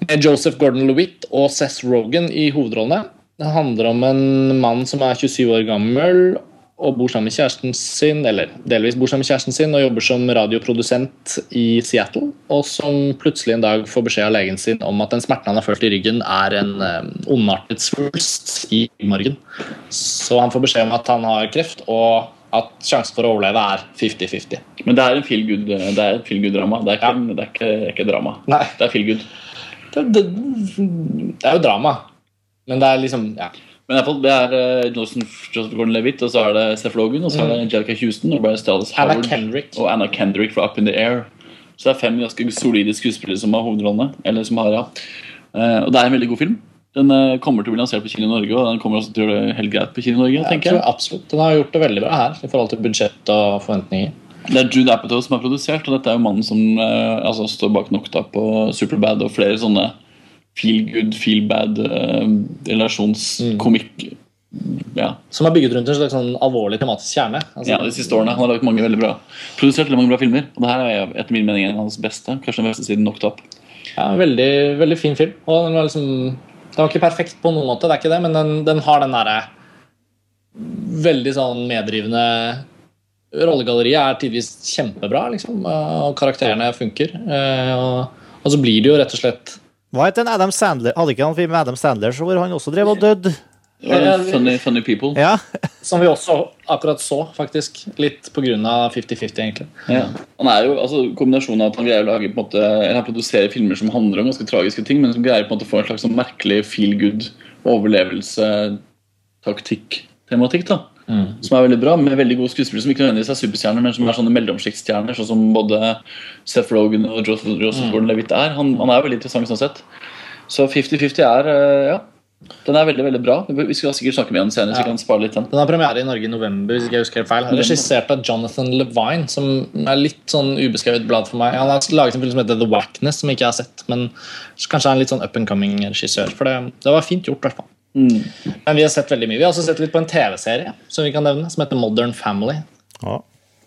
med Joseph Gordon-Lewitt og Seth Rogen i hovedrollene. Det handler om en mann som er 27 år gammel og bor sammen med kjæresten sin, eller delvis bor sammen med kjæresten sin og jobber som radioprodusent i Seattle, og som plutselig en dag får beskjed av legen sin om at den smerten han har følt i ryggen, er en eh, ondartet svulst i ryggmargen. Så han får beskjed om at han har kreft, og at sjansen for å overleve er 50-50. Men det er en feel good-drama. Det ikke, det det er ikke drama. Nei. Det er feel good. Det, det, det er jo drama, men det er liksom ja. Men i hvert fall, det er uh, Joseph, Joseph Gordon-Levitt, og så er det Seth Logan, og så er det Angelica Houston og Brian Mm. Howard Kendrick. og Anna Kendrick fra Up in the Air. Så det er fem ganske solide skuespillere som har hovedrollene. Eller som har, ja. Eh, og det er en veldig god film. Den eh, kommer til å bli lansert på kino i Norge, og den kommer også til å gjøre det helt greit på kino i Norge. Jeg tenker tror jeg. absolutt. Den har gjort det veldig bra her i forhold til budsjett og forventninger. Det er Jude Apatow som har produsert, og dette er jo mannen som eh, altså, står bak nokta på Superbad og flere sånne feel good, feel bad eh, relasjonskomikk. Ja. Som er bygget rundt en slags sånn alvorlig tematisk kjerne. Altså, ja, de siste årene. Han har laget mange veldig bra produsert veldig mange bra filmer. Og det her er etter min mening en av hans beste. Kanskje den beste siden Knocked Up. ja, veldig, veldig fin film. Og den var liksom Den var ikke perfekt på noen måte, det er ikke det, men den, den har den derre veldig sånn meddrivende Rollegalleriet er tidvis kjempebra, liksom, og karakterene funker. Eh, Og, og så blir det jo rett og slett Hva het den Adam Sandler? Hadde ikke han film med Adam Sandler så hvor han også drev og døde? Ja, funny, funny People. Ja. [laughs] Som vi også akkurat så, faktisk. Litt pga. 50-50, egentlig. Ja. Han er jo, altså Kombinasjonen av at han greier å lage på en måte, eller han produserer filmer som handler om ganske tragiske ting, men som greier på en måte å få en slags sånn merkelig feel good overlevelse, taktikk-tematikk. Da Som er veldig bra, med veldig gode skuespillere som ikke nødvendigvis er superstjerner, men som er sånne mellomsjiktstjerner, sånn som både Seth Rogen og Joseph, Joseph Gordon-Levitt er. Han, han er veldig interessant sånn sett. Så 50-50 er eh, ja, den er veldig veldig bra. Vi skal sikkert snakke med den senere. så vi kan spare litt den Den har premiere i Norge i november. hvis ikke jeg husker feil Regissert av Jonathan Levine, som er litt sånn ubeskrevet blad for meg. Han har laget en film som heter The Wackness, som jeg ikke har sett. Men kanskje er en litt sånn up and coming regissør. For det, det var fint gjort, i hvert fall. Men vi har sett veldig mye. Vi har også sett litt på en TV-serie som vi kan nevne, som heter Modern Family. Ja.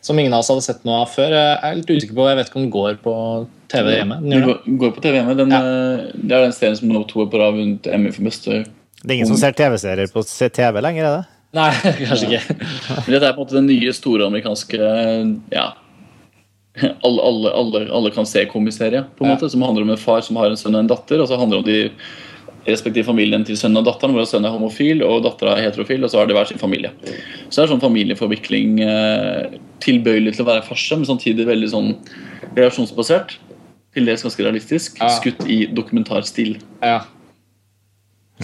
Som ingen av oss hadde sett noe av før. Jeg er litt usikker på Jeg vet ikke om den går på TV hjemme. Den Den gjør det. går, går på TV hjemme. Den, ja. Det er den serien som nå to år på rad vunnet Emmy for beste Det er ingen som ser TV-serier på TV lenger, er det? Nei, [laughs] kanskje ikke. Men Dette er på en måte den nye store amerikanske ja, alle, alle, alle, alle kan se-komiserie, på en Ja. måte, som handler om en far som har en sønn og en datter. Og så handler det om de respektive familien til sønnen og datteren, hvor sønnen er homofil og dattera er heterofil. Og så har de hver sin familie. Så det er sånn familieforvikling eh, tilbøyelig til å være farse, men samtidig veldig sånn relasjonsbasert. Til dels ganske realistisk. Skutt i dokumentarstil. Ja.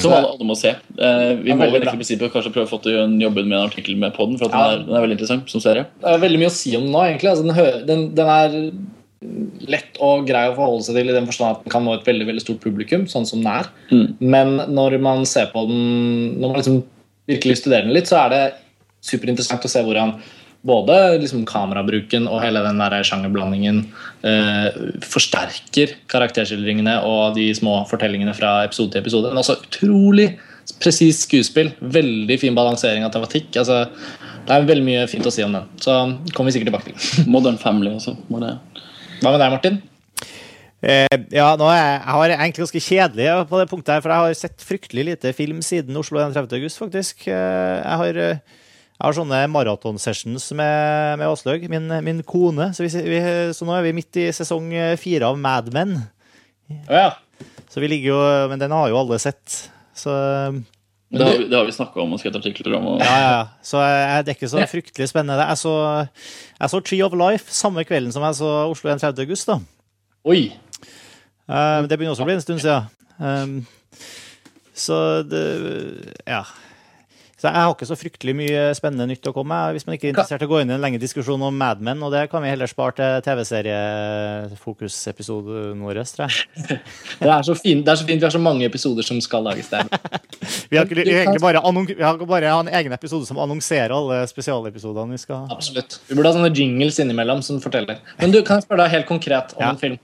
Som alle, alle må se. Eh, vi må vel prinsippet kanskje prøve å få til en jobbe med en artikkel med den, for den, er, den er veldig interessant som serie. Det er veldig mye å si om den nå, egentlig. Altså, den, den, den er lett og grei å forholde seg til i den forstand at den kan nå et veldig veldig stort publikum, sånn som den er. Mm. Men når man ser på den Når man liksom virkelig studerer den litt, så er det superinteressant å se hvordan både liksom kamerabruken og hele den der sjangerblandingen eh, forsterker karakterskildringene og de små fortellingene fra episode til episode. Men også utrolig presist skuespill. Veldig fin balansering av tematikk. Altså, det er veldig mye fint å si om den. Så kommer vi sikkert tilbake til. Modern Family også. Må det. Hva med deg, Martin? Eh, ja, nå er jeg, jeg har egentlig ganske kjedelig på det punktet her, for jeg har sett fryktelig lite film siden Oslo 31. august, faktisk. Eh, Jeg har, eh, jeg har sånne maratonsessions med, med Åslaug, min, min kone. Så, vi, så nå er vi midt i sesong fire av Mad Men. Ja. Så vi ligger jo Men den har jo alle sett. Så Det har det har vi snakka om og skrevet artikler om. Og, ja, ja, ja. Så jeg, det er ikke så fryktelig spennende. Jeg så, jeg så Tree of Life samme kvelden som jeg så Oslo 31. august, da. Oi. Eh, det begynner også å bli en stund siden. Um, så det Ja. Så jeg har ikke så fryktelig mye spennende nytt å komme med. Hvis man ikke er interessert i å gå inn i en lengre diskusjon om Mad Men, og det kan vi heller spare til TV-seriefokusepisoden vår, tror jeg. [laughs] Det er, så fint, det er så fint vi har så mange episoder som skal lages der. [laughs] Vi har, ikke, egentlig bare, vi har bare en egen episode som annonserer alle spesialepisodene vi skal ha. Absolutt. Vi burde ha sånne jingles innimellom som forteller. Men du, kan jeg spørre deg helt konkret om Ja. en film?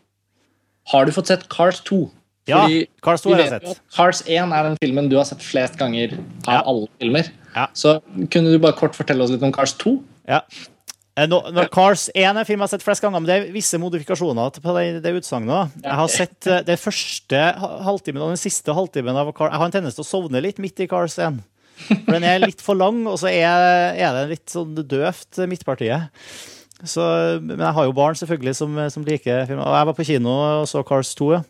Har du fått sett Cars 2? Ja, Fordi Cars 2 har jeg sett. Cars 1 er den filmen du har sett flest ganger av Ja. alle filmer. Ja. Så kunne du bare kort fortelle oss litt om Cars 2? Ja. Eh, Nå, når Cars 1 er en film jeg har sett flest ganger, men det er visse modifikasjoner på det, det utsagnet. Jeg har sett det første halvtimen og den siste halvtimen av Cars. Jeg har en tendens til å sovne litt midt i Cars 1. For den er litt for lang, og så er, er det litt sånn døvt, eh, midtpartiet. Så, men jeg har jo barn selvfølgelig som, som liker film. Og jeg var på kino og så Cars 2. Ja.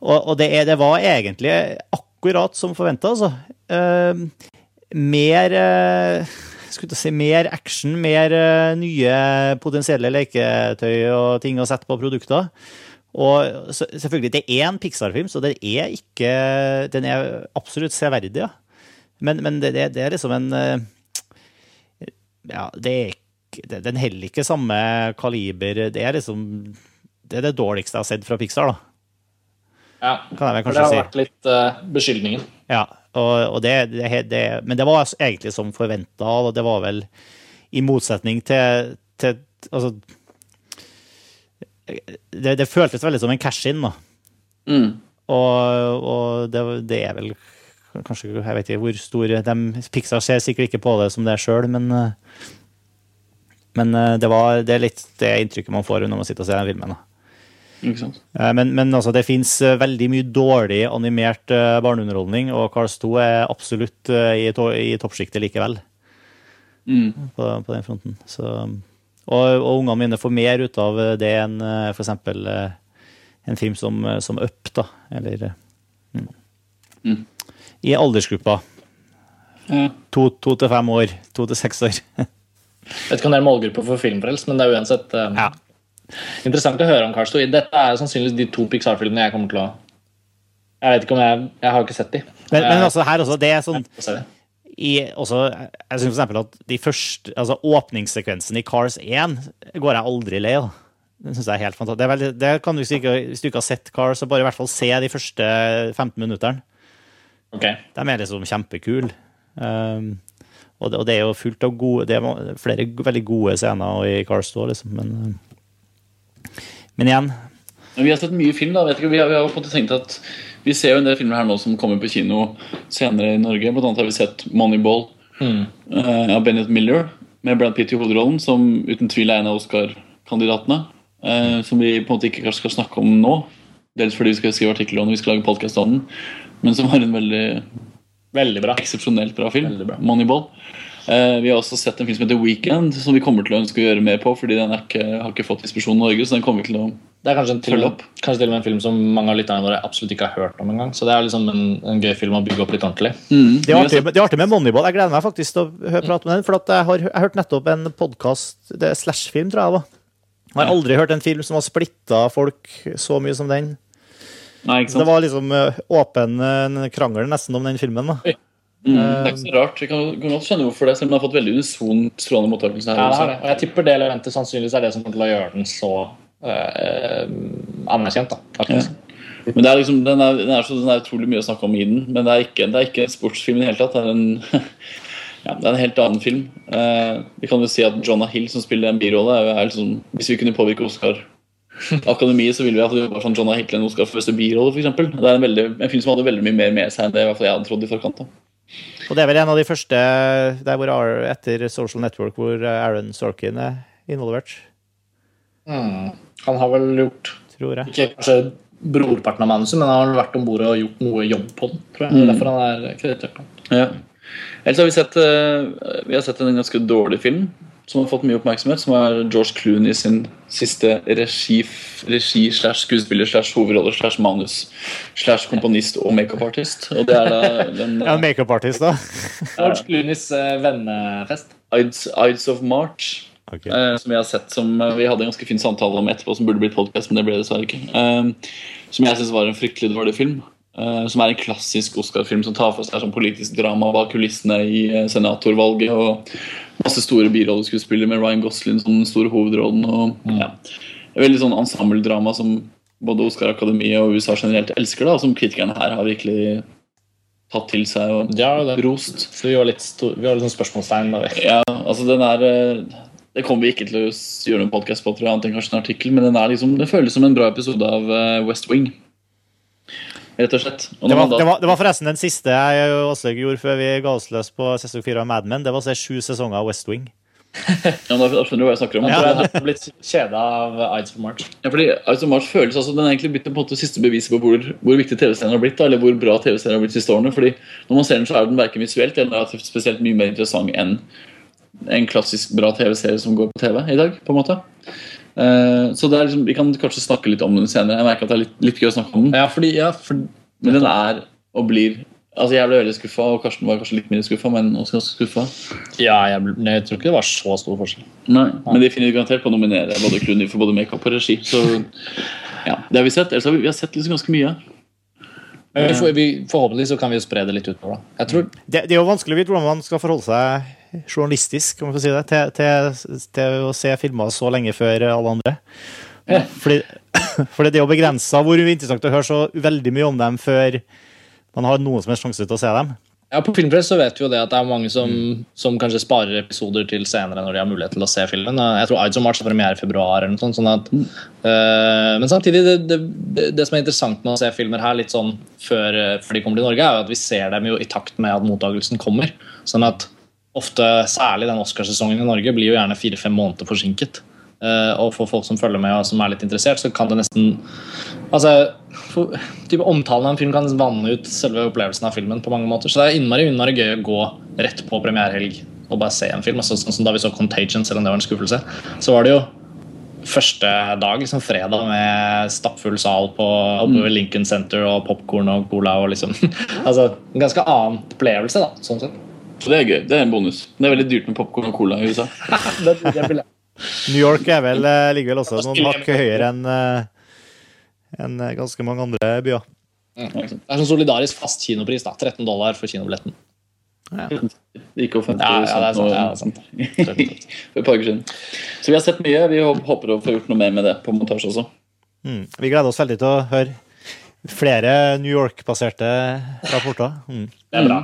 Og, og det, er, det var egentlig akkurat som forventa, altså. Uh, mer uh, skulle si mer action, mer uh, nye potensielle leketøy og ting å sette på produkter. Og selvfølgelig, det er en Pixar-film, så det er ikke Den er absolutt severdig, ja. Men, men det, det, er liksom en Ja, det er ikke Den heller ikke samme kaliber. Det er liksom Det er det dårligste jeg har sett fra Pixar, da. Ja. Kan jeg vel For det har si. vært litt uh, beskyldningen. Ja, og, og det, det, er- det, men det var egentlig som forventa, og det var vel i motsetning til, til Altså det, det føltes veldig som en cash-in, da. Mm. Og, og det, det er vel kanskje Jeg vet ikke hvor stor de, Pixar ser sikkert ikke på det som det sjøl, men eh, Men eh, det, var, det er litt det inntrykket man får når man sitter og ser den filmen. da. Eh, Men, men altså, det fins veldig mye dårlig animert eh, barneunderholdning, og Cars 2 er absolutt eh, i, to- i toppsjiktet likevel Mm. på, på den fronten. Så, og, og ungene mine får mer ut av det enn f.eks. eh, en film som, eh, som Up, da. Eller eh, mm. Mm. I aldersgruppa. Ja. To, to til fem år. To til seks år. [laughs] Vet ikke om det er målgruppa for filmfrelst, men det er uansett eh, Ja. Interessant å høre om Cars 2. Dette er sannsynligvis de to Pixar-filmene jeg kommer til å Jeg vet ikke om jeg Jeg har ikke sett de. Men, men Eh, altså, her også, det er sånn i, også, jeg synes for eksempel at de første, altså åpningssekvensen i Cars 1 går jeg aldri lei av. Det synes jeg er helt fantastisk. Det er veldig, det kan du, hvis, du ikke, hvis du ikke har sett Cars, så bare i hvert fall se de første 15 minuttene. Ok. De er liksom kjempekule. Um, og, og det er jo fullt av gode Det er flere veldig gode scener i Cars 2, liksom. Men, um, men igjen Men vi har sett mye film. da, vet ikke, vi har, vi har på en måte tenkt at Vi ser jo en del filmer her nå som kommer på kino senere i Norge. Blant annet har vi sett Moneyball Mm. uh, av Bennett Miller med Brad Pitt i hovedrollen, som uten tvil er en av Oscar-kandidatene. Uh, som vi på en måte ikke kanskje skal snakke om nå. Dels fordi vi skal skrive artikler om den, vi skal lage podkast om den. Men som var en veldig Veldig bra. eksepsjonelt bra film. Veldig bra. Moneyball. Eh, vi har også sett en film som heter Weekend, som vi kommer til å ønske å gjøre mer på. fordi den er ikke, har ikke fått distribusjon i Norge, så den kommer vi til å Det er kanskje, en til, opp. kanskje til og med en film som mange av lytterne våre absolutt ikke har hørt om engang. Så det er liksom en, en gøy film å bygge opp litt ordentlig. Det er, artig, det er artig med Moneyball. Jeg gleder meg faktisk til å høre prate med den. For at jeg har jeg har hørt nettopp en podkast, Slash-film, tror jeg det var. Jeg har aldri hørt en film som har splitta folk så mye som den. Nei, det var liksom eh, åpen eh, krangel nesten om den filmen. da. Mm, det er ikke så rart. Jeg kan, kan godt skjønne hvorfor det, selv om den har fått veldig unison strålende mottakelse her. Ja, det er det. Og jeg tipper det elementet sannsynligvis er det som kommer til å gjøre den så eh, anerkjent. da, Ja. Men det er liksom, den er, den er, så, den er utrolig mye å snakke om i den, men det er ikke, det er ikke en sportsfilm i det hele tatt. Det er en, [laughs] ja, det er en helt annen film. Eh, vi kan jo si at Jonah Hill, som spiller en birolle, er, er liksom, Hvis vi kunne påvirke Oscar Akademiet, så ville vi at det var sånn Jonah Hill en Oscar for beste birolle, f.eks. Det er en, veldig, en film som hadde veldig mye mer med seg enn det i hvert fall jeg hadde trodd i forkant. da. Og det er vel en av de første der hvor Ar- etter Social Network hvor eh, Aaron Sorkin er involvert, Mm. Han har vel gjort tror jeg. ikke kanskje brorparten av manuset, men han har vært om bord og gjort noe jobb på den. tror jeg. Er Derfor han er kreditert. Ja. Ellers har vi sett, eh, vi har sett en ganske dårlig film som har fått mye oppmerksomhet, som er George Clooney sin siste regi, regi slash skuespiller slash hovedrolle slash manus slash komponist og makeupartist. Og det er da den Ja, makeupartist, da. [laughs] George Clooneys eh, vennefest. Ides, Ides of March. Okay. eh, som jeg har sett som eh, vi hadde en ganske fin samtale om etterpå, som burde blitt podcast, men det ble dessverre ikke. Som jeg syns var en fryktelig dårlig film. Eh, som er en klassisk Oscar-film som tar for seg sånn politisk drama bak kulissene i eh, senatorvalget. Og masse store birolleskuespillere med Ryan Gosling som den store hovedrollen. Og, ja. Veldig sånn ensembledrama som både Oscar-akademiet og USA generelt elsker, da, og som kritikerne her har virkelig tatt til seg og Ja, det. rost. Så vi var litt, stor, vi var litt sånn spørsmålstegn. Da. Ja, altså den er eh, Det kommer vi ikke til å gjøre noen podcast på, tror jeg, annet enn kanskje en artikkel, men den er liksom, det føles som en bra episode av West Wing. Rett og slett. Og Det var, da- det, var, det var forresten den siste jeg og Åslaug gjorde før vi ga oss løs på sesong fire av Mad Men. Det var å se sju sesonger av West Wing. [laughs] ja, da, da skjønner du hva jeg snakker om. Jeg tror jeg har blitt kjeda av Ides for March. Ja, fordi Ides of March føles altså, Den er egentlig blitt på siste beviset på hvor, hvor viktig TV-serien har blitt. Da, eller hvor bra TV-serien har blitt siste årene. Fordi Når man ser den, så er den verken visuelt eller spesielt mye mer interessant enn en klassisk bra TV-serie som går på TV i dag. på en måte Eh, Så det er liksom, Vi kan kanskje snakke litt om den senere. Jeg merker at det er litt, litt gøy å snakke om den. Ja, fordi, ja, for, Men den er og blir Altså Jeg ble veldig skuffa, og Karsten var kanskje litt mindre skuffa. Men også ganske skuffa. ja jeg, ble- jeg tror ikke det var så stor forskjell. Nei, Men de finner garantert på å nominere både Clooney for både makeup og regi. Så ja, det har vi sett. Ellers har vi, vi har sett liksom ganske mye. Men vi, vi, forhåpentlig så kan vi jo spre det litt utover. da. Jeg tror Det, det er jo vanskelig å vite hvordan man skal forholde seg journalistisk om man får si det, til, til, til å se filmer så lenge før alle andre. Fordi, [laughs] fordi det er jo begrensa hvor interessant å høre så veldig mye om dem før man har noen som helst sjanse til å se dem. Ja, På Filmpress så vet vi jo det at det er mange som, som kanskje sparer episoder til senere når de har mulighet til å se filmen. Jeg tror Ides of March har premiere i februar. eller noe sånt, sånn at, eh, Men samtidig, det, det, det, det som er interessant med å se filmer her litt sånn før, eh, før de kommer til Norge, er jo at vi ser dem jo i takt med at mottakelsen kommer. Sånn at ofte, særlig den Oscarsesongen i Norge, blir jo gjerne fire-fem måneder forsinket. Eh, og for folk som følger med og som er litt interessert, så kan det nesten Altså, for, type Omtalen av en film kan vanne ut selve opplevelsen av filmen. på mange måter Så det er innmari, innmari gøy å gå rett på premierehelg og bare se en film. Altså, sånn som Da vi så Contagion, selv om det var en skuffelse, så var det jo første dag, liksom fredag, med stappfull sal på oppe ved Lincoln Center og popkorn og cola. og liksom [laughs] Altså, En ganske annen opplevelse, da. sånn sett. Så det er gøy. Det er en bonus. Det er veldig dyrt med popkorn og cola i USA. [laughs] New York er vel, eh, ligger vel også noen hakk høyere enn en eh, ganske mange andre byer. Det er sånn solidarisk fast kinopris. da 13 dollar for kinobilletten. Ikke offentlig. Ja, ja, det er sant. Ja, det er sant. [laughs] For et par uker siden. Så vi har sett mye. Vi håper å få gjort noe mer med det på montasje også. Mm. Vi gleder oss veldig til å høre flere New York-baserte rapporter. Mm. Det er bra.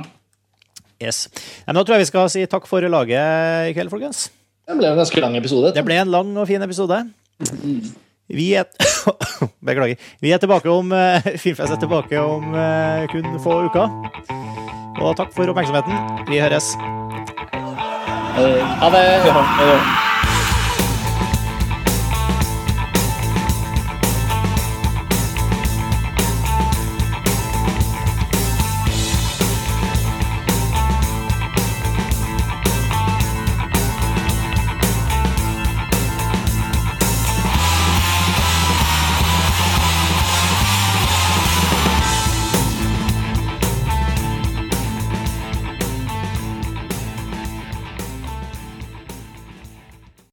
Yes. Ja, men da tror jeg vi skal si takk for laget i kveld, folkens. Det ble en ganske lang episode. Det ble en lang og fin episode. Vi er [coughs] Beklager. Vi er tilbake om eh, [laughs] Filmfest er tilbake om eh, kun få uker. Og takk for oppmerksomheten. Vi høres. Ha det.